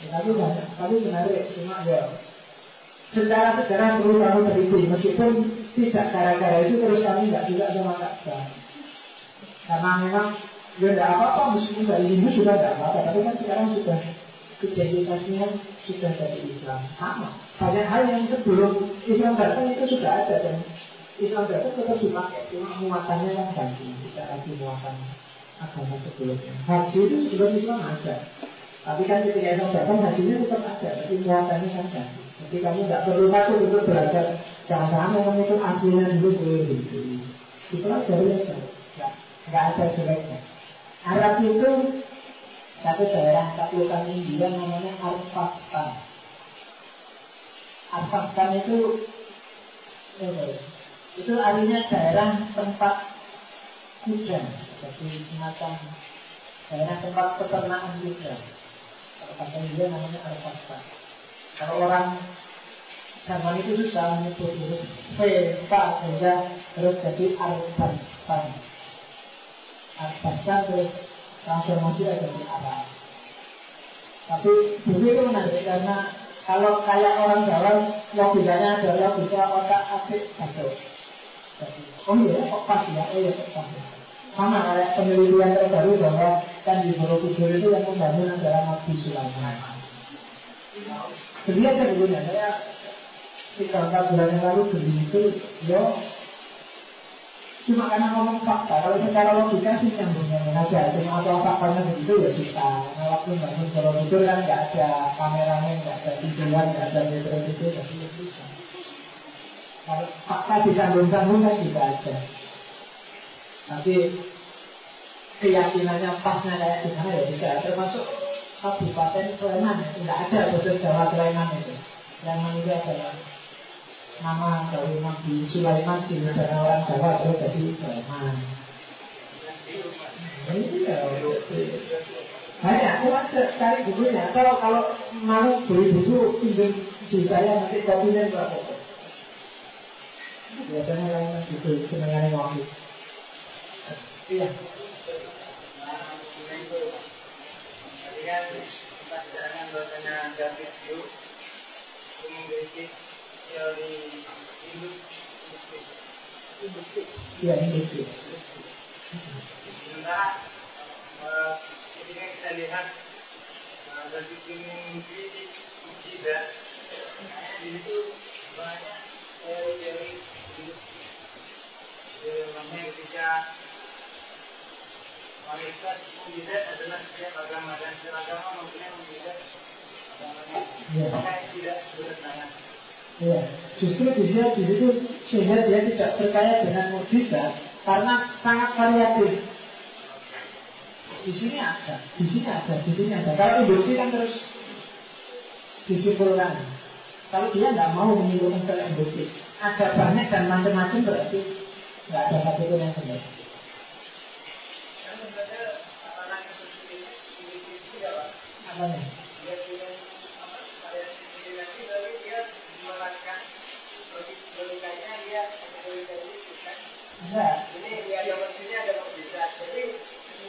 Ya, tapi banyak, tapi menarik. Cuma ya secara sejarah perlu kamu teliti. Meskipun tidak gara-gara itu terus kami tidak juga sama Ka'bah. Karena memang ya tidak apa-apa meskipun dari Hindu sudah tidak apa-apa tapi kan sekarang sudah identitasnya sudah dari Islam sama banyak hal yang sebelum Islam datang itu sudah ada dan Islam datang tetap dipakai, cuma muatannya kan ganti, tidak lagi muatan agama sebelumnya. Haji itu sebelum Islam ada, tapi kan ketika Islam datang hajinya tetap ada, tapi muatannya kan ganti. Jadi kamu tidak perlu takut untuk belajar jangan memang itu aslinya dulu boleh gitu. Dipelajari aja, nggak nggak ada jeleknya. Arab itu satu daerah taklukan India namanya Arfastan. Arfastan itu eh, itu artinya daerah tempat kuda jadi semacam daerah tempat peternakan kuda kalau kata dia namanya al kalau orang zaman itu susah menyebut huruf V, K, sehingga terus jadi Al-Fastan Al-Fastan terus transformasi ada di Arab tapi dulu itu menarik karena kalau kayak orang Jawa logikanya adalah bisa otak atik satu Oh iya, kok pas ya? Oh iya, kok pas ya? Sama kayak penelitian terbaru bahwa kan di Borobudur itu yang membangun adalah Nabi Sulaiman. Jadi aja dulunya, saya tiga bulan yang lalu beli itu yo cuma karena ngomong fakta kalau secara logika sih nyambungnya aja cuma atau faktanya begitu ya kita nah, waktu bangun kalau tidur kan nggak ada kameranya nggak ada videoan nggak ada video itu jadi ya bisa kalau fakta disambung-sambung kan bisa aja tapi keyakinannya pasnya kayak gimana ya? Bisa termasuk Kabupaten Sleman tidak ada betul Jawa Sleman itu. Sleman itu adalah nama dari Nabi Sulaiman di negara orang Jawa terus jadi Sulaiman. Banyak, cuma cari bukunya. Kalau kalau mau beli buku, pinjam di saya nanti kopinya gitu, senangannya waktu. Iya. Kita bicarakan bahwasanya David memiliki. Ya. Sementara ketika kita lihat David ini mengkritik mujizat, itu banyak teori-teori induktif. Makanya ketika malaikat mujizat adalah setiap agama dan agama mempunyai tidak. Ya, justru dia di situ sehingga dia tidak percaya dengan mujizat karena sangat variatif. Di sini ada, di sini ada, di sini ada. Kalau induksi kan terus disimpulkan. Kalau dia nggak mau menyimpulkan ke induksi, ada banyak dan macam-macam berarti nggak ada satu pun yang benar. Apanya? Enggak. Ini dia ada ada mujizat. Jadi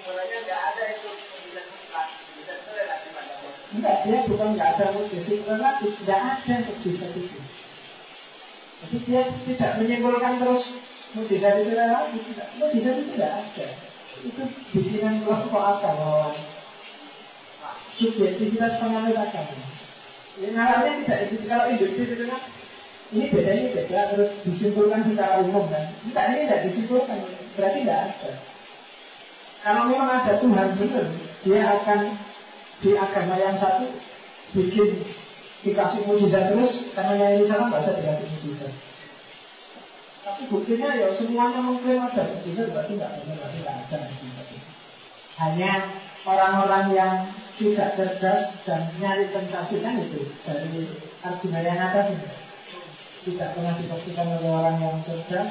nggak ada itu mutlak. Itu relatif Enggak, dia bukan nggak ada mujizat relatif, ada itu. Jadi dia tidak menyimpulkan terus mujizat itu relatif, tidak. Mujizat itu tidak ada. Itu bikinan kelompok lawan subjektivitas penganut agama. Ya, nalarnya tidak itu. Kalau induktif itu kan ini beda ini beda terus disimpulkan secara umum kan. Enggak ini tidak disimpulkan, berarti tidak ada. Kalau memang ada Tuhan benar, dia akan di agama yang satu bikin dikasih mujizat terus karena yang ini sama nggak usah dikasih mujizat. Tapi buktinya ya semuanya mengklaim ada mujizat berarti nggak benar berarti nggak ada mujizat. Hanya orang-orang yang tidak cerdas dan nyari sensasi kan itu dari argumen yang atas ini tidak pernah dibuktikan oleh orang yang cerdas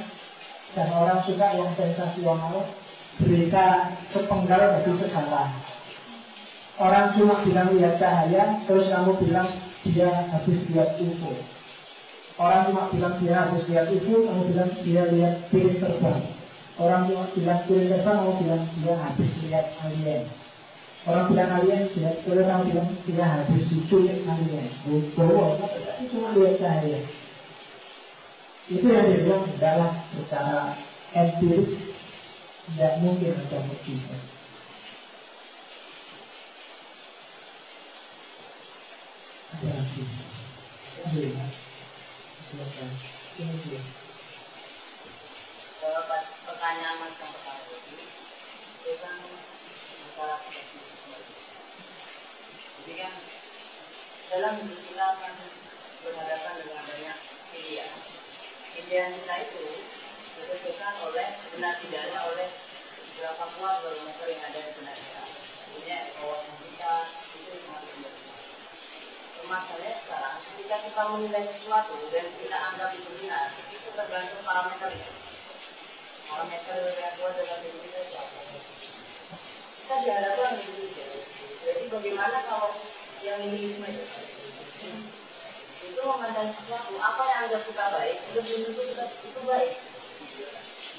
dan orang suka yang sensasional berita sepenggal bagi segala orang cuma bilang lihat cahaya. Terus kamu bilang dia habis lihat UFO orang cuma bilang dia habis lihat UFO kamu bilang dia lihat piring terbang. Orang cuma bilang piring terbang. Kamu bilang dia habis lihat alien. Orang bilang alien, dia, kalau orang bilang dia habis diculik alien. Tapi cuma lihat saya. Itu yang dia bilang adalah secara empiris tidak mungkin ada itu kan kan dalam berhadapan dengan banyak pilihan. Pilihan kita itu ditentukan oleh benar tidaknya oleh berapa kuat barometer yang ada di benak kita. Artinya kawasan kita itu sangat berbeda. Masalahnya sekarang ketika kita menilai sesuatu dan kita anggap itu benar, itu tergantung parameter itu. Parameter yang kuat dalam hidup kita siapa? Kita dihadapkan di Indonesia jadi bagaimana kalau yang nihilisme itu? Itu memandang sesuatu, apa yang anda suka baik, tentu kita itu baik.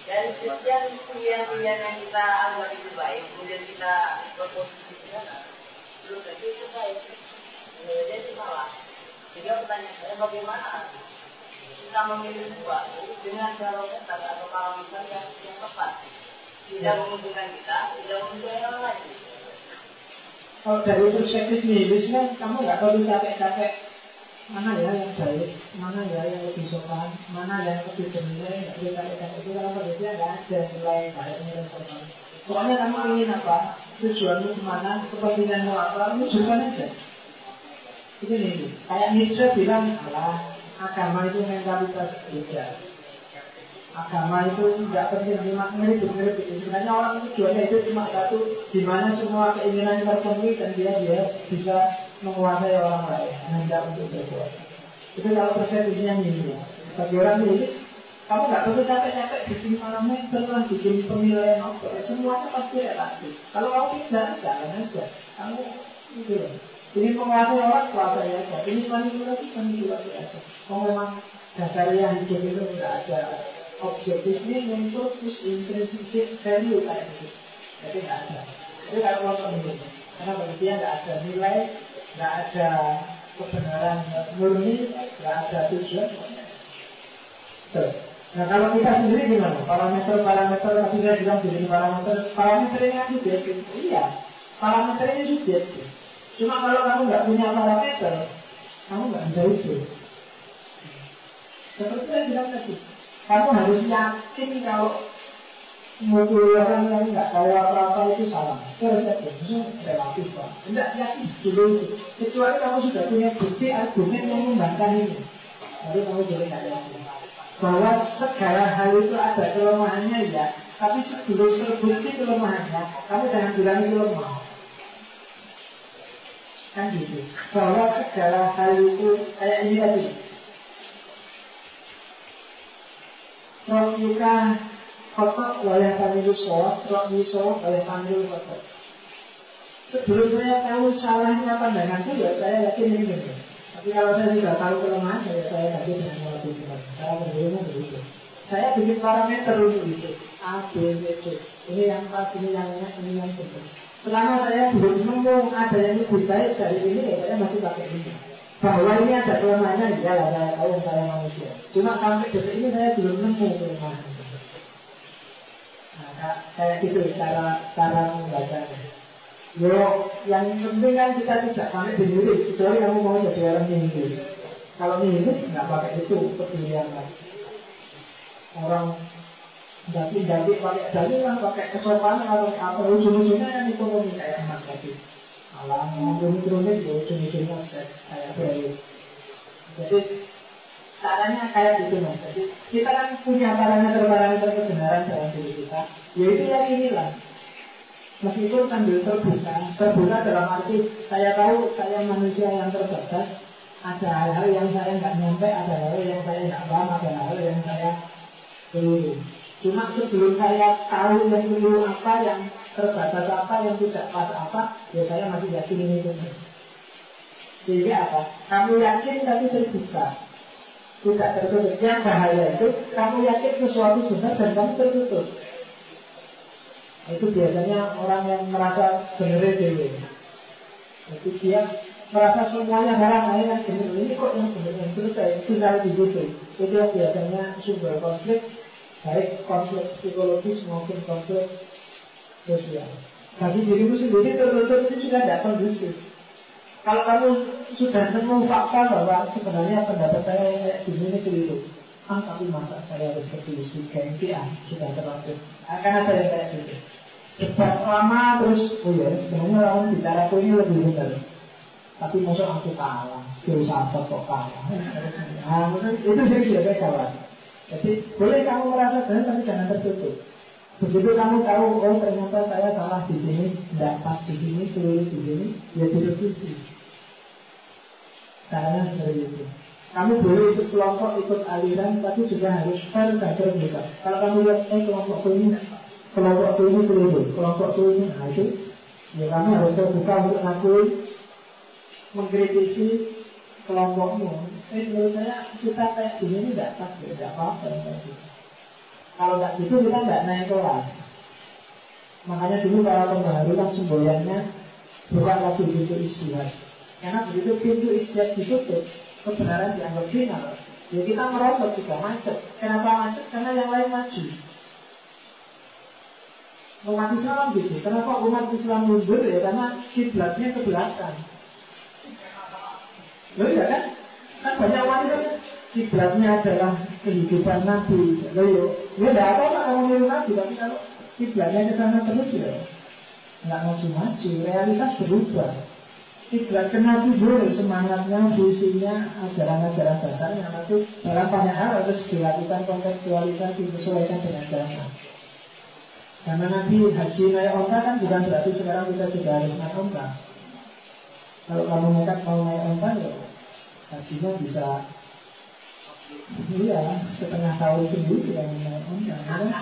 Dan sekian pilihan-pilihan yang kita anggap itu baik, kemudian kita berposisi di sana, belum tentu itu baik. Jadi itu salah. Sehingga pertanyaan saya, bagaimana kita memilih sesuatu dengan barometer atau parameter yang, yang tepat? Tidak menguntungkan kita, tidak menguntungkan yang lain. Kalau dari perspektif nihilis kan kamu nggak perlu capek-capek mana ya yang baik, mana ya yang lebih sopan, mana yang lebih bernilai, nggak boleh kayak itu kalau panitia nggak ada nilai baiknya dan sopan. Pokoknya kamu ingin apa, tujuanmu ke mana, kepentinganmu apa, tunjukkan aja. Itu nih, kayak Nietzsche bilang, Allah, agama itu mentalitas beda. Agama itu nggak penting cuma mirip-mirip itu sebenarnya orang tujuannya itu cuma satu di mana semua keinginan terpenuhi dan dia dia bisa menguasai orang lain hendak untuk berbuat. Itu kalau persepsinya ini bagi orang ini kamu nggak perlu capek-capek bikin parameter lah bikin penilaian apa. Semuanya pasti relatif kalau kamu tidak jalan aja kamu itu loh ini menguasai orang kuasai aja. Ini manipulasi manipulasi aja. Kalau memang dasarnya hidup itu nggak ada objektifnya untuk intrinsic value kayak gitu. Jadi nggak ada. Jadi kalau pemilu, karena bagi dia nggak ada nilai, nggak ada kebenaran murni, nggak ada tujuan. Tuh. Nah kalau kita sendiri gimana? Parameter-parameter tadi saya bilang jadi parameter, parameternya subjektif. Iya, parameternya subjektif. Cuma kalau kamu nggak punya parameter, kamu nggak bisa itu. Seperti yang bilang tadi, kamu harus yakin kalau orang yang nggak tahu apa-apa itu salah. Itu relatif pak. Tidak yakin dulu itu. Kecuali kamu sudah punya bukti argumen yang membantah ini. Lalu kamu boleh nggak yakin. Bahwa segala hal itu ada kelemahannya ya. Tapi sebelum terbukti kelemahannya, kamu jangan bilang itu lemah. Kan gitu. Bahwa segala hal itu kayak ini tadi Rokyuka kotor oleh tamilu sholat, rokyu sholat oleh tamilu kotor. Sebelum saya tahu salahnya pandangan itu, ya saya yakin ini benar. Tapi kalau saya tidak tahu kelemahan, ya saya yakin dengan melakukan. Cara berbeda begitu. Saya bikin parameter untuk itu. A, B, C. Ini yang pas, ini yang enak, ini yang benar. Selama saya belum nemu ada yang lebih baik dari ini, ya saya masih pakai ini bahwa ini ada kelemahannya ya lah saya tahu saya manusia cuma sampai detik ini saya belum nemu kelemahan nah, kayak gitu cara cara membacanya Yo, yang penting kan kita tidak sampai diri kecuali kamu mau jadi orang nihilis. Kalau nihilis nggak pakai itu kepedulian lah. Orang jadi-jadi pakai dalil lah, pakai kesopanan atau apa ujung-ujungnya yang ekonomi kayak emak tadi alam membunuh kronik ya ujung-ujungnya kayak bayi jadi caranya kayak gitu mas jadi kita kan punya parameter-parameter kebenaran dalam diri kita yaitu yang inilah meskipun sambil terbuka terbuka dalam arti saya tahu saya manusia yang terbatas ada hal-hal yang saya nggak nyampe ada hal-hal yang saya nggak paham ada hal-hal yang saya keliru cuma sebelum saya tahu yang keliru apa yang terbatas apa yang tidak pas apa, ya saya masih yakin ini. Sehingga apa? Kamu yakin tapi terbuka. Tidak tertutup. Yang bahaya itu, kamu yakin sesuatu benar dan kamu tertutup. Itu biasanya orang yang merasa benar dewi. Itu dia merasa semuanya barang lain yang benar. Ini kok yang benar yang selesai. Itu di situ. Itu biasanya sumber konflik baik konflik psikologis maupun konflik sosial. Bagi dirimu sendiri tertutup itu sudah tidak kondusif. Kalau kamu sudah nemu fakta bahwa sebenarnya pendapat saya kayak gini ini keliru, ah tapi masa saya harus berselisih gengsi ah sudah termasuk akan ada yang kayak gitu. Debat lama terus, oh ya sebenarnya orang bicara aku ini lebih benar. Tapi masuk aku kalah, filsafat kok kalah. Nah, itu sih sudah kawan. Jadi boleh kamu merasa benar tapi jangan tertutup. Begitu kamu tahu, oh ternyata saya salah di sini, tidak pas di sini, keliru di sini, ya direvisi. Caranya seperti itu. Kamu boleh ikut kelompok, ikut aliran, tapi juga harus fair dan terbuka. Kalau kamu lihat, eh kelompok ini, kelompok ini keliru, kelompok ini, itu, ya kamu harus terbuka untuk ngakui, mengkritisi kelompokmu. Eh menurut saya kita kayak gini tidak pas, tidak apa-apa. Kalau nggak gitu kita nggak naik kelas. Makanya dulu para pembaharu kan semboyannya bukan lagi pintu istihad. Karena begitu pintu istihad ditutup, kebenaran dianggap final. Ya kita merosot juga macet. Kenapa macet? Karena yang lain maju. Umat Islam gitu. Kenapa umat Islam mundur ya? Karena kiblatnya ke belakang. Loh ya kan? Kan banyak wanita kiblatnya adalah kehidupan Nabi. Loh, yo, ya tidak apa-apa kamu niru Nabi, tapi kalau kiblatnya ke sana terus ya nggak maju-maju. Realitas berubah. Kiblat ke Nabi boleh semangatnya, visinya, ajaran-ajaran dasarnya, tapi dalam banyak hal harus dilakukan kontekstualitas disesuaikan dengan zaman. Karena Nabi haji naik onta kan bukan berarti sekarang kita juga harus naik onta. Kalau kamu nekat mau naik onta ya hajinya bisa iya setengah tahun sendiri yang naik onta. Ya.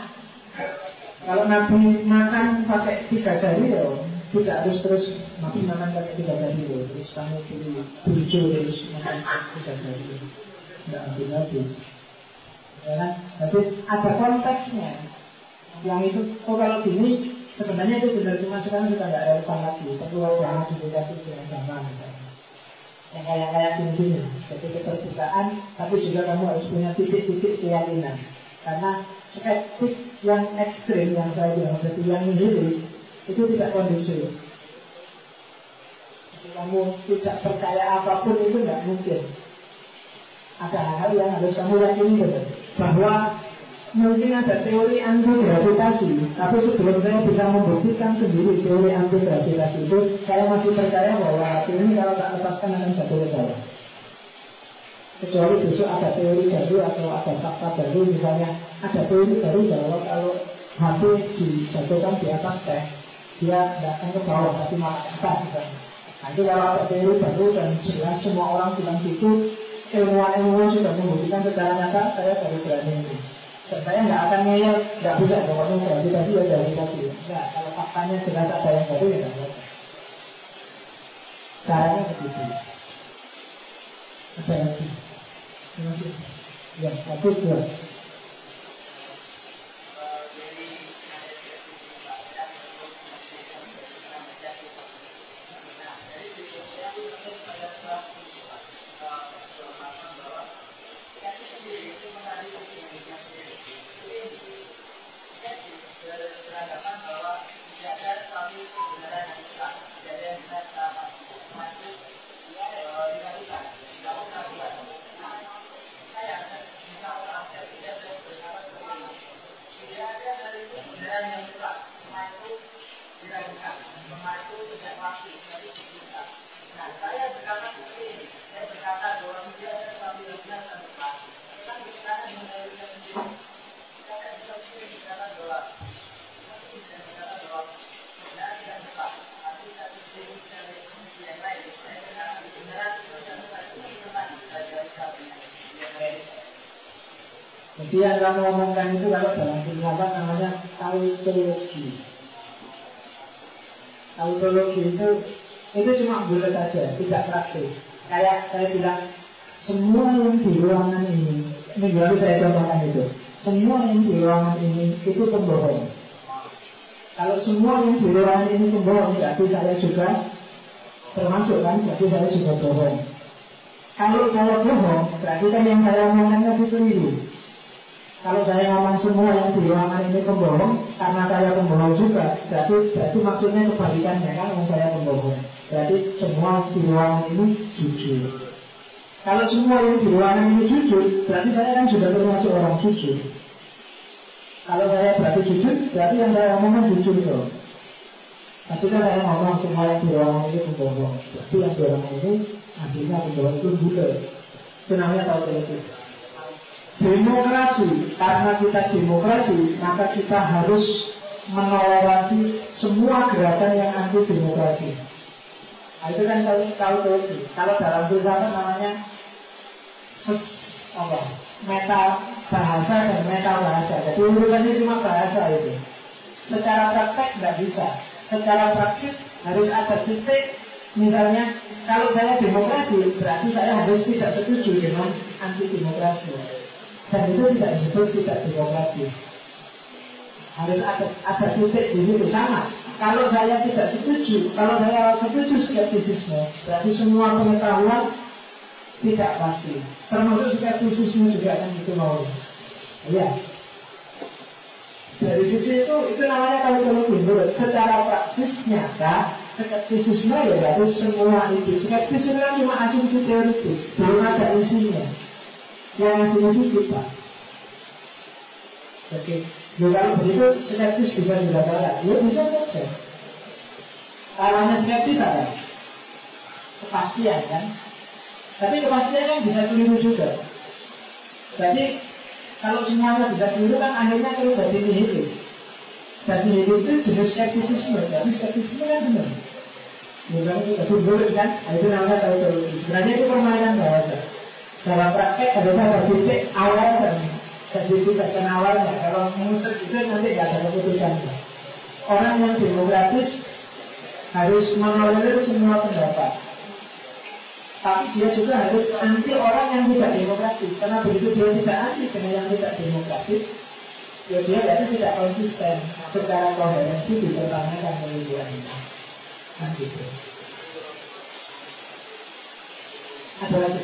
Kalau Nabi makan pakai tiga jari ya tidak harus terus Nabi makan pakai tiga jari ya. Terus kamu pilih tujuh terus makan tiga jari. Tidak habis-habis. Ya kan? Jadi ada konteksnya. Yang itu, oh kalau gini sebenarnya itu benar cuma sekarang sudah tidak relevan lagi. Perlu ada modifikasi dengan zaman misalnya yang kayak kayak gini gini jadi keterbukaan tapi juga kamu harus punya titik-titik keyakinan karena skeptik yang ekstrim yang saya bilang seperti yang ini itu tidak kondusif. Jadi kamu tidak percaya apa pun itu tidak mungkin. Ada hal-hal yang harus kamu yakini betul bahwa mungkin ada teori anti gravitasi, tapi sebelum saya bisa membuktikan sendiri teori anti gravitasi itu, saya masih percaya bahwa ini kalau tak lepaskan akan jatuh ke bawah. Kecuali besok ada teori baru atau ada fakta baru, misalnya ada teori baru bahwa kalau hati dijatuhkan di atas teh, dia tidak akan ke bawah, tapi malah ke atas misalnya. Nanti kalau ada teori baru dan jelas semua orang bilang gitu, ilmuwan-ilmuwan sudah membuktikan secara nyata, saya baru berani ini. Dan saya nggak akan ngeyel, nggak bisa pokoknya gravitasi ya gravitasi. Nggak, kalau faktanya jelas ada yang baru ya nggak apa Caranya begitu. Ada lagi? Ya, satu dua. Kamu ngomongkan itu kalau dalam filsafat namanya tautologi. Tautologi itu itu cuma boleh saja, tidak praktis. Kayak saya bilang, semua yang di ruangan ini, ini baru saya contohkan itu. Semua yang di ruangan ini itu pembohong. Kalau semua yang di ruangan ini pembohong, berarti saya juga termasuk kan, berarti saya juga bohong. Kalau saya bohong, berarti kan yang saya omongkan itu keliru. Kalau saya ngomong semua yang di ruangan ini pembohong, karena saya pembohong juga, berarti, berarti maksudnya kebalikannya kan, yang saya pembohong. Berarti semua di ruangan ini jujur. Kalau semua yang di ruangan ini jujur, berarti saya kan sudah termasuk orang jujur. Kalau saya berarti jujur, berarti yang saya omongkan jujur dong. Tapi kan saya ngomong semua yang di ruangan ini pembohong. Berarti yang di ruangan ini akhirnya pembohong itu buta. Itu namanya tahu itu. Demokrasi, karena kita demokrasi, maka kita harus menoleransi semua gerakan yang anti demokrasi. Nah, itu kan tahu tahu teori. Kalau dalam filsafat namanya apa? Meta bahasa dan meta bahasa. Jadi urutannya cuma bahasa itu. Secara praktek tidak bisa. Secara praktis harus ada titik Misalnya, kalau saya demokrasi, berarti saya harus tidak setuju dengan anti demokrasi. Dan itu tidak disebut tidak demokratis. Harus ada, ada titik di situ sama. Kalau saya tidak setuju, kalau saya setuju skeptisisme, berarti semua pengetahuan tidak pasti. Termasuk skeptisisme juga kan itu mau. Iya. Dari sisi itu, itu namanya kalau kalau timbul secara praktis nyata skeptisisme ya berarti semua itu skeptisisme kan cuma asumsi teoritis belum ada isinya yang isi kita oke. Ya kalau begitu skeptis bisa juga salah ya bisa saja. Arahnya skeptis apa kepastian kan? Tapi kepastian kan bisa keliru juga. Jadi kalau semuanya bisa keliru kan akhirnya kalau jadi nihilis jadi itu jenis skeptisisme tapi skeptisisme kan benar. Bukan itu boleh kan? Nah, itu namanya tahu. Sebenarnya itu permainan bahasa. Dalam praktek ada satu titik awal dan jadi tidak awalnya. Kalau muter itu nanti tidak ada keputusannya. Orang yang demokratis harus mengalir semua pendapat. Tapi dia juga harus anti orang yang tidak demokratis. Karena begitu dia tidak anti dengan yang tidak demokratis, ya dia berarti tidak konsisten. Secara koherensi dipertanyakan oleh dia. Kan gitu. Ada lagi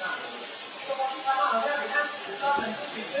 Nah, itu sama halnya dengan Islam dan itu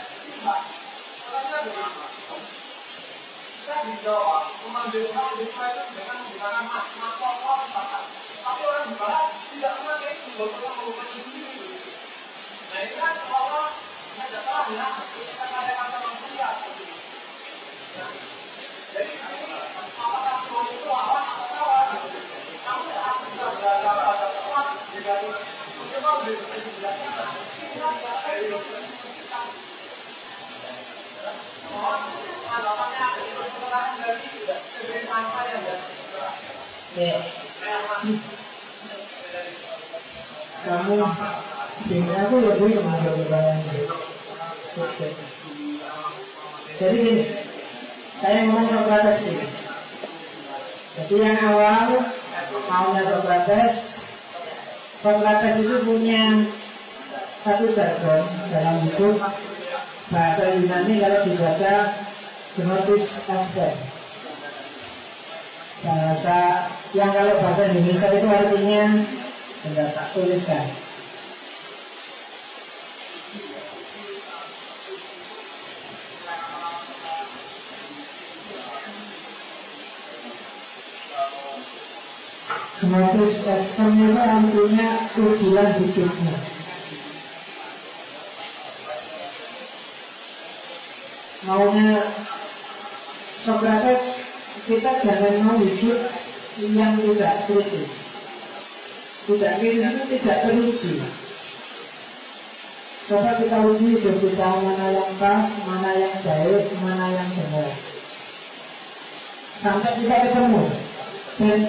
Dijawab hal itu dengan menggunakan. Tapi orang tidak pernah sendiri. Nah ini jadi Tuhan itu awan atau kawan? Kamu saat kita belajar pada Tuhan, juga mencoba untuk dijelaskan. Kita tidak Ya. Kamu sehingga aku lebih mengambil beban Jadi gini, saya ngomong Socrates ini. Jadi yang awal maunya Socrates, Socrates itu punya satu jargon dalam hidup bahasa Yunani kalau dibaca Gnotis Aspect bahasa yang kalau bahasa Indonesia itu artinya tidak tak tuliskan. Gnotis Aspect itu artinya tujuan hidupnya maunya Socrates kita jangan mau hidup yang tidak kritis. Tidak kritis itu tidak teruji. Coba kita uji hidup kita mana yang pas, mana yang baik, mana yang benar. Sampai kita ketemu. Dan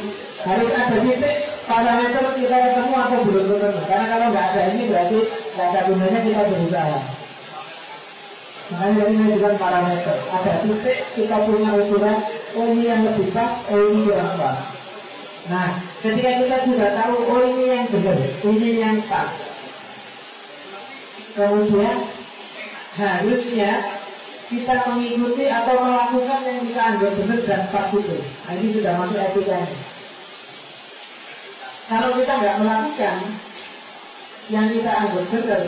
harus ada titik parameter kita ketemu atau belum ketemu. Karena kalau nggak ada ini berarti nggak ada gunanya kita berusaha. Makanya ini dengan parameter. Ada titik kita punya ukuran, oh ini yang lebih pas, oh ini yang pas. Nah, ketika kita sudah tahu, oh ini yang benar, ini yang pas. Kemudian harusnya kita mengikuti atau melakukan yang kita anggap benar dan pas itu. Nah, ini sudah masuk etikanya. Kalau kita nggak melakukan, yang kita anggap benar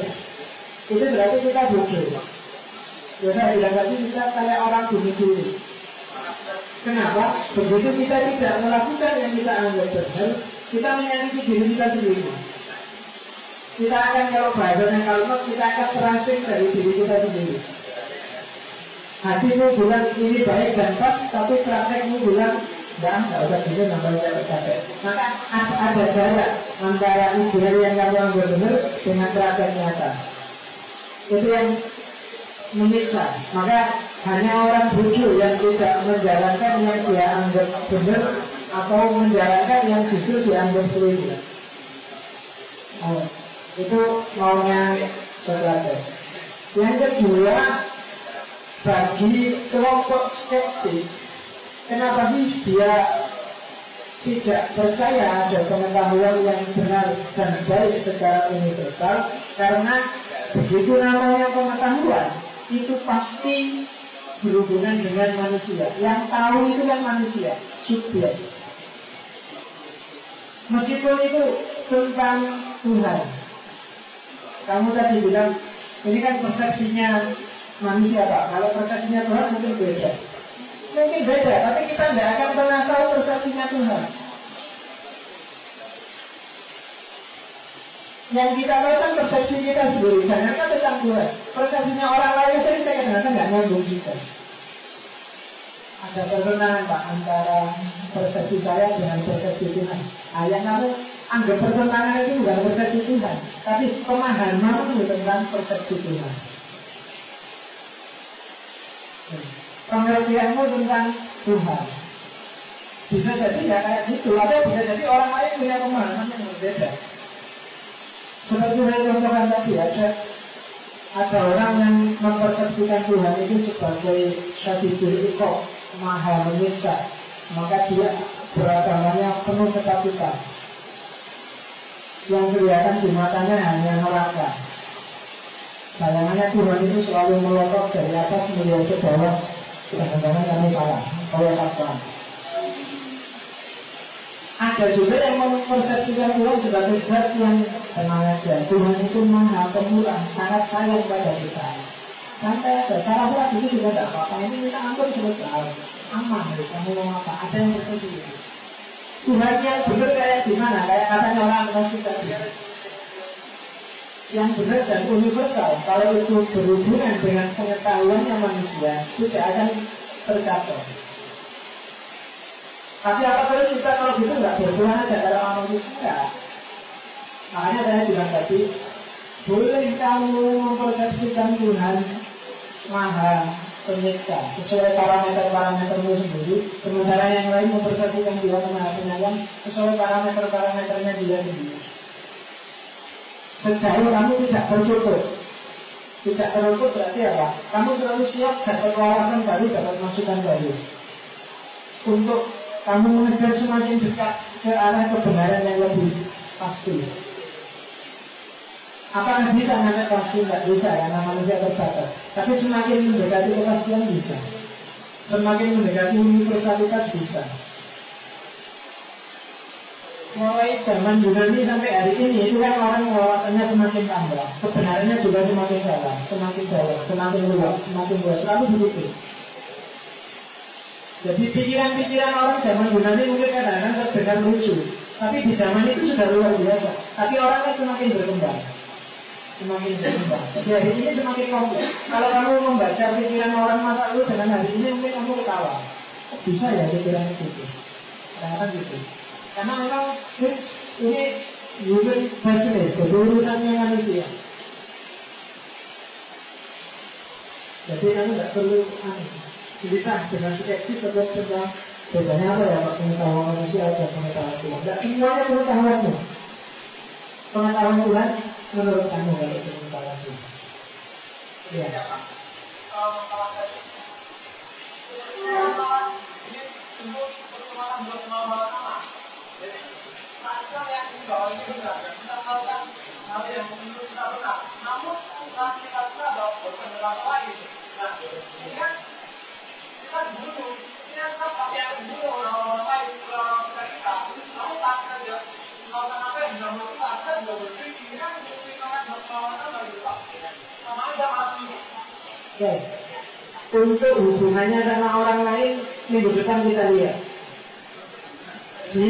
itu berarti kita bodoh. Ya saya bilang tadi kita kayak orang diri. Kenapa? Begitu kita tidak melakukan yang kita anggap benar, kita menyakiti diri kita sendiri. Kita akan kalau bahasanya kalau kita akan terasing dari diri kita sendiri. Hatimu bilang ini baik dan pas, tapi praktekmu bilang dan nggak usah gitu nambah capek. Maka ada jarak antara ideal yang kamu anggap benar dengan praktek nyata. Itu yang menyiksa. Maka hanya orang bodoh yang tidak menjalankan yang dia anggap benar atau menjalankan yang justru dianggap keliru. Oh, itu maunya Socrates. Yang kedua, bagi kelompok skeptis, kenapa sih dia tidak percaya ada pengetahuan yang benar dan baik secara universal? Karena begitu namanya pengetahuan, itu pasti berhubungan dengan manusia. Yang tahu itu kan manusia, subjek. Meskipun itu tentang Tuhan. Kamu tadi bilang, ini kan persepsinya manusia Pak. Kalau persepsinya Tuhan mungkin beda. Mungkin beda, tapi kita tidak akan pernah tahu persepsinya Tuhan. Yang kita tahu kan persepsi kita sendiri, jangan kan tentang Tuhan. Persepsinya orang lain saja kita kadang-kadang nggak nyambung kita. Ada pertentangan Pak antara persepsi saya dengan persepsi Tuhan. Ah, yang kamu anggap pertentangan itu bukan persepsi Tuhan, tapi pemahaman tentang persepsi Tuhan pengertianmu tentang Tuhan. Bisa jadi ya kayak gitu, atau bisa jadi orang lain punya pemahaman yang berbeda. Seperti saya contohkan tadi ada ada orang yang mempersepsikan Tuhan itu sebagai syadidul ikok, maha menyiksa. Maka dia beragamanya penuh ketakutan. Yang kelihatan di matanya hanya neraka. Bayangannya Tuhan itu selalu melotot dari atas melihat ke bawah Jangan-jangan kami salah Kalau apa Ada juga yang mempersepsikan Tuhan sebagai zat yang tenang aja Tuhan itu maha pemurah Sangat sayang pada kita. Sampai ada cara pula itu juga tidak apa-apa. Ini kita ampun selesai Aman kamu mau apa? Ada yang bersebut Tuhan yang benar kayak gimana? Kayak katanya orang masih tadi yang benar dan universal. Kalau itu berhubungan dengan pengetahuannya manusia tidak akan tercapai. Tapi apa terus kita kalau gitu nggak berhubungan aja kalau manusia. Makanya saya bilang tadi, boleh kamu mempersepsikan Tuhan maha penyiksa sesuai parameter-parametermu sendiri, sementara yang lain mempersepsikan Tuhan maha penyayang sesuai parameter-parameternya dia sendiri. Sejauh kamu tidak tertutup Tidak tertutup berarti apa? Kamu selalu siap dapat wawasan baru, dapat masukan baru Untuk kamu mengejar semakin dekat ke arah kebenaran yang lebih pasti. Apakah bisa namanya pasti? Tidak bisa karena manusia terbatas. Tapi semakin mendekati kepastian bisa. Semakin mendekati universalitas bisa. Mulai zaman Yunani sampai hari ini itu kan orang wawasannya semakin tambah, kebenarannya juga semakin dalam, semakin dalam, semakin luas, semakin luas, selalu begitu. Jadi pikiran-pikiran orang zaman Yunani mungkin kadang-kadang terdengar lucu, tapi di zaman itu sudah luar biasa. Tapi orang kan semakin berkembang, semakin berkembang. Jadi hari ini semakin kompleks. Kalau kamu membaca pikiran orang masa lalu dengan hari ini mungkin kamu ketawa. Bisa ya pikiran itu? Kadang-kadang gitu. Karena memang ini human business, kedudukannya manusia. Jadi kamu tidak perlu cerita dengan skeptis tetap tentang bedanya apa ya Pak pengetahuan manusia dan pengetahuan Tuhan. Tidak semuanya pengetahuanmu. Pengetahuan Tuhan menurut kamu kalau itu pengetahuan Tuhan. Iya. Kita kita. Namun kita. Nah, Okay. Untuk hubungannya sama orang lain minggu depan kita lihat di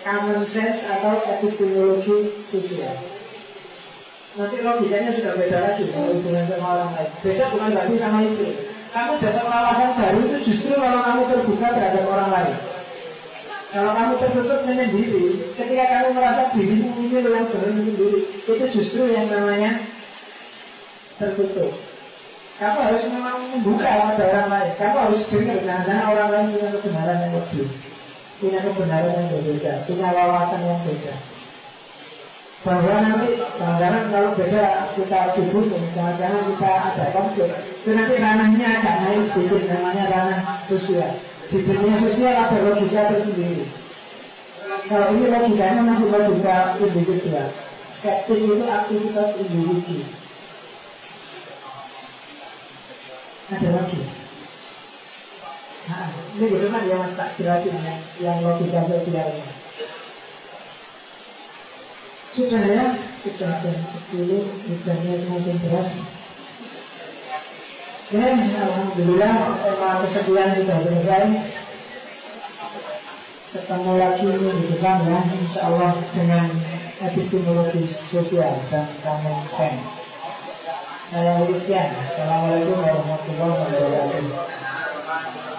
common sense atau epistemologi sosial. Nanti logikanya sudah beda lagi hubungan sama orang lain. Beda bukan berarti sama itu. Kamu dapat wawasan baru itu justru kalau kamu terbuka terhadap orang lain. Kalau kamu tertutup menyendiri, ketika kamu merasa dirimu ini yang benar sendiri, itu justru yang namanya tertutup. Kamu harus memang membuka pada orang lain. Kamu harus dengar jangan orang lain punya kebenaran yang lebih, punya kebenaran yang berbeda, punya wawasan yang beda. Bahwa nanti jangan-jangan kalau beda kita dibunuh, jangan-jangan kita ada konflik. Itu nanti ranahnya agak naik sedikit, namanya ranah sosial. Di dunia sosial ada logika tersendiri. Kalau ini logikanya masih logika individual. Skeptis itu aktivitas individu. Ada lagi. Nah, ini bagaimana yang tak jelasin yang, yang logika sosialnya. Sudah ya, sudah jam 10, hujannya semakin deras. Ya, Alhamdulillah, tema kesekian sudah selesai. Ketemu lagi minggu depan ya, insya Allah dengan epistemologi sosial dan common sense. Saya Lucian. Assalamualaikum warahmatullahi wabarakatuh.